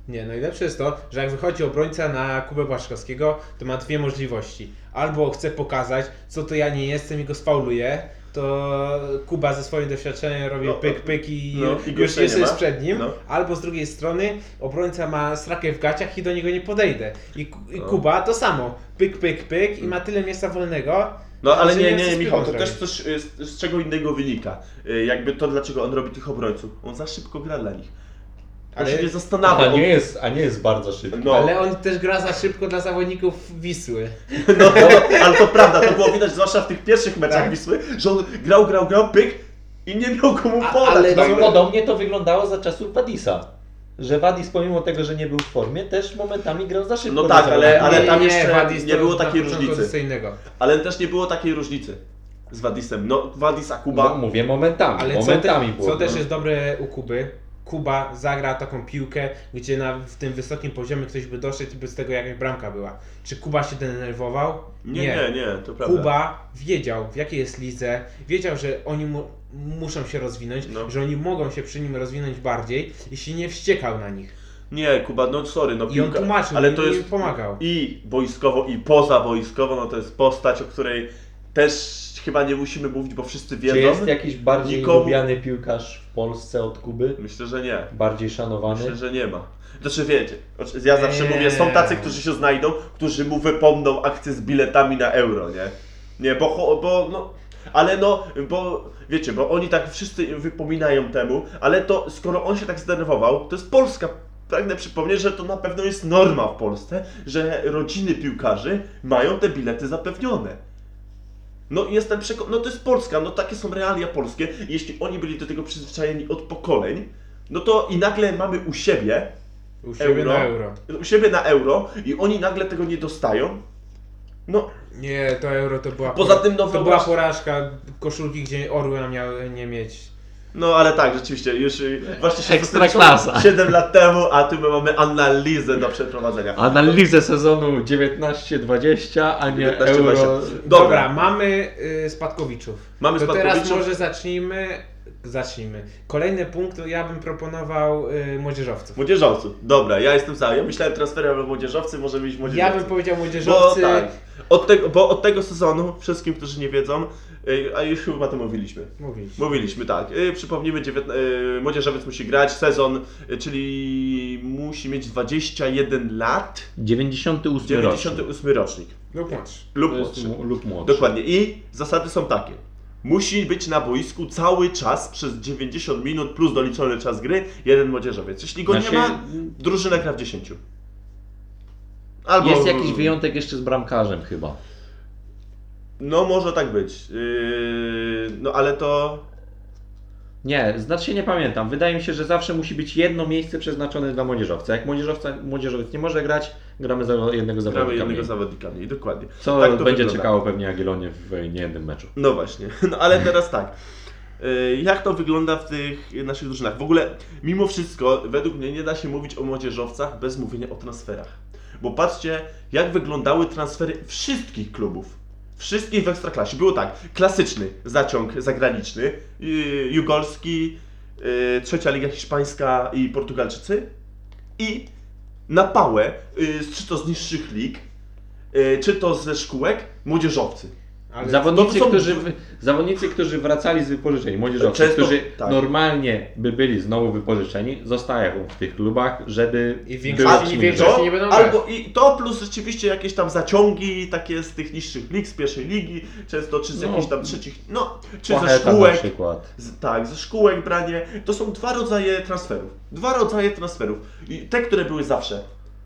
[SPEAKER 1] Nie, najlepsze jest to, że jak wychodzi obrońca na Kubę Błaszkowskiego, to ma dwie możliwości. Albo chce pokazać, co to ja nie jestem i go sfauluje, to Kuba ze swoim doświadczeniem robi
[SPEAKER 2] No,
[SPEAKER 1] pyk, pyk i
[SPEAKER 2] no, i
[SPEAKER 1] już jest,
[SPEAKER 2] nie
[SPEAKER 1] jest przed nim.
[SPEAKER 2] No.
[SPEAKER 1] Albo z drugiej strony obrońca ma strakę w gaciach i do niego nie podejdę. I, i
[SPEAKER 2] No.
[SPEAKER 1] Kuba to samo. Pyk, pyk, pyk i ma tyle miejsca wolnego.
[SPEAKER 2] No ale nie, nie,
[SPEAKER 1] z
[SPEAKER 2] Michał, to też coś y, z, z czego innego wynika. Y, Jakby to, dlaczego on robi tych obrońców. On za szybko gra dla nich.
[SPEAKER 1] Ale-
[SPEAKER 2] się nie zastanawia.
[SPEAKER 3] A nie jest, a nie jest bardzo szybki.
[SPEAKER 2] No,
[SPEAKER 1] Ale on też gra za szybko dla zawodników Wisły.
[SPEAKER 2] no to, ale to prawda, to było widać zwłaszcza w tych pierwszych meczach
[SPEAKER 1] Tak.
[SPEAKER 2] Wisły, że on grał, grał, grał, pyk i nie miał komu
[SPEAKER 1] A-
[SPEAKER 2] podać.
[SPEAKER 1] ale
[SPEAKER 3] No i podobnie to wyglądało za czasów Wadisa. Że Wadis pomimo tego, że nie był w formie, też momentami grał za szybko.
[SPEAKER 2] No tak,
[SPEAKER 3] zawodnika.
[SPEAKER 2] ale- tam jeszcze
[SPEAKER 1] Wadis
[SPEAKER 2] nie
[SPEAKER 1] to
[SPEAKER 2] było
[SPEAKER 1] na
[SPEAKER 2] takiej
[SPEAKER 1] początku
[SPEAKER 2] różnicy. Ale też nie było takiej różnicy z Wadisem. No, Wadis, a
[SPEAKER 3] No,
[SPEAKER 2] Kuba...
[SPEAKER 3] mówię momentami,
[SPEAKER 1] Ale co,
[SPEAKER 3] momentami
[SPEAKER 1] te,
[SPEAKER 3] było.
[SPEAKER 1] co też
[SPEAKER 3] no.
[SPEAKER 1] jest dobre u Kuby, Kuba zagra taką piłkę, gdzie na, w tym wysokim poziomie ktoś by doszedł i by z tego jakaś bramka była. Czy Kuba się denerwował?
[SPEAKER 2] Nie, nie, nie, to prawda.
[SPEAKER 1] Kuba wiedział w jakiej jest lidze, wiedział, że oni mu, muszą się rozwinąć,
[SPEAKER 2] No.
[SPEAKER 1] że oni mogą się przy nim rozwinąć bardziej i się nie wściekał na nich.
[SPEAKER 2] Nie, Kuba, no sorry, no
[SPEAKER 1] I on
[SPEAKER 2] piłka,
[SPEAKER 1] tłumaczył
[SPEAKER 2] ale to jest
[SPEAKER 1] pomagał.
[SPEAKER 2] i wojskowo, i pozawojskowo, no to jest postać, o której też chyba nie musimy mówić, bo wszyscy wiedzą.
[SPEAKER 3] Czy jest jakiś bardziej
[SPEAKER 2] Nikomu-
[SPEAKER 3] lubiany piłkarz w Polsce od Kuby?
[SPEAKER 2] Myślę, że nie.
[SPEAKER 3] Bardziej szanowany?
[SPEAKER 2] Myślę, że nie ma. Znaczy wiecie, ja zawsze
[SPEAKER 1] Nie.
[SPEAKER 2] mówię, są tacy, którzy się znajdą, którzy mu wypomną akcję z biletami na euro, nie? Nie, bo, bo no, ale no, bo wiecie, bo oni tak wszyscy wypominają temu, ale to skoro on się tak zdenerwował, to jest Polska. Pragnę przypomnieć, że to na pewno jest norma w Polsce, że rodziny piłkarzy mają te bilety zapewnione. No jestem przekonany, no to jest Polska, no takie są realia polskie. Jeśli oni byli do tego przyzwyczajeni od pokoleń, no to i nagle mamy u siebie,
[SPEAKER 1] U siebie
[SPEAKER 2] Euro.
[SPEAKER 1] na euro.
[SPEAKER 2] u siebie na euro i oni nagle tego nie dostają. No,
[SPEAKER 1] Nie, to euro to była,
[SPEAKER 2] Poza tym, no,
[SPEAKER 1] to była porażka koszulki, gdzie orły miały nie mieć.
[SPEAKER 2] No ale tak, rzeczywiście, już y, właśnie się
[SPEAKER 3] Ekstra klasa.
[SPEAKER 2] 7 lat temu, a tu my mamy analizę do przeprowadzenia.
[SPEAKER 3] Analizę sezonu 19-20, a nie
[SPEAKER 2] 19-20.
[SPEAKER 3] Euro.
[SPEAKER 1] Dobra,
[SPEAKER 2] Dobra,
[SPEAKER 1] mamy y, spadkowiczów.
[SPEAKER 2] Mamy
[SPEAKER 1] to teraz
[SPEAKER 2] spadkowiczów.
[SPEAKER 1] może zacznijmy. Zacznijmy. Kolejny punkt to ja bym proponował y, młodzieżowców.
[SPEAKER 2] Młodzieżowców. Dobra, ja jestem za. Ja myślałem transferem do młodzieżowcy, może
[SPEAKER 1] Ja
[SPEAKER 2] młodzieżowcy.
[SPEAKER 1] bym powiedział
[SPEAKER 2] Bo
[SPEAKER 1] młodzieżowcy.
[SPEAKER 2] tak, od tego, bo od tego sezonu, wszystkim, którzy nie wiedzą, a już chyba to mówiliśmy.
[SPEAKER 1] Mówiliśmy.
[SPEAKER 2] Mówiliśmy, tak. Przypomnijmy, dziewiętna- młodzieżowiec musi grać sezon, czyli musi mieć 21 lat,
[SPEAKER 3] 98 rocznik.
[SPEAKER 2] 98 rocznik
[SPEAKER 1] Lub młodszy.
[SPEAKER 2] lub młodszy.
[SPEAKER 3] lub młodszy.
[SPEAKER 2] Dokładnie. I zasady są takie. Musi być na boisku cały czas przez 90 minut plus doliczony czas gry jeden młodzieżowiec. Jeśli go
[SPEAKER 3] Znaczy,
[SPEAKER 2] nie ma, drużyna gra w 10. Albo
[SPEAKER 3] Jest jakiś wyjątek jeszcze z bramkarzem chyba.
[SPEAKER 2] No może tak być. Yy, no ale to
[SPEAKER 3] Nie, znaczy nie pamiętam. Wydaje mi się, że zawsze musi być jedno miejsce przeznaczone dla młodzieżowca. Jak młodzieżowca, młodzieżowiec nie może grać, gramy za jednego
[SPEAKER 2] gramy
[SPEAKER 3] zawodnika
[SPEAKER 2] jednego
[SPEAKER 3] mniej.
[SPEAKER 2] zawodnika mniej, dokładnie.
[SPEAKER 3] Co
[SPEAKER 2] Tak
[SPEAKER 3] będzie
[SPEAKER 2] wygląda.
[SPEAKER 3] czekało pewnie Agilonie w niejednym meczu.
[SPEAKER 2] No właśnie, no ale teraz tak. Yy, Jak to wygląda w tych naszych drużynach? W ogóle, mimo wszystko, według mnie nie da się mówić o młodzieżowcach bez mówienia o transferach. Bo patrzcie, jak wyglądały transfery wszystkich klubów. Wszystkich w Ekstraklasie. Było tak, klasyczny zaciąg zagraniczny, yy, jugolski, yy, trzecia liga hiszpańska i Portugalczycy i na pałę, y, czy to z niższych lig, y, czy to ze szkółek, młodzieżowcy.
[SPEAKER 1] Ale
[SPEAKER 3] Zawodnicy,
[SPEAKER 2] to są-
[SPEAKER 3] którzy, zawodnicy, którzy wracali z wypożyczeń, młodzieżowcy,
[SPEAKER 2] Często-
[SPEAKER 3] którzy
[SPEAKER 2] tak.
[SPEAKER 3] normalnie by byli znowu wypożyczeni, zostają w tych klubach, żeby
[SPEAKER 1] I większości-
[SPEAKER 3] ci
[SPEAKER 1] i
[SPEAKER 3] minusy.
[SPEAKER 1] większość-
[SPEAKER 2] To,
[SPEAKER 1] nie będą
[SPEAKER 2] albo i to plus rzeczywiście jakieś tam zaciągi takie z tych niższych lig, z pierwszej ligi, często czy z
[SPEAKER 3] No.
[SPEAKER 2] jakichś tam trzecich, no, czy ze
[SPEAKER 3] Płacheta na
[SPEAKER 2] szkółek.
[SPEAKER 3] przykład.
[SPEAKER 2] Z, tak, ze szkółek branie. To są dwa rodzaje transferów. Dwa rodzaje transferów. I te, które były zawsze.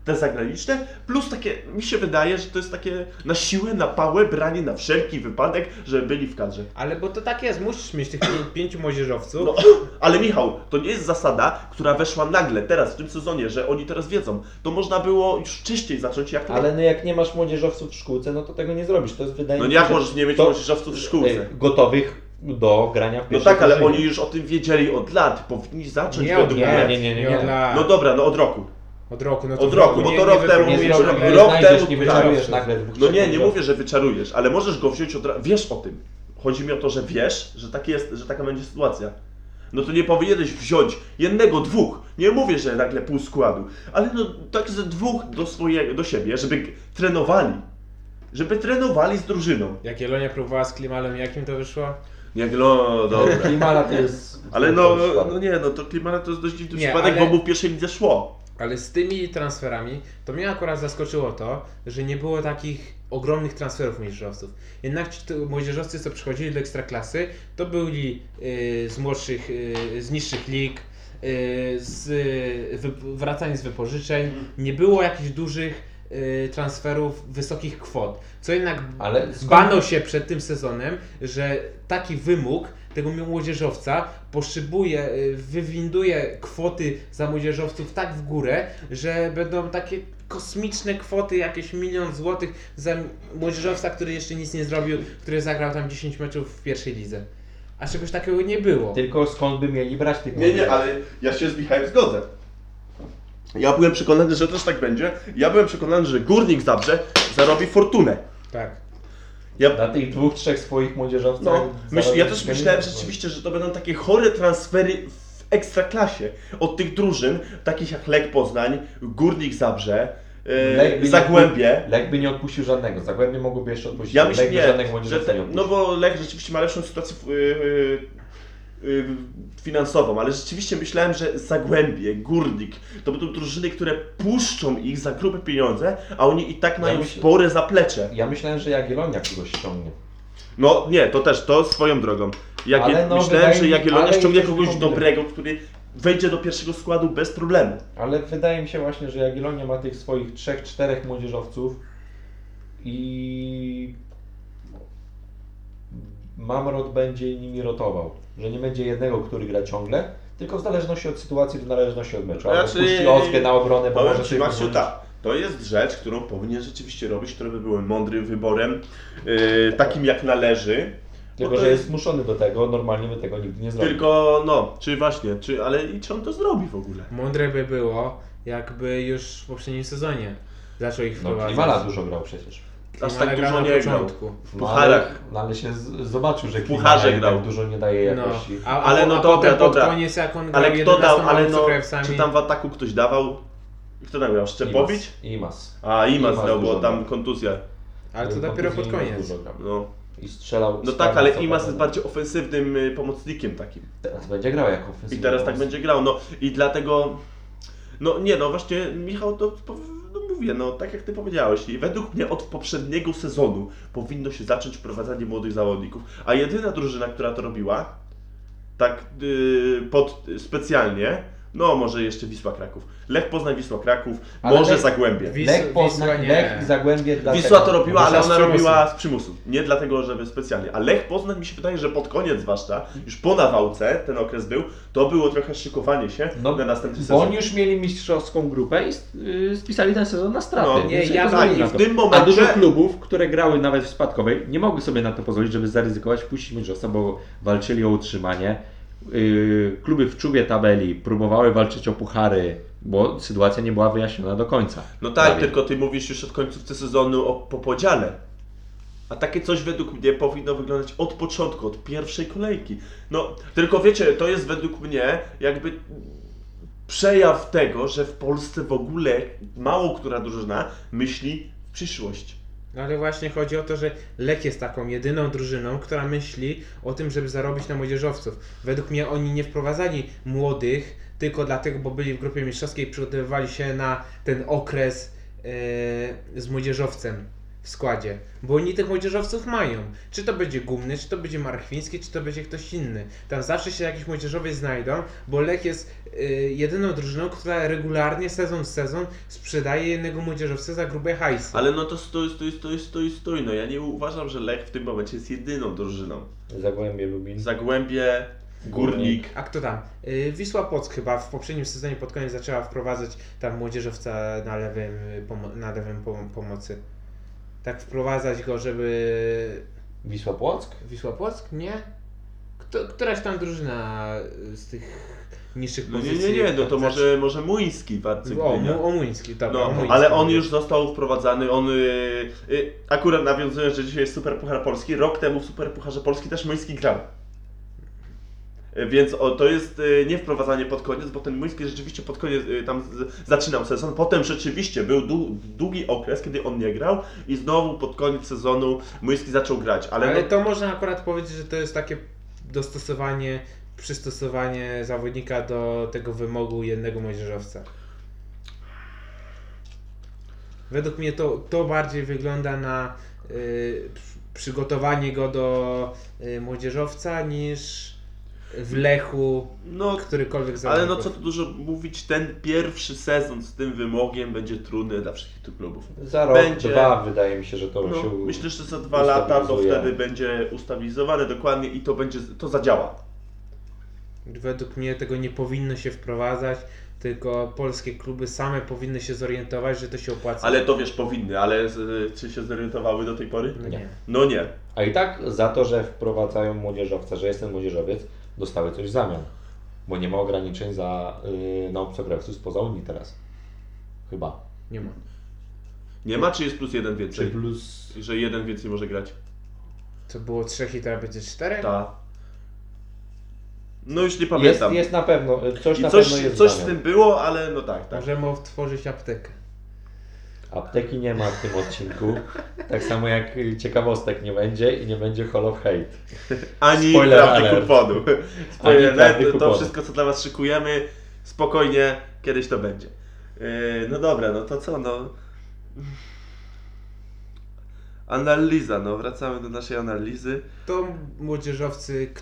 [SPEAKER 2] Te zagraniczne, plus takie, mi się wydaje, że to jest takie na siłę, na pałę branie na wszelki wypadek, żeby byli w kadrze.
[SPEAKER 1] Ale bo to tak jest, musisz mieć tych pię- pięciu młodzieżowców.
[SPEAKER 2] No, ale Michał, to nie jest zasada, która weszła nagle, teraz, w tym sezonie, że oni teraz wiedzą. To można było już wcześniej zacząć, jak
[SPEAKER 3] Ale no jak nie masz młodzieżowców w szkółce, no to tego nie zrobisz. To jest wydaje
[SPEAKER 2] No
[SPEAKER 3] mi
[SPEAKER 2] nie
[SPEAKER 3] się,
[SPEAKER 2] jak
[SPEAKER 3] że
[SPEAKER 2] możesz nie mieć
[SPEAKER 3] to-
[SPEAKER 2] młodzieżowców w szkółce.
[SPEAKER 3] e, Gotowych do grania w
[SPEAKER 2] No
[SPEAKER 3] pierwszej
[SPEAKER 2] tak, ale
[SPEAKER 3] drużynie.
[SPEAKER 2] oni już o tym wiedzieli od lat, powinni zacząć
[SPEAKER 1] Nie,
[SPEAKER 2] według
[SPEAKER 1] nie,
[SPEAKER 2] mnie.
[SPEAKER 3] nie, nie, nie,
[SPEAKER 1] nie.
[SPEAKER 2] No dobra, no od roku.
[SPEAKER 1] Od roku, no to
[SPEAKER 2] Od roku, bo
[SPEAKER 1] nie-
[SPEAKER 2] to
[SPEAKER 1] nie
[SPEAKER 2] rok temu
[SPEAKER 3] Nie,
[SPEAKER 2] mówisz,
[SPEAKER 3] zrobisz,
[SPEAKER 2] że
[SPEAKER 3] nie
[SPEAKER 2] rok temu-
[SPEAKER 3] nie
[SPEAKER 2] tak.
[SPEAKER 3] wyczarujesz nagle dwóch,
[SPEAKER 2] No nie, nie mówię, że wyczarujesz, ale możesz go wziąć od razu. Wiesz o tym. Chodzi mi o to, że wiesz, że tak jest, że taka będzie sytuacja. No to nie powinieneś wziąć jednego, dwóch. Nie mówię, że nagle pół składu, ale no tak ze dwóch do swojego, do siebie, żeby trenowali. Żeby trenowali z drużyną.
[SPEAKER 1] Jak Jelonia próbowała z Klimalem, jakim to wyszło?
[SPEAKER 2] Jak no, dobra.
[SPEAKER 3] Klimala to jest...
[SPEAKER 2] Ale no, no nie, no to Klimana to jest dość dziwny
[SPEAKER 1] Nie,
[SPEAKER 2] przypadek,
[SPEAKER 1] ale-
[SPEAKER 2] bo mu w pierwszej lidze szło.
[SPEAKER 1] Ale z tymi transferami, to mnie akurat zaskoczyło to, że nie było takich ogromnych transferów młodzieżowców. Jednak ci tu młodzieżowcy, co przychodzili do ekstraklasy, to byli y, z młodszych, y, z niższych lig, y, z wy, wracani z wypożyczeń. Nie było jakichś dużych y, transferów wysokich kwot. Co jednak
[SPEAKER 3] Ale skąd-
[SPEAKER 1] bano się przed tym sezonem, że taki wymóg tego młodzieżowca poszybuje, y, wywinduje kwoty za młodzieżowców tak w górę, że będą takie kosmiczne kwoty, jakieś milion złotych za młodzieżowca, który jeszcze nic nie zrobił, który zagrał tam 10 meczów w pierwszej lidze. A czegoś takiego nie było.
[SPEAKER 3] Tylko skąd by mieli brać tych
[SPEAKER 2] Nie, nie, ale ja się z Michałem zgodzę. Ja byłem przekonany, że też tak będzie. Ja byłem przekonany, że Górnik Zabrze zarobi fortunę.
[SPEAKER 1] Tak.
[SPEAKER 2] Ja,
[SPEAKER 3] Na tych dwóch, trzech swoich młodzieżowcach...
[SPEAKER 2] no, myśl, ja też myślałem
[SPEAKER 3] pieniądze.
[SPEAKER 2] rzeczywiście, że to będą takie chore transfery w ekstraklasie od tych drużyn, takich jak Lech Poznań, Górnik Zabrze,
[SPEAKER 3] Lech nie
[SPEAKER 2] Zagłębie.
[SPEAKER 3] odpu- Lech by nie odpuścił żadnego. Zagłębie mogłoby jeszcze odpuścić.
[SPEAKER 2] Ja myślę,
[SPEAKER 3] Lech by
[SPEAKER 2] nie,
[SPEAKER 3] żadnych
[SPEAKER 2] że te,
[SPEAKER 3] nie
[SPEAKER 2] no bo Lech rzeczywiście ma lepszą sytuację y, y, y, finansową, ale rzeczywiście myślałem, że Zagłębie, Górnik, to będą drużyny, które puszczą ich za grube pieniądze, a oni i tak mają
[SPEAKER 3] myślę-
[SPEAKER 2] spore zaplecze.
[SPEAKER 3] Ja myślałem, że Jagiellonia kogoś ściągnie.
[SPEAKER 2] No nie, to też, to swoją drogą. Jagie,
[SPEAKER 3] Ale no,
[SPEAKER 2] myślałem, że Jagiellonia ściągnie kogoś dobrego, który wejdzie do pierwszego składu bez problemu.
[SPEAKER 3] Ale wydaje mi się właśnie, że Jagiellonia ma tych swoich trzech, czterech młodzieżowców i Mamrot będzie nimi rotował. Że nie będzie jednego, który gra ciągle, tylko w zależności od sytuacji, w zależności od meczu. Albo
[SPEAKER 2] Znaczy,
[SPEAKER 3] puści Ozgę na obronę, bo może
[SPEAKER 2] Ci
[SPEAKER 3] pozwolić.
[SPEAKER 2] tak, to jest rzecz, którą powinien rzeczywiście robić, która by była mądrym wyborem, yy, takim jak należy.
[SPEAKER 3] Tylko,
[SPEAKER 2] Bo to
[SPEAKER 3] że jest zmuszony do tego, normalnie by tego nigdy nie zrobił.
[SPEAKER 2] Tylko, no, czy właśnie, czy, ale i czy on to zrobi w ogóle?
[SPEAKER 1] Mądre by było, jakby już w poprzednim sezonie zaczął ich
[SPEAKER 3] No,
[SPEAKER 1] wprowadzać.
[SPEAKER 3] Klimala dużo grał przecież.
[SPEAKER 2] Aż tak dużo nie grał.
[SPEAKER 1] początku.
[SPEAKER 2] W
[SPEAKER 3] No, ale,
[SPEAKER 2] pucharach.
[SPEAKER 3] no, ale się z, zobaczył, że Klimala
[SPEAKER 2] pucharze grał.
[SPEAKER 3] dużo nie daje
[SPEAKER 1] No,
[SPEAKER 3] jakości.
[SPEAKER 1] a,
[SPEAKER 2] Ale no
[SPEAKER 1] a
[SPEAKER 2] dobra,
[SPEAKER 1] potem
[SPEAKER 2] dobra.
[SPEAKER 1] pod koniec jak on grał
[SPEAKER 2] Ale kto dał,
[SPEAKER 1] 11
[SPEAKER 2] ale no,
[SPEAKER 1] obcokrajowcami,
[SPEAKER 2] czy tam w ataku ktoś dawał? Kto tam grał? Szczepowicz?
[SPEAKER 3] Imas. Imas.
[SPEAKER 2] A, Imas
[SPEAKER 3] Imas
[SPEAKER 2] dał,
[SPEAKER 3] dużo
[SPEAKER 2] bo tam
[SPEAKER 3] grał.
[SPEAKER 2] kontuzja.
[SPEAKER 1] Ale to dopiero pod
[SPEAKER 3] kontuzji, Imas
[SPEAKER 1] koniec.
[SPEAKER 3] dużo grał.
[SPEAKER 2] No,
[SPEAKER 3] I strzelał.
[SPEAKER 2] no tak, ale Imas jest bardziej ofensywnym y, pomocnikiem takim.
[SPEAKER 3] Teraz będzie grał jako
[SPEAKER 2] I
[SPEAKER 3] ofensywny
[SPEAKER 2] teraz tak
[SPEAKER 3] pomocnik.
[SPEAKER 2] będzie grał, no i dlatego, no nie no właśnie Michał to no mówię, no tak jak Ty powiedziałeś i według mnie od poprzedniego sezonu powinno się zacząć wprowadzanie młodych zawodników, a jedyna drużyna, która to robiła, tak yy, pod specjalnie, no może jeszcze Wisła Kraków. Lech Poznań, Wisła Kraków,
[SPEAKER 3] Ale
[SPEAKER 2] może
[SPEAKER 3] Lech-
[SPEAKER 2] Zagłębie.
[SPEAKER 1] Wi-
[SPEAKER 3] Lech
[SPEAKER 1] Wisła
[SPEAKER 3] Poznań,
[SPEAKER 1] nie.
[SPEAKER 3] Lech i Zagłębie dlatego.
[SPEAKER 2] Wisła to robiła, ale
[SPEAKER 1] Wisła
[SPEAKER 2] ona robiła z przymusu. Nie dlatego, żeby specjalnie. A Lech Poznań mi się wydaje, że pod koniec zwłaszcza, już po nawałce ten okres był, to było trochę szykowanie się
[SPEAKER 3] No,
[SPEAKER 2] na następny
[SPEAKER 3] Bo
[SPEAKER 2] sezon.
[SPEAKER 3] oni już mieli mistrzowską grupę i s- y, spisali ten sezon na straty.
[SPEAKER 2] No,
[SPEAKER 1] nie, ja-
[SPEAKER 2] tak, i w tym
[SPEAKER 3] A
[SPEAKER 2] momencie-
[SPEAKER 3] dużo klubów, które grały nawet w spadkowej, nie mogły sobie na to pozwolić, żeby zaryzykować, puścić mistrzostwa, bo walczyli o utrzymanie. Yy, kluby w czubie tabeli próbowały walczyć o puchary, bo sytuacja nie była wyjaśniona do końca.
[SPEAKER 2] No tak,
[SPEAKER 3] Prawie.
[SPEAKER 2] tylko ty mówisz już od końcówce sezonu o, po podziale. A takie coś według mnie powinno wyglądać od początku, od pierwszej kolejki. No, tylko wiecie, to jest według mnie jakby przejaw tego, że w Polsce w ogóle mało która drużyna myśli w przyszłość.
[SPEAKER 1] No ale właśnie chodzi o to, że Lech jest taką jedyną drużyną, która myśli o tym, żeby zarobić na młodzieżowców. Według mnie oni nie wprowadzali młodych tylko dlatego, bo byli w grupie mistrzowskiej i przygotowywali się na ten okres e, z młodzieżowcem w składzie. Bo oni tych młodzieżowców mają. Czy to będzie Gumny, czy to będzie Marchwiński, czy to będzie ktoś inny. Tam zawsze się jakiś młodzieżowiec znajdą, bo Lech jest e, jedyną drużyną, która regularnie, sezon w sezon sprzedaje jednego młodzieżowca za grube hajsy.
[SPEAKER 2] Ale no to stój, stój, stój, stój, stój. No ja nie uważam, że Lech w tym momencie jest jedyną drużyną.
[SPEAKER 3] Zagłębie Lubin.
[SPEAKER 2] Zagłębie, Górnik.
[SPEAKER 1] A kto tam? Y, Wisła Płock chyba w poprzednim sezonie pod koniec zaczęła wprowadzać tam młodzieżowca na lewym, y, pomo- na lewym pom- pomocy. Tak wprowadzać go, żeby...
[SPEAKER 3] Wisła Płock?
[SPEAKER 1] Wisła Płock? Nie? Kto, któraś tam drużyna y, z tych niższych
[SPEAKER 2] No nie,
[SPEAKER 1] pozycji.
[SPEAKER 2] nie, nie, no to
[SPEAKER 1] zac-
[SPEAKER 2] może, może Muński w
[SPEAKER 1] O,
[SPEAKER 2] Arcygdynia.
[SPEAKER 1] Mu- Omuński, dobra.
[SPEAKER 2] No, ale on już został wprowadzany, on y, y, akurat nawiązując, że dzisiaj jest Super Puchar Polski, rok temu w Super Pucharze Polski też Muński grał. Więc o, to jest y, nie wprowadzanie pod koniec, bo ten Muński rzeczywiście pod koniec y, tam z, zaczynał sezon. Potem rzeczywiście był dłu, długi okres, kiedy on nie grał i znowu pod koniec sezonu Muński zaczął grać. Ale,
[SPEAKER 1] Ale
[SPEAKER 2] no,
[SPEAKER 1] to można akurat powiedzieć, że to jest takie dostosowanie, przystosowanie zawodnika do tego wymogu jednego młodzieżowca. Według mnie to, to bardziej wygląda na y, przy- przygotowanie go do y, młodzieżowca niż w Lechu
[SPEAKER 2] no,
[SPEAKER 1] którykolwiek
[SPEAKER 2] ale
[SPEAKER 1] zawodników.
[SPEAKER 2] no co tu dużo mówić, ten pierwszy sezon z tym wymogiem będzie trudny dla wszystkich tych klubów.
[SPEAKER 3] Za rok,
[SPEAKER 2] Będzie-
[SPEAKER 3] dwa wydaje mi się, że to
[SPEAKER 2] No,
[SPEAKER 3] się
[SPEAKER 2] myślę, że za dwa lata to wtedy będzie ustabilizowane dokładnie i to będzie, to zadziała.
[SPEAKER 1] Według mnie tego nie powinno się wprowadzać, tylko polskie kluby same powinny się zorientować, że to się opłaca.
[SPEAKER 2] Ale to wiesz, powinny, ale czy się zorientowały do tej pory?
[SPEAKER 1] No nie.
[SPEAKER 2] No nie.
[SPEAKER 3] A i tak za to, że wprowadzają młodzieżowca, że jest ten młodzieżowiec, dostały coś w zamian. Bo nie ma ograniczeń za, yy, na obcokrajowców spoza Unii teraz. Chyba.
[SPEAKER 1] Nie ma.
[SPEAKER 2] Nie ma, czy jest plus jeden
[SPEAKER 3] Czy
[SPEAKER 2] więcej?
[SPEAKER 3] plus...
[SPEAKER 2] Że jeden więcej może grać?
[SPEAKER 1] To było trzech i teraz będzie czterech?
[SPEAKER 2] Ta. No już nie
[SPEAKER 3] Jest,
[SPEAKER 2] pamiętam.
[SPEAKER 3] jest na pewno, coś
[SPEAKER 2] I
[SPEAKER 3] na
[SPEAKER 2] coś,
[SPEAKER 3] pewno jest
[SPEAKER 2] coś z tym było, ale no tak, tak.
[SPEAKER 1] Możemy otworzyć aptekę.
[SPEAKER 3] Apteki nie ma w tym odcinku. Tak samo jak y, ciekawostek nie będzie i nie będzie Hall of Hate.
[SPEAKER 2] Ani
[SPEAKER 3] Spoiler
[SPEAKER 2] prawdy
[SPEAKER 3] alert.
[SPEAKER 2] kuponu. Spoiler
[SPEAKER 3] prawdy
[SPEAKER 2] alert, to
[SPEAKER 3] kuponu.
[SPEAKER 2] wszystko co dla Was szykujemy, spokojnie, kiedyś to będzie. Yy, no dobra, no to co, no... Analiza, no wracamy do naszej analizy.
[SPEAKER 1] To młodzieżowcy,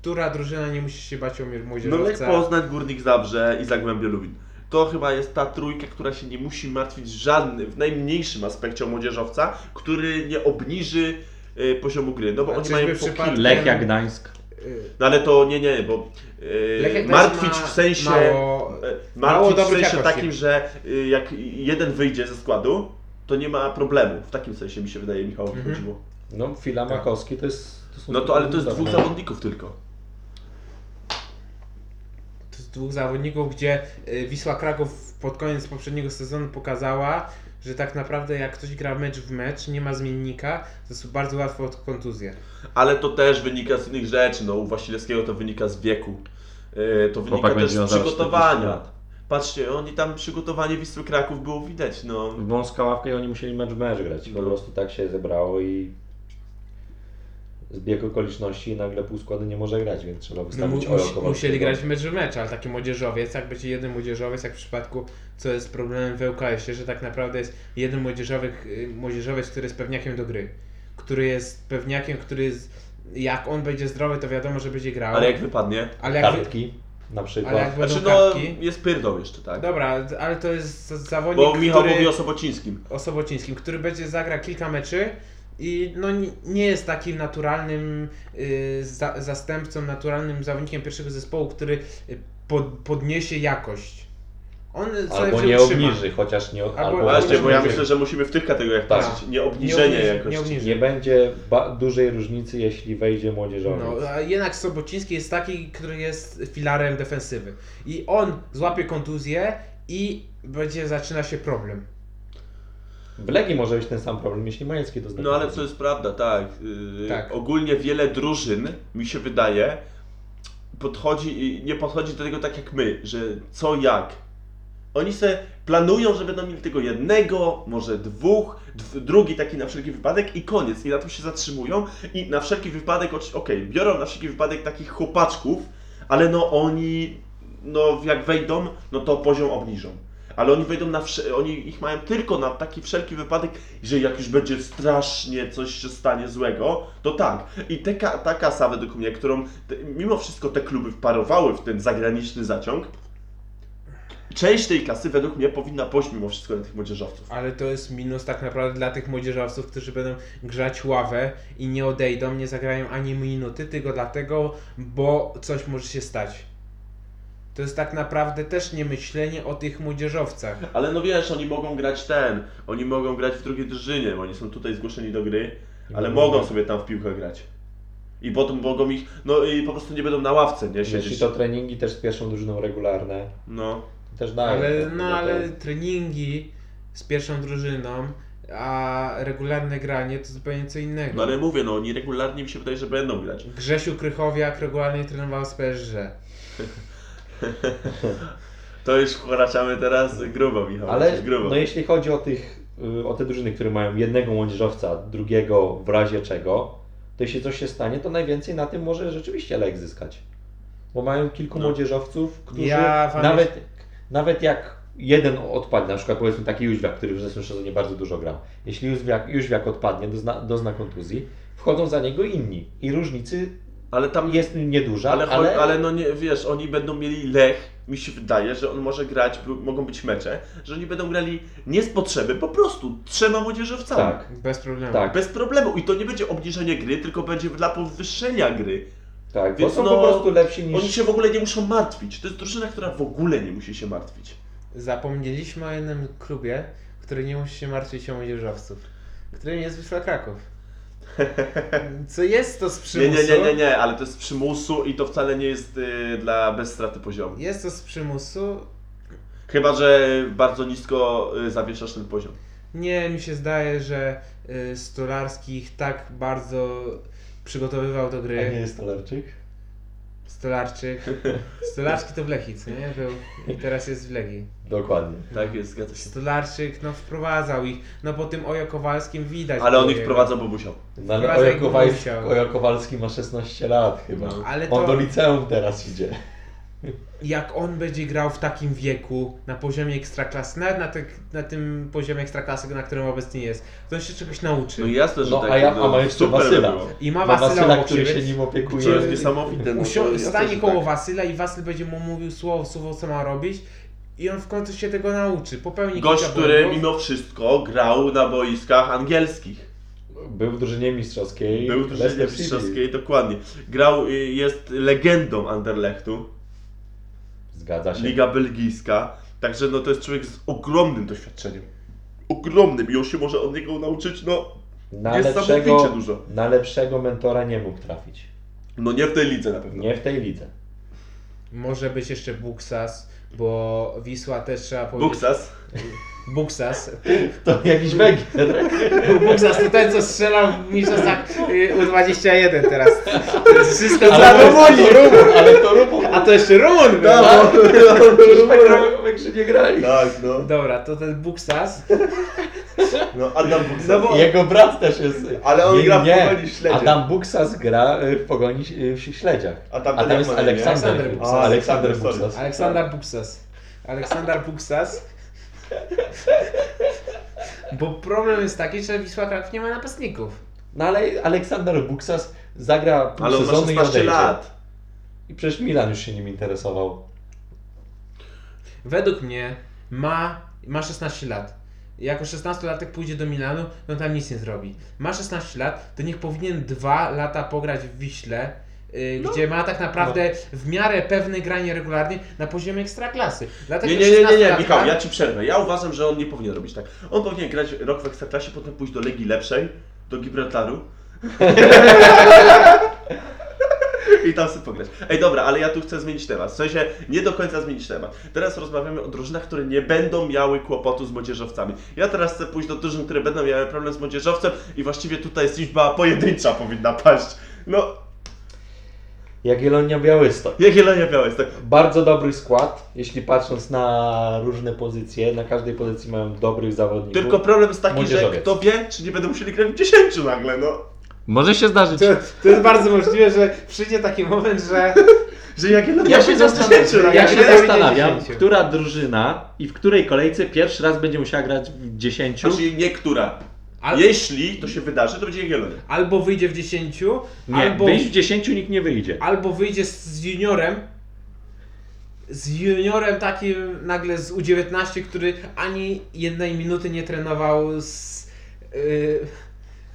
[SPEAKER 1] która drużyna nie musi się bać o
[SPEAKER 2] No Lech
[SPEAKER 1] młodzieżowca?
[SPEAKER 2] Poznań, Górnik Zabrze i Zagłębie Lubin. To chyba jest ta trójka, która się nie musi martwić żadnym, w najmniejszym aspekcie o młodzieżowca, który nie obniży y, poziomu gry. No bo
[SPEAKER 1] A
[SPEAKER 2] oni
[SPEAKER 1] czyżby
[SPEAKER 2] mają po
[SPEAKER 1] przypadku-
[SPEAKER 2] kilku.
[SPEAKER 3] Lechia Gdańsk.
[SPEAKER 1] Y,
[SPEAKER 2] No ale to nie, nie, bo y,
[SPEAKER 1] Lech jak
[SPEAKER 2] martwić
[SPEAKER 1] ma
[SPEAKER 2] w sensie...
[SPEAKER 1] mało-
[SPEAKER 2] e,
[SPEAKER 1] mało
[SPEAKER 2] martwić w
[SPEAKER 1] dobrych
[SPEAKER 2] sensie
[SPEAKER 1] jakości.
[SPEAKER 2] takim, że y, jak jeden wyjdzie ze składu, to nie ma problemu. W takim sensie mi się wydaje Michałowi
[SPEAKER 1] Mhm.
[SPEAKER 2] chodziło.
[SPEAKER 3] No, Fila
[SPEAKER 1] Tak.
[SPEAKER 3] Makowski to jest... To są
[SPEAKER 2] No to ale to jest dwóch zawodników tylko.
[SPEAKER 1] Dwóch zawodników, gdzie y, Wisła Kraków pod koniec poprzedniego sezonu pokazała, że tak naprawdę jak ktoś gra mecz w mecz, nie ma zmiennika, to jest bardzo łatwo od kontuzję.
[SPEAKER 2] Ale to też wynika z innych rzeczy. No, u Wasilewskiego to wynika z wieku. Yy, to wynika
[SPEAKER 3] Chłopak
[SPEAKER 2] też z
[SPEAKER 3] miał zaraz 40
[SPEAKER 2] przygotowania. Patrzcie, oni tam przygotowanie Wisły Kraków było widać. No.
[SPEAKER 3] W wąska ławkę i oni musieli mecz w mecz grać. Po
[SPEAKER 2] No.
[SPEAKER 3] prostu tak się zebrało i zbieg okoliczności i nagle pół składu nie może grać, więc trzeba
[SPEAKER 1] No,
[SPEAKER 3] wystawić Olo Kowalskiego.
[SPEAKER 1] musieli grać mecz w mecz, ale taki młodzieżowiec, jak będzie jeden młodzieżowiec, jak w przypadku, co jest problemem w ŁKS-ie, że tak naprawdę jest jeden młodzieżowiec, y, młodzieżowiec, który jest pewniakiem do gry. Który jest pewniakiem, który jest, jak on będzie zdrowy, to wiadomo, że będzie grał.
[SPEAKER 2] Ale jak wypadnie?
[SPEAKER 1] ale jak, wy,
[SPEAKER 3] Kartki na przykład.
[SPEAKER 1] ale jak
[SPEAKER 2] Znaczy no, jest pyrdol jeszcze, tak?
[SPEAKER 1] Dobra, ale to jest zawodnik,
[SPEAKER 2] Bo Michał
[SPEAKER 1] który,
[SPEAKER 2] mówi o Sobocińskim.
[SPEAKER 1] o Sobocińskim, który będzie zagra kilka meczy i no ni- nie jest takim naturalnym y, za, zastępcą, naturalnym zawodnikiem pierwszego zespołu, który y, pod, podniesie jakość. On
[SPEAKER 3] Albo nie
[SPEAKER 1] utrzyma.
[SPEAKER 3] obniży, chociaż nie...
[SPEAKER 1] Albo-
[SPEAKER 3] Albo,
[SPEAKER 2] Właśnie, bo ja myślę, że musimy w tych kategoriach
[SPEAKER 3] Tak.
[SPEAKER 2] patrzeć. Nie
[SPEAKER 1] Nie
[SPEAKER 2] obniżenie
[SPEAKER 1] obniży,
[SPEAKER 2] jakości.
[SPEAKER 1] nie
[SPEAKER 3] nie będzie ba- dużej różnicy, jeśli wejdzie młodzieżowiec.
[SPEAKER 1] No, a jednak Sobociński jest taki, który jest filarem defensywy. I on złapie kontuzję i będzie zaczyna się problem.
[SPEAKER 3] W Legii może być ten sam problem, jeśli Majecki to zna.
[SPEAKER 2] No ale to jest prawda, tak. Yy,
[SPEAKER 1] Tak.
[SPEAKER 2] Ogólnie wiele drużyn, mi się wydaje, podchodzi nie podchodzi do tego tak jak my, że co jak. Oni se planują, że będą mieli tylko jednego, może dwóch, drugi taki na wszelki wypadek i koniec. I na tym się zatrzymują i na wszelki wypadek, okej, biorą na wszelki wypadek takich chłopaczków, ale no oni, no jak wejdą, no to poziom obniżą. Ale oni wejdą na, oni ich mają tylko na taki wszelki wypadek, że jak już będzie strasznie coś się stanie złego, to tak. I te, ta kasa według mnie, którą te, mimo wszystko te kluby wparowały w ten zagraniczny zaciąg, część tej kasy według mnie powinna pójść mimo wszystko na tych młodzieżowców.
[SPEAKER 1] Ale to jest minus tak naprawdę dla tych młodzieżowców, którzy będą grzać ławę i nie odejdą, nie zagrają ani minuty, tylko dlatego, bo coś może się stać. To jest tak naprawdę też nie myślenie o tych młodzieżowcach.
[SPEAKER 2] Ale no wiesz, oni mogą grać ten, oni mogą grać w drugiej drużynie, bo oni są tutaj zgłoszeni do gry, ale
[SPEAKER 3] mogą-
[SPEAKER 2] sobie tam w piłkę grać. I potem mogą ich, no i po prostu nie będą na ławce, nie
[SPEAKER 3] Jeśli
[SPEAKER 2] siedzieć.
[SPEAKER 3] to treningi też z pierwszą drużyną regularne,
[SPEAKER 2] No.
[SPEAKER 3] to też dają.
[SPEAKER 1] Ale,
[SPEAKER 3] to-
[SPEAKER 1] no
[SPEAKER 3] to-
[SPEAKER 1] ale treningi z pierwszą drużyną, a regularne granie to zupełnie co innego.
[SPEAKER 2] no ale mówię, no oni regularnie mi się wydaje, że będą grać.
[SPEAKER 1] Grzesiu Krychowiak regularnie trenował z PSG.
[SPEAKER 2] To już wkraczamy teraz grubo, Michał.
[SPEAKER 3] Ale
[SPEAKER 2] grubo.
[SPEAKER 3] no jeśli chodzi o tych, y, o te drużyny, które mają jednego młodzieżowca, drugiego w razie czego, to jeśli coś się stanie, to najwięcej na tym może rzeczywiście Lech zyskać. Bo mają kilku
[SPEAKER 2] No.
[SPEAKER 3] młodzieżowców, którzy
[SPEAKER 1] Ja
[SPEAKER 3] nawet, nawet jak jeden odpadnie, na przykład powiedzmy taki Jóźwiak, który w zeszłym sezonie bardzo dużo grał. Jeśli Jóźwiak, Jóźwiak odpadnie, dozna, dozna kontuzji, wchodzą za niego inni. I różnicy
[SPEAKER 2] ale tam
[SPEAKER 3] jest nieduża,
[SPEAKER 2] Ale,
[SPEAKER 3] ale,
[SPEAKER 2] ale, no nie, wiesz, oni będą mieli Lech, mi się wydaje, że on może grać, mogą być mecze, że oni będą grali nie z potrzeby, po prostu trzema młodzieżowcami.
[SPEAKER 3] tak,
[SPEAKER 1] Bez problemu.
[SPEAKER 3] Tak.
[SPEAKER 2] Bez problemu i to nie będzie obniżenie gry, tylko będzie dla podwyższenia gry.
[SPEAKER 3] tak,
[SPEAKER 2] Więc
[SPEAKER 3] bo są
[SPEAKER 2] no,
[SPEAKER 3] po prostu lepsi niż...
[SPEAKER 2] Oni się w ogóle nie muszą martwić. To jest drużyna, która w ogóle nie musi się martwić.
[SPEAKER 1] Zapomnieliśmy o jednym klubie, który nie musi się martwić o młodzieżowców, którym jest Wisła Kraków. Co jest to z
[SPEAKER 2] Nie,
[SPEAKER 1] przymusu?
[SPEAKER 2] nie, nie, nie, nie, ale to jest z przymusu i to wcale nie jest y, dla bez straty poziomu.
[SPEAKER 1] Jest to z przymusu.
[SPEAKER 2] Chyba, że bardzo nisko y, zawieszasz ten poziom.
[SPEAKER 1] Nie, mi się zdaje, że y, Stolarski ich tak bardzo przygotowywał do
[SPEAKER 3] A nie
[SPEAKER 1] gry.
[SPEAKER 3] jest Stolarczyk?
[SPEAKER 1] Stolarczyk. Stolarski to w Lechii, co nie? Był i teraz jest w Legii.
[SPEAKER 3] Dokładnie.
[SPEAKER 2] Tak jest, zgadza się.
[SPEAKER 1] Stolarczyk, no wprowadzał ich. No po tym Ojo Kowalskim widać.
[SPEAKER 2] Ale on ich
[SPEAKER 1] jego.
[SPEAKER 2] wprowadza, bo musiał.
[SPEAKER 3] No ale Ojo Kowalski,
[SPEAKER 1] musiał.
[SPEAKER 3] Ojo Kowalski ma 16 lat chyba.
[SPEAKER 1] No, ale
[SPEAKER 3] On
[SPEAKER 1] to-
[SPEAKER 3] do liceum teraz idzie.
[SPEAKER 1] Jak on będzie grał w takim wieku, na poziomie ekstraklasy, nawet na, te, na tym poziomie ekstraklasy, na którym obecnie jest, to on się czegoś nauczy.
[SPEAKER 2] No i jasne, że
[SPEAKER 3] No
[SPEAKER 2] tak.
[SPEAKER 3] a, ja,
[SPEAKER 2] no,
[SPEAKER 3] a ma jeszcze Wasyla.
[SPEAKER 1] I ma
[SPEAKER 3] Ma
[SPEAKER 1] Wasyla,
[SPEAKER 3] Wasyla, który się nim opiekuje.
[SPEAKER 2] To jest niesamowite. No,
[SPEAKER 1] Usio- stanie
[SPEAKER 2] że
[SPEAKER 1] koło
[SPEAKER 2] tak.
[SPEAKER 1] Wasyla i Wasyl będzie mu mówił słowo, słowo co ma robić i on w końcu się tego nauczy. Popełni
[SPEAKER 2] Gość, który
[SPEAKER 1] błędów.
[SPEAKER 2] mimo wszystko grał na boiskach angielskich.
[SPEAKER 3] Był w drużynie mistrzowskiej.
[SPEAKER 2] Był w drużynie
[SPEAKER 3] Leicester City.
[SPEAKER 2] mistrzowskiej, dokładnie. Grał, y, jest legendą Anderlechtu,
[SPEAKER 3] Zgadza się.
[SPEAKER 2] liga belgijska. Także no to jest człowiek z ogromnym doświadczeniem. Ogromnym i on się może od niego nauczyć, no,
[SPEAKER 3] Na
[SPEAKER 2] niesamowicie
[SPEAKER 3] lepszego,
[SPEAKER 2] dużo.
[SPEAKER 3] na lepszego mentora nie mógł trafić.
[SPEAKER 2] No nie w tej lidze na pewno.
[SPEAKER 3] Nie w tej lidze.
[SPEAKER 1] Może być jeszcze Buksas, bo Wisła też trzeba powiedzieć.
[SPEAKER 2] Buksas.
[SPEAKER 1] Buksas.
[SPEAKER 3] To jakiś Węgier.
[SPEAKER 1] Buksas to ten, co strzelał w mistrzostwach y, U21 teraz. Wszystko
[SPEAKER 3] Ale
[SPEAKER 1] dla
[SPEAKER 3] to
[SPEAKER 1] Rumunii.
[SPEAKER 3] Rumun, ale to Rumun.
[SPEAKER 1] A to jeszcze Rumun był.
[SPEAKER 2] No,
[SPEAKER 3] tak gramy, Węgrzy nie grali.
[SPEAKER 2] tak, no.
[SPEAKER 1] Dobra, to ten Buksas.
[SPEAKER 2] No, Adam Buksas.
[SPEAKER 1] No bo-
[SPEAKER 3] Jego brat też jest.
[SPEAKER 2] Ale on
[SPEAKER 3] nie,
[SPEAKER 2] gra w
[SPEAKER 3] nie.
[SPEAKER 2] Pogoni Śledzie.
[SPEAKER 3] Adam Buksas gra y, w pogoni y, w Śledziach.
[SPEAKER 2] A tam
[SPEAKER 3] A tam jest? Aleksander. Buksas. Aleksander. Buksas.
[SPEAKER 1] Aleksander Buksas. Aleksander Buksas. Bo problem jest taki, że Wisła Kraków nie ma napastników.
[SPEAKER 3] No ale Aleksander Buksas zagra pół
[SPEAKER 2] Ale on ma
[SPEAKER 3] sezonu i
[SPEAKER 2] 16
[SPEAKER 3] odejdzie.
[SPEAKER 2] lat.
[SPEAKER 3] I przecież Milan już się nim interesował.
[SPEAKER 1] Według mnie ma, ma 16 lat. Jako 16-latek pójdzie do Milanu, no tam nic nie zrobi. Ma 16 lat, to niech powinien dwa lata pograć w Wiśle,
[SPEAKER 2] No.
[SPEAKER 1] gdzie ma tak naprawdę w miarę pewne granie regularnie na poziomie ekstraklasy. Dlatego
[SPEAKER 2] Nie, nie, nie, nie, nie,
[SPEAKER 1] 16-latka
[SPEAKER 2] Michał, ja ci przerwę. Ja uważam, że on nie powinien robić tak. On powinien grać rok w Ekstraklasie, potem pójść do Legii Lepszej, do Gibraltaru. I tam sobie pograć. Ej, dobra, ale ja tu chcę zmienić temat. W sensie, nie do końca zmienić temat. Teraz rozmawiamy o drużynach, które nie będą miały kłopotu z młodzieżowcami. Ja teraz chcę pójść do drużyn, które będą miały problem z młodzieżowcem i właściwie tutaj jest liczba pojedyncza powinna paść. No,
[SPEAKER 3] Jagiellonia Białystok.
[SPEAKER 2] Jagiellonia Białystok.
[SPEAKER 3] Bardzo dobry skład, jeśli patrząc na różne pozycje. Na każdej pozycji mają dobrych zawodników.
[SPEAKER 2] Tylko problem jest taki, że
[SPEAKER 3] Młodzieżowiec.
[SPEAKER 2] kto wie, czy nie będą musieli grać w 10 nagle, no.
[SPEAKER 3] Może się zdarzyć.
[SPEAKER 1] To, to jest bardzo możliwe, że przyjdzie taki moment, że
[SPEAKER 2] Że Jagiellonia
[SPEAKER 3] Ja się
[SPEAKER 2] będzie w
[SPEAKER 3] zastanawiam,
[SPEAKER 2] 10 nagle.
[SPEAKER 3] ja się
[SPEAKER 1] nie będzie
[SPEAKER 3] zastanawiam
[SPEAKER 1] 10.
[SPEAKER 3] która drużyna i w której kolejce pierwszy raz będzie musiała grać w 10.
[SPEAKER 2] Znaczy niektóra.
[SPEAKER 1] Al-
[SPEAKER 2] Jeśli to się wydarzy, to będzie Jagiellonia.
[SPEAKER 1] albo wyjdzie w 10,
[SPEAKER 3] Nie,
[SPEAKER 1] albo,
[SPEAKER 3] wyjść w 10 nikt nie wyjdzie.
[SPEAKER 1] albo wyjdzie z, z juniorem. Z juniorem takim nagle z U19, który ani jednej minuty nie trenował z, yy,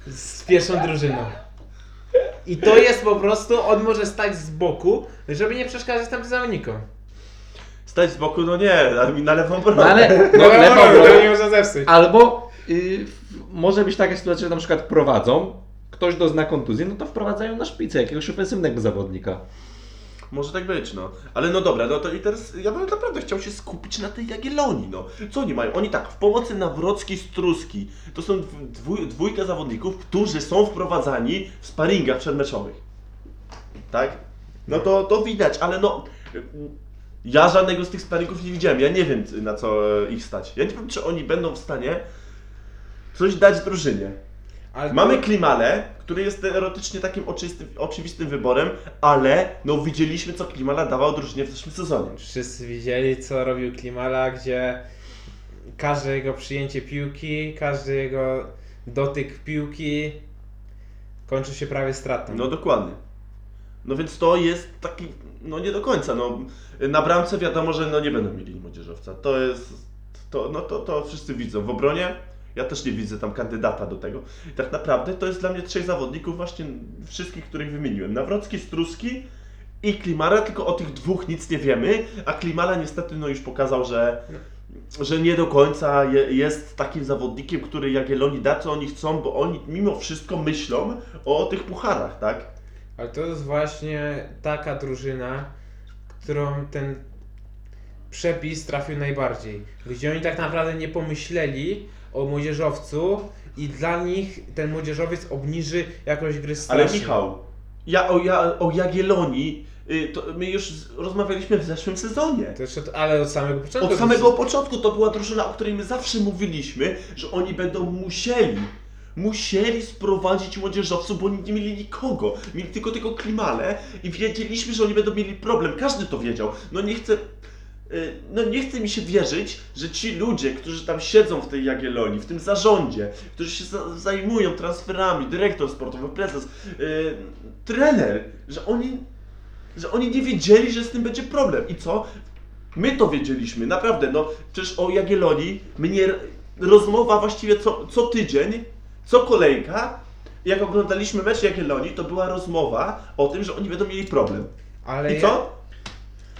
[SPEAKER 1] z pierwszą drużyną. I to jest po prostu, on może stać z boku, żeby nie przeszkadzać tam zawodnikom.
[SPEAKER 2] Stać z boku, no nie, mi na lewą bronę.
[SPEAKER 3] No ale
[SPEAKER 1] No, można zepsuć.
[SPEAKER 3] Albo y, może być taka sytuacja, że na przykład prowadzą, ktoś dozna kontuzji, no to wprowadzają na szpicę jakiegoś ofensywnego zawodnika.
[SPEAKER 2] Może tak być, no. Ale no dobra, no to i teraz ja bym naprawdę chciał się skupić na tej Jagiellonii, no. Co oni mają? Oni tak, w pomocy Nawrocki Struski. To są dw- dwój, dwójka zawodników, którzy są wprowadzani w sparingach przedmeczowych. Tak? No to, to widać, ale no... Ja żadnego z tych sparingów nie widziałem. Ja nie wiem, na co e, ich stać. Ja nie wiem, czy oni będą w stanie coś dać drużynie.
[SPEAKER 1] Ale
[SPEAKER 2] Mamy Klimale, który jest teoretycznie takim oczystym, oczywistym wyborem, ale no widzieliśmy co Klimala dawał drużynie w zeszłym sezonie.
[SPEAKER 1] Wszyscy widzieli, co robił Klimala, gdzie każde jego przyjęcie piłki, każdy jego dotyk piłki kończy się prawie stratą.
[SPEAKER 2] No dokładnie. No więc to jest taki, no nie do końca, no na bramce wiadomo, że no nie będą mieli młodzieżowca. To jest, to, no to, to wszyscy widzą. W obronie ja też nie widzę tam kandydata do tego. I tak naprawdę to jest dla mnie trzech zawodników właśnie wszystkich, których wymieniłem. Nawrocki, Struski i Klimara, tylko o tych dwóch nic nie wiemy, a Klimala niestety no już pokazał, że że nie do końca je, jest takim zawodnikiem, który Jagiellonii da, co oni chcą, bo oni mimo wszystko myślą o tych pucharach, tak?
[SPEAKER 1] Ale to jest właśnie taka drużyna, którą ten przepis trafił najbardziej. Gdzie oni tak naprawdę nie pomyśleli o młodzieżowcu i dla nich ten młodzieżowiec obniży jakość gry
[SPEAKER 2] Ale
[SPEAKER 1] strasznie.
[SPEAKER 2] Michał, ja o, ja o Jagiellonii, y, to my już rozmawialiśmy w zeszłym sezonie.
[SPEAKER 1] Jeszcze, ale od samego początku.
[SPEAKER 2] Od samego początku to była drużyna, o której my zawsze mówiliśmy, że oni będą musieli, musieli sprowadzić młodzieżowców, bo oni nie mieli nikogo. Mieli tylko tego Klimale i wiedzieliśmy, że oni będą mieli problem. Każdy to wiedział. No nie chcę... y, No nie chce mi się wierzyć, że ci ludzie, którzy tam siedzą w tej Jagiellonii, w tym zarządzie, którzy się za- zajmują transferami, dyrektor sportowy, prezes, yy, trener, że oni, że oni nie wiedzieli, że z tym będzie problem. I co? My to wiedzieliśmy, naprawdę, no przecież o Jagiellonii mnie rozmowa właściwie co, co tydzień, co kolejka, jak oglądaliśmy mecz Jagiellonii, to była rozmowa o tym, że oni będą mieli problem.
[SPEAKER 1] Ale
[SPEAKER 2] I co?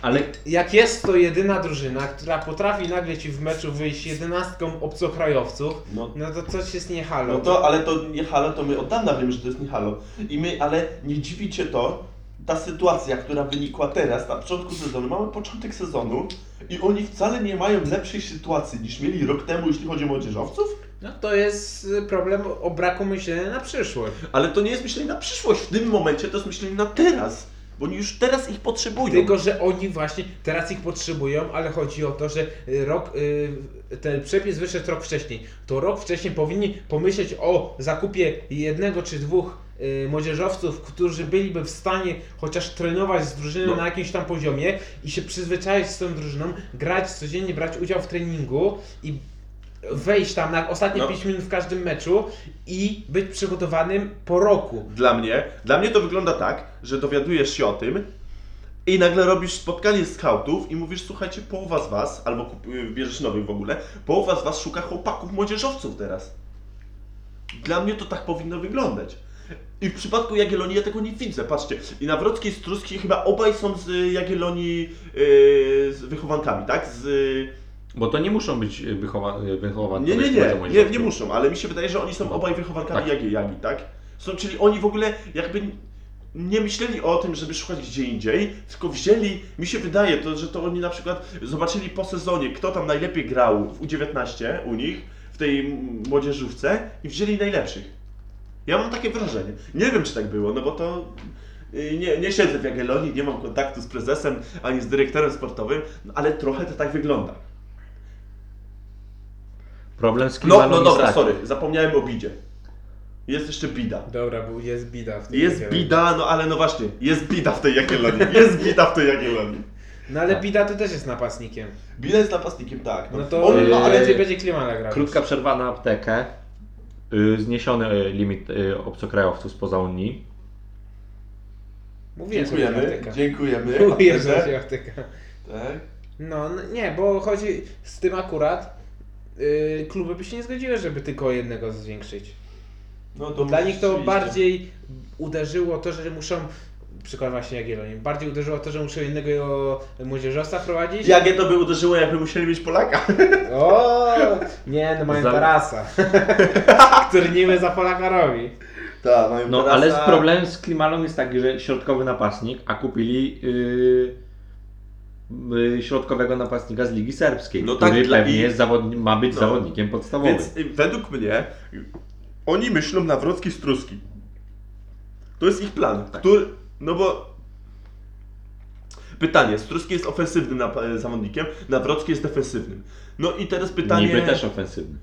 [SPEAKER 3] Ale
[SPEAKER 1] Jak jest to jedyna drużyna, która potrafi nagle ci w meczu wyjść jedenastką obcokrajowców,
[SPEAKER 2] No,
[SPEAKER 1] no to coś jest nie halo.
[SPEAKER 2] no to, ale to nie halo, to my od dawna wiemy, że to jest nie halo. I my, ale nie dziwi cię to, ta sytuacja, która wynikła teraz, na początku sezonu, mamy początek sezonu i oni wcale nie mają lepszej sytuacji niż mieli rok temu, jeśli chodzi o młodzieżowców?
[SPEAKER 1] No to jest y, problem o braku myślenia na przyszłość.
[SPEAKER 2] Ale to nie jest myślenie na przyszłość, w tym momencie to jest myślenie na teraz, bo oni już teraz ich potrzebują.
[SPEAKER 1] Tylko, że oni właśnie teraz ich potrzebują, ale chodzi o to, że y, rok, y, ten przepis wyszedł rok wcześniej. To rok wcześniej powinni pomyśleć o zakupie jednego czy dwóch y, młodzieżowców, którzy byliby w stanie chociaż trenować z drużyną
[SPEAKER 2] No.
[SPEAKER 1] na jakimś tam poziomie i się przyzwyczaić z tą drużyną, grać codziennie, brać udział w treningu i wejść tam na ostatnie
[SPEAKER 2] No.
[SPEAKER 1] 5 minut w każdym meczu i być przygotowanym po roku.
[SPEAKER 2] Dla mnie, dla mnie to wygląda tak, że dowiadujesz się o tym i nagle robisz spotkanie skautów i mówisz, słuchajcie, połowa z was, albo kup- y, bierzesz nowych w ogóle, połowa z was szuka chłopaków młodzieżowców teraz. Dla mnie to tak powinno wyglądać. I w przypadku Jagiellonii ja tego nie widzę, patrzcie. I Nawrocki i Struski chyba obaj są z y, Jagiellonii yy, z wychowankami, tak? Z,
[SPEAKER 3] bo to nie muszą być wychowa wychowankowie.
[SPEAKER 2] nie, nie, nie, nie,
[SPEAKER 3] młodzieżowców.
[SPEAKER 2] nie muszą, ale mi się wydaje, że oni są
[SPEAKER 3] No.
[SPEAKER 2] obaj wychowankami
[SPEAKER 3] Tak.
[SPEAKER 2] Jagi, Jagi, tak? Są, czyli oni w ogóle jakby nie myśleli o tym, żeby szukać gdzie indziej, tylko wzięli, mi się wydaje, to, że to oni na przykład zobaczyli po sezonie, kto tam najlepiej grał w U19 u nich, w tej młodzieżówce i wzięli najlepszych. Ja mam takie wrażenie. Nie wiem, czy tak było, no bo to y, nie, nie siedzę w Jagiellonii, nie mam kontaktu z prezesem ani z dyrektorem sportowym, no, ale trochę to tak wygląda.
[SPEAKER 3] Problem z
[SPEAKER 2] No, no
[SPEAKER 3] jest
[SPEAKER 2] dobra,
[SPEAKER 3] taki.
[SPEAKER 2] sorry, zapomniałem o bidzie. Jest jeszcze bida.
[SPEAKER 1] Dobra, bo jest bida w tej
[SPEAKER 2] Jest bida, no ale no właśnie, jest bida w tej Jagiellonii. Jest bida w tej Jagiellonii.
[SPEAKER 1] No ale bida to też jest napastnikiem.
[SPEAKER 2] Bida jest napastnikiem, tak.
[SPEAKER 1] No to
[SPEAKER 2] On, no,
[SPEAKER 1] ale
[SPEAKER 2] ale
[SPEAKER 1] będzie, będzie Klimala grał.
[SPEAKER 3] Krótka przerwa na aptekę. Y, Zniesiony y, limit y, obcokrajowców spoza Unii.
[SPEAKER 1] Mówiłem sobie
[SPEAKER 2] Dziękujemy,
[SPEAKER 1] apteka.
[SPEAKER 2] dziękujemy.
[SPEAKER 1] Mówiłem
[SPEAKER 2] Aptekę.
[SPEAKER 1] sobie apteka.
[SPEAKER 2] Tak.
[SPEAKER 1] No n- nie, bo chodzi z tym akurat. Yy, kluby by się nie zgodziły, żeby tylko jednego zwiększyć.
[SPEAKER 2] No to
[SPEAKER 1] Dla nich to
[SPEAKER 2] rzeczywiście.
[SPEAKER 1] bardziej uderzyło to, że muszą. Przykład właśnie Jagiellonii. Bardziej uderzyło to, że muszą innego młodzieżowca wprowadzić.
[SPEAKER 2] Jakie to by uderzyło, jakby musieli mieć Polaka?
[SPEAKER 1] O, nie, no mają
[SPEAKER 3] Za-
[SPEAKER 1] Tarasa. który niby za Polaka robi.
[SPEAKER 2] Tak, mają
[SPEAKER 3] No
[SPEAKER 2] Tarasa.
[SPEAKER 3] ale z problem z Klimalą jest taki, że środkowy napastnik, a kupili y, y, środkowego napastnika z Ligi Serbskiej,
[SPEAKER 2] No
[SPEAKER 3] który
[SPEAKER 2] tak,
[SPEAKER 3] pewnie
[SPEAKER 2] i-
[SPEAKER 3] ma być
[SPEAKER 2] No.
[SPEAKER 3] zawodnikiem podstawowym.
[SPEAKER 2] Więc y, według mnie oni myślą Nawrocki Struski. To jest ich plan.
[SPEAKER 3] Tak.
[SPEAKER 2] Który, no bo pytanie, Struski jest ofensywnym e, zawodnikiem, Nawrocki jest defensywnym. No i teraz pytanie,
[SPEAKER 3] Niby też ofensywny.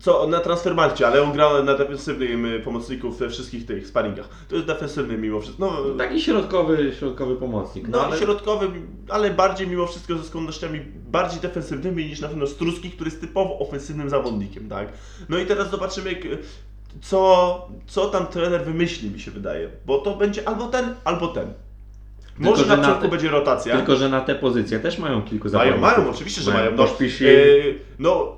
[SPEAKER 2] Co na transfermarcie, ale on gra na defensywnym y, pomocniku we wszystkich tych sparingach. To jest defensywny mimo wszystko. No,
[SPEAKER 3] Taki środkowy, środkowy pomocnik.
[SPEAKER 2] no,
[SPEAKER 3] No, ale
[SPEAKER 2] środkowy, ale bardziej mimo wszystko ze skłonnościami bardziej defensywnymi niż na pewno Struski, który jest typowo ofensywnym zawodnikiem, tak? No i teraz zobaczymy, jak- co, co tam trener wymyśli, mi się wydaje. Bo to będzie albo ten, albo ten. Może
[SPEAKER 3] że
[SPEAKER 2] na początku
[SPEAKER 3] te-
[SPEAKER 2] będzie rotacja.
[SPEAKER 3] Tylko, że na te pozycje też mają kilku
[SPEAKER 2] mają,
[SPEAKER 3] zawodników.
[SPEAKER 2] mają, oczywiście, że mają. No,
[SPEAKER 3] Poszpisil,
[SPEAKER 2] yy, no,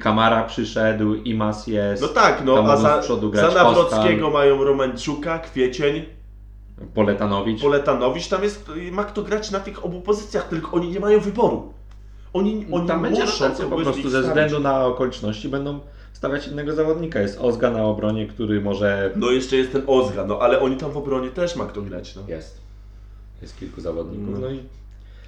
[SPEAKER 3] Kamara przyszedł, Imas jest,
[SPEAKER 2] no tak, no, a za, za Nawrockiego mają Romanczuka, Kwiecień,
[SPEAKER 3] Poletanowicz.
[SPEAKER 2] Poletanowicz. Tam jest, ma kto grać na tych obu pozycjach, tylko oni nie mają wyboru. Oni, oni
[SPEAKER 3] Tam będzie
[SPEAKER 2] muszą
[SPEAKER 3] rotacja po prostu ze względu na okoliczności będą stawiać innego zawodnika. Jest Ozga na obronie, który może...
[SPEAKER 2] No jeszcze jest ten Ozga, no ale oni tam w obronie też ma kto grać, no.
[SPEAKER 3] Jest. Jest kilku zawodników.
[SPEAKER 2] No.
[SPEAKER 3] No i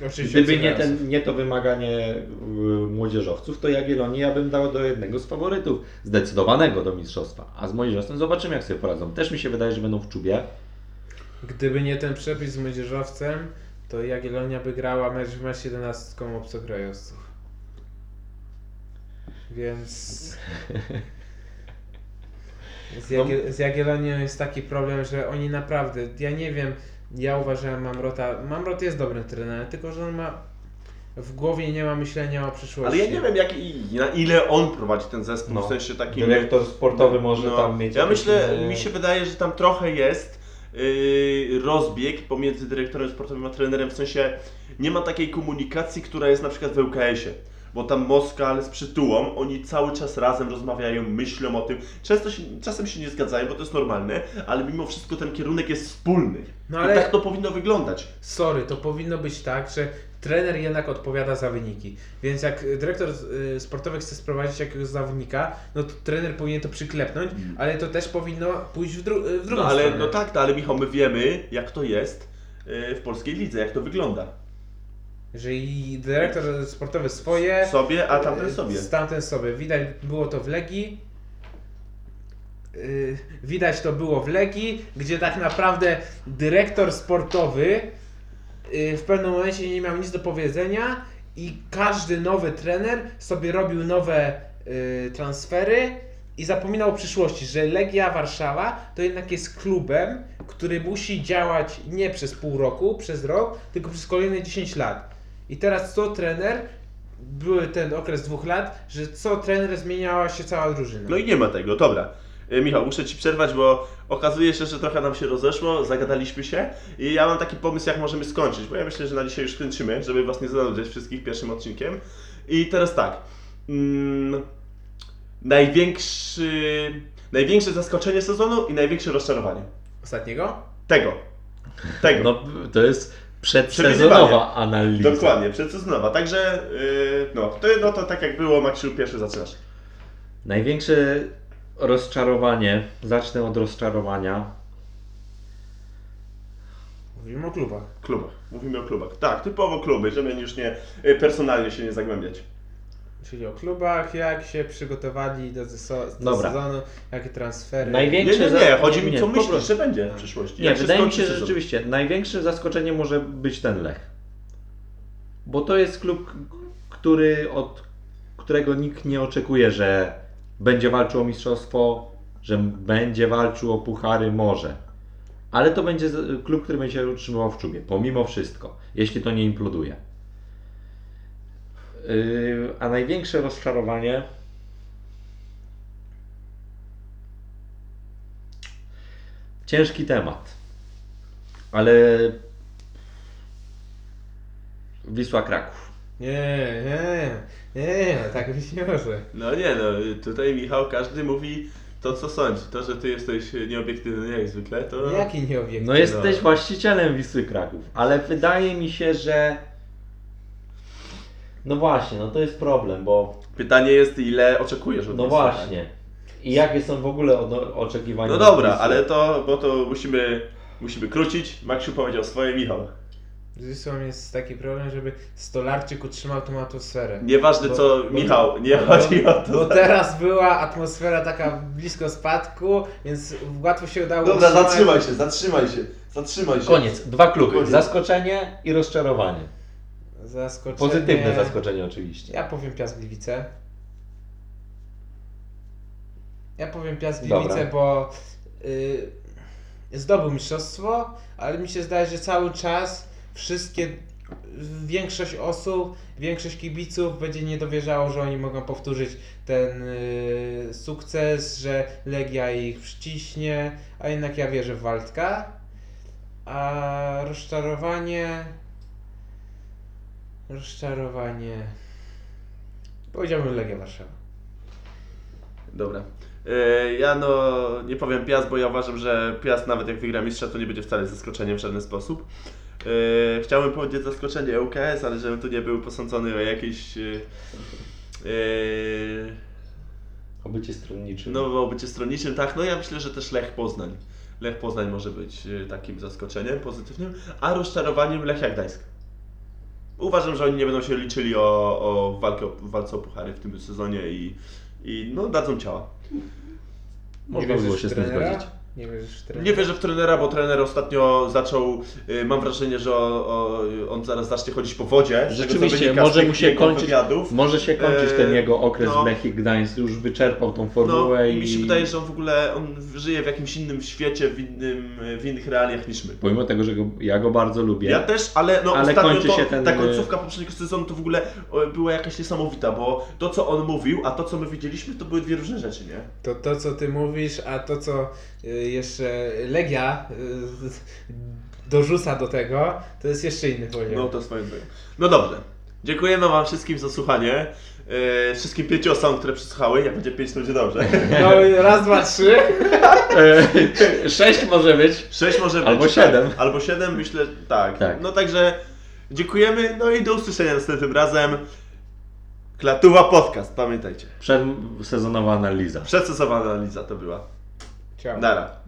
[SPEAKER 1] Oczywiście
[SPEAKER 3] gdyby nie, ten, nie to wymaganie y, młodzieżowców, to Jagiellonii ja bym dał do jednego z faworytów. Zdecydowanego do mistrzostwa. A z młodzieżowcem zobaczymy jak sobie poradzą. Też mi się wydaje, że będą w czubie.
[SPEAKER 1] Gdyby nie ten przepis z młodzieżowcem, to Jagiellonia by grała mecz w mecz 11 obcokrajowców. Więc... Z, Jagiel- z Jagiellonią jest taki problem, że oni naprawdę, ja nie wiem, ja uważałem Mamrota, Mamrot jest dobrym trenerem, tylko że on ma, w głowie nie ma myślenia o przyszłości.
[SPEAKER 2] Ale ja nie wiem jak na ile on prowadzi ten zespół,
[SPEAKER 3] No.
[SPEAKER 2] w sensie takim...
[SPEAKER 3] Dyrektor sportowy może
[SPEAKER 2] no,
[SPEAKER 3] tam mieć...
[SPEAKER 2] Ja myślę, mi się wydaje, że tam trochę jest yy, rozbieg pomiędzy dyrektorem sportowym a trenerem, w sensie nie ma takiej komunikacji, która jest na przykład w ŁKS-ie. Bo tam Moskal z przytułą, oni cały czas razem rozmawiają, myślą o tym. Często się, czasem się nie zgadzają, bo to jest normalne, ale mimo wszystko ten kierunek jest wspólny.
[SPEAKER 1] No
[SPEAKER 2] I
[SPEAKER 1] ale-
[SPEAKER 2] tak to powinno wyglądać.
[SPEAKER 1] Sorry, to powinno być tak, że trener jednak odpowiada za wyniki. Więc jak dyrektor y, sportowy chce sprowadzić jakiegoś zawodnika, no to trener powinien to przyklepnąć, ale to też powinno pójść w, dru- w drugą
[SPEAKER 2] No ale
[SPEAKER 1] stronę.
[SPEAKER 2] no tak, no, ale Michał, my wiemy, jak to jest yy, w polskiej lidze, jak to wygląda.
[SPEAKER 1] Jeżeli dyrektor sportowy swoje,
[SPEAKER 2] Sobie, a tamten
[SPEAKER 1] y,
[SPEAKER 2] sobie.
[SPEAKER 1] Tamten sobie. Widać było to w Legii. Y, Widać to było w Legii, gdzie tak naprawdę dyrektor sportowy y, w pewnym momencie nie miał nic do powiedzenia i każdy nowy trener sobie robił nowe y, transfery i zapominał o przyszłości, że Legia Warszawa to jednak jest klubem, który musi działać nie przez pół roku, przez rok, tylko przez kolejne 10 lat. I teraz co trener, były ten okres dwóch lat, że co trener zmieniała się cała drużyna.
[SPEAKER 2] No i nie ma tego, dobra. E, Michał, muszę Ci przerwać, bo okazuje się, że trochę nam się rozeszło, zagadaliśmy się i ja mam taki pomysł, jak możemy skończyć, bo ja myślę, że na dzisiaj już kończymy, żeby Was nie zanudzać wszystkich pierwszym odcinkiem. I teraz tak. Mm, największy, największe zaskoczenie sezonu i największe rozczarowanie.
[SPEAKER 1] Ostatniego?
[SPEAKER 2] Tego. Tego.
[SPEAKER 3] No to jest. Przedsezonowa analiza.
[SPEAKER 2] Dokładnie, przedsezonowa. Także, yy, no, to, no to tak jak było, Maksiu, pierwszy zaczynasz.
[SPEAKER 3] Największe rozczarowanie, zacznę od rozczarowania.
[SPEAKER 1] Mówimy o klubach.
[SPEAKER 2] Klubach. Mówimy o klubach. Tak, typowo kluby, żeby już nie y, personalnie się nie zagłębiać.
[SPEAKER 1] Czyli o klubach, jak się przygotowali do, zeso- do
[SPEAKER 3] Dobra.
[SPEAKER 1] sezonu, jakie transfery.
[SPEAKER 3] Największe
[SPEAKER 2] Nie, nie,
[SPEAKER 3] za-
[SPEAKER 2] nie, chodzi mi
[SPEAKER 3] nie,
[SPEAKER 2] co
[SPEAKER 3] po
[SPEAKER 2] myślisz,
[SPEAKER 3] prostu.
[SPEAKER 2] że będzie w przyszłości.
[SPEAKER 3] Nie,
[SPEAKER 2] Jak się
[SPEAKER 3] wydaje mi
[SPEAKER 2] skończy
[SPEAKER 3] się, że
[SPEAKER 2] sezon.
[SPEAKER 3] rzeczywiście największym zaskoczeniem może być ten Lech. Bo to jest klub, który od którego nikt nie oczekuje, że będzie walczył o mistrzostwo, że będzie walczył o puchary, może. Ale to będzie z- klub, który będzie się utrzymywał w czubie, pomimo wszystko, jeśli to nie imploduje. Yy, a największe rozczarowanie ciężki temat. Ale Wisła Kraków.
[SPEAKER 1] Nie, nie, nie, tak być nie może.
[SPEAKER 2] No nie, no tutaj Michał, każdy mówi to co sądzi. To, że ty jesteś nieobiektywny jak zwykle, to...
[SPEAKER 1] Jaki nieobiektywny?
[SPEAKER 3] No jesteś
[SPEAKER 2] no.
[SPEAKER 3] właścicielem Wisły Kraków, ale wydaje mi się, że no właśnie, no to jest problem, bo
[SPEAKER 2] Pytanie jest, ile oczekujesz od
[SPEAKER 3] no
[SPEAKER 2] tak?
[SPEAKER 3] właśnie. I jakie są w ogóle odno- oczekiwania?
[SPEAKER 2] No dobra, ale to, bo to musimy, musimy krócić. Maksiu powiedział swoje, Michał.
[SPEAKER 1] Z Wisłą jest taki problem, żeby Stolarczyk utrzymał tą atmosferę.
[SPEAKER 2] Nieważne
[SPEAKER 1] Bo-
[SPEAKER 2] co,
[SPEAKER 1] bo-
[SPEAKER 2] Michał, nie
[SPEAKER 1] bo-
[SPEAKER 2] chodzi o to.
[SPEAKER 1] Bo teraz była atmosfera taka blisko spadku, więc łatwo się udało
[SPEAKER 2] Dobra,
[SPEAKER 1] utrzymać.
[SPEAKER 2] zatrzymaj się, zatrzymaj się, zatrzymaj się.
[SPEAKER 3] Koniec, dwa kluby.
[SPEAKER 2] Koniec.
[SPEAKER 3] Zaskoczenie i rozczarowanie.
[SPEAKER 1] Zaskoczenie.
[SPEAKER 3] Pozytywne zaskoczenie oczywiście.
[SPEAKER 1] Ja powiem Piast Gliwice. Ja powiem Piast
[SPEAKER 3] Dobra.
[SPEAKER 1] Gliwice, bo y, zdobył mistrzostwo, ale mi się zdaje, że cały czas wszystkie, większość osób, większość kibiców będzie nie dowierzało, że oni mogą powtórzyć ten y, sukces, że Legia ich przyciśnie, a jednak ja wierzę w Waldka. A rozczarowanie... Rozczarowanie... Powiedziałbym Legia Warszawa.
[SPEAKER 2] Dobra. E, Ja no nie powiem Piast, bo ja uważam, że Piast nawet jak wygra mistrza, to nie będzie wcale zaskoczeniem w żaden sposób. E, Chciałbym powiedzieć zaskoczenie ŁKS, ale żebym tu nie był posądzony o jakieś e, e,
[SPEAKER 3] O bycie stronniczym.
[SPEAKER 2] no o bycie stronniczym, tak, no ja myślę, że też Lech Poznań. Lech Poznań może być takim zaskoczeniem pozytywnym, a rozczarowaniem Lechia Gdańsk. Uważam, że oni nie będą się liczyli o, o, walkę, o walce o puchary w tym sezonie i, i no dadzą ciała.
[SPEAKER 3] Można było
[SPEAKER 1] wierzysz
[SPEAKER 3] się z tym
[SPEAKER 1] trenera?
[SPEAKER 3] zgodzić.
[SPEAKER 1] Nie wierzysz w trenera?
[SPEAKER 2] Nie wierzę w trenera, bo trener ostatnio zaczął, y, mam wrażenie, że o, o, on zaraz zacznie chodzić po wodzie. z tego, co
[SPEAKER 3] Rzeczywiście,
[SPEAKER 2] wynika z
[SPEAKER 3] może
[SPEAKER 2] tych
[SPEAKER 3] mu się
[SPEAKER 2] jego
[SPEAKER 3] kończyć,
[SPEAKER 2] wywiadów.
[SPEAKER 3] może się kończyć ten jego okres
[SPEAKER 2] no.
[SPEAKER 3] w Lechii Gdańsk, już wyczerpał tą
[SPEAKER 2] No,
[SPEAKER 3] formułę
[SPEAKER 2] i
[SPEAKER 3] i
[SPEAKER 2] mi się wydaje, że on w ogóle on żyje w jakimś innym świecie, w, innym, w innych realiach niż my.
[SPEAKER 3] pomimo tego, że go, ja go bardzo lubię,
[SPEAKER 2] Ja też, ale no
[SPEAKER 3] Ale
[SPEAKER 2] ostatnio
[SPEAKER 3] kończy
[SPEAKER 2] to,
[SPEAKER 3] się ten,
[SPEAKER 2] ta
[SPEAKER 3] y-
[SPEAKER 2] końcówka poprzedniego sezonu to w ogóle była jakaś niesamowita, bo to co on mówił, a to co my widzieliśmy, to były dwie różne rzeczy, nie?
[SPEAKER 1] To to, co ty mówisz, a to, co y, jeszcze Legia y, dorzuca do tego, to jest jeszcze inny poziom.
[SPEAKER 2] No to swoim drogą. No dobrze. Dziękujemy Wam wszystkim za słuchanie. Yy, wszystkim pięciu osobom, które przysłuchały. Jak będzie pięć, to będzie dobrze.
[SPEAKER 1] No, raz, dwa, trzy.
[SPEAKER 3] E, Sześć może być.
[SPEAKER 2] Sześć może być.
[SPEAKER 3] Albo
[SPEAKER 2] tak.
[SPEAKER 3] siedem.
[SPEAKER 2] Albo siedem, myślę, tak.
[SPEAKER 3] Tak.
[SPEAKER 2] No także dziękujemy. No i do usłyszenia następnym razem. Klatuwa Podcast, pamiętajcie.
[SPEAKER 3] Przedsezonowa analiza.
[SPEAKER 2] Przedsesowana analiza to była.
[SPEAKER 1] Чао.
[SPEAKER 2] Да.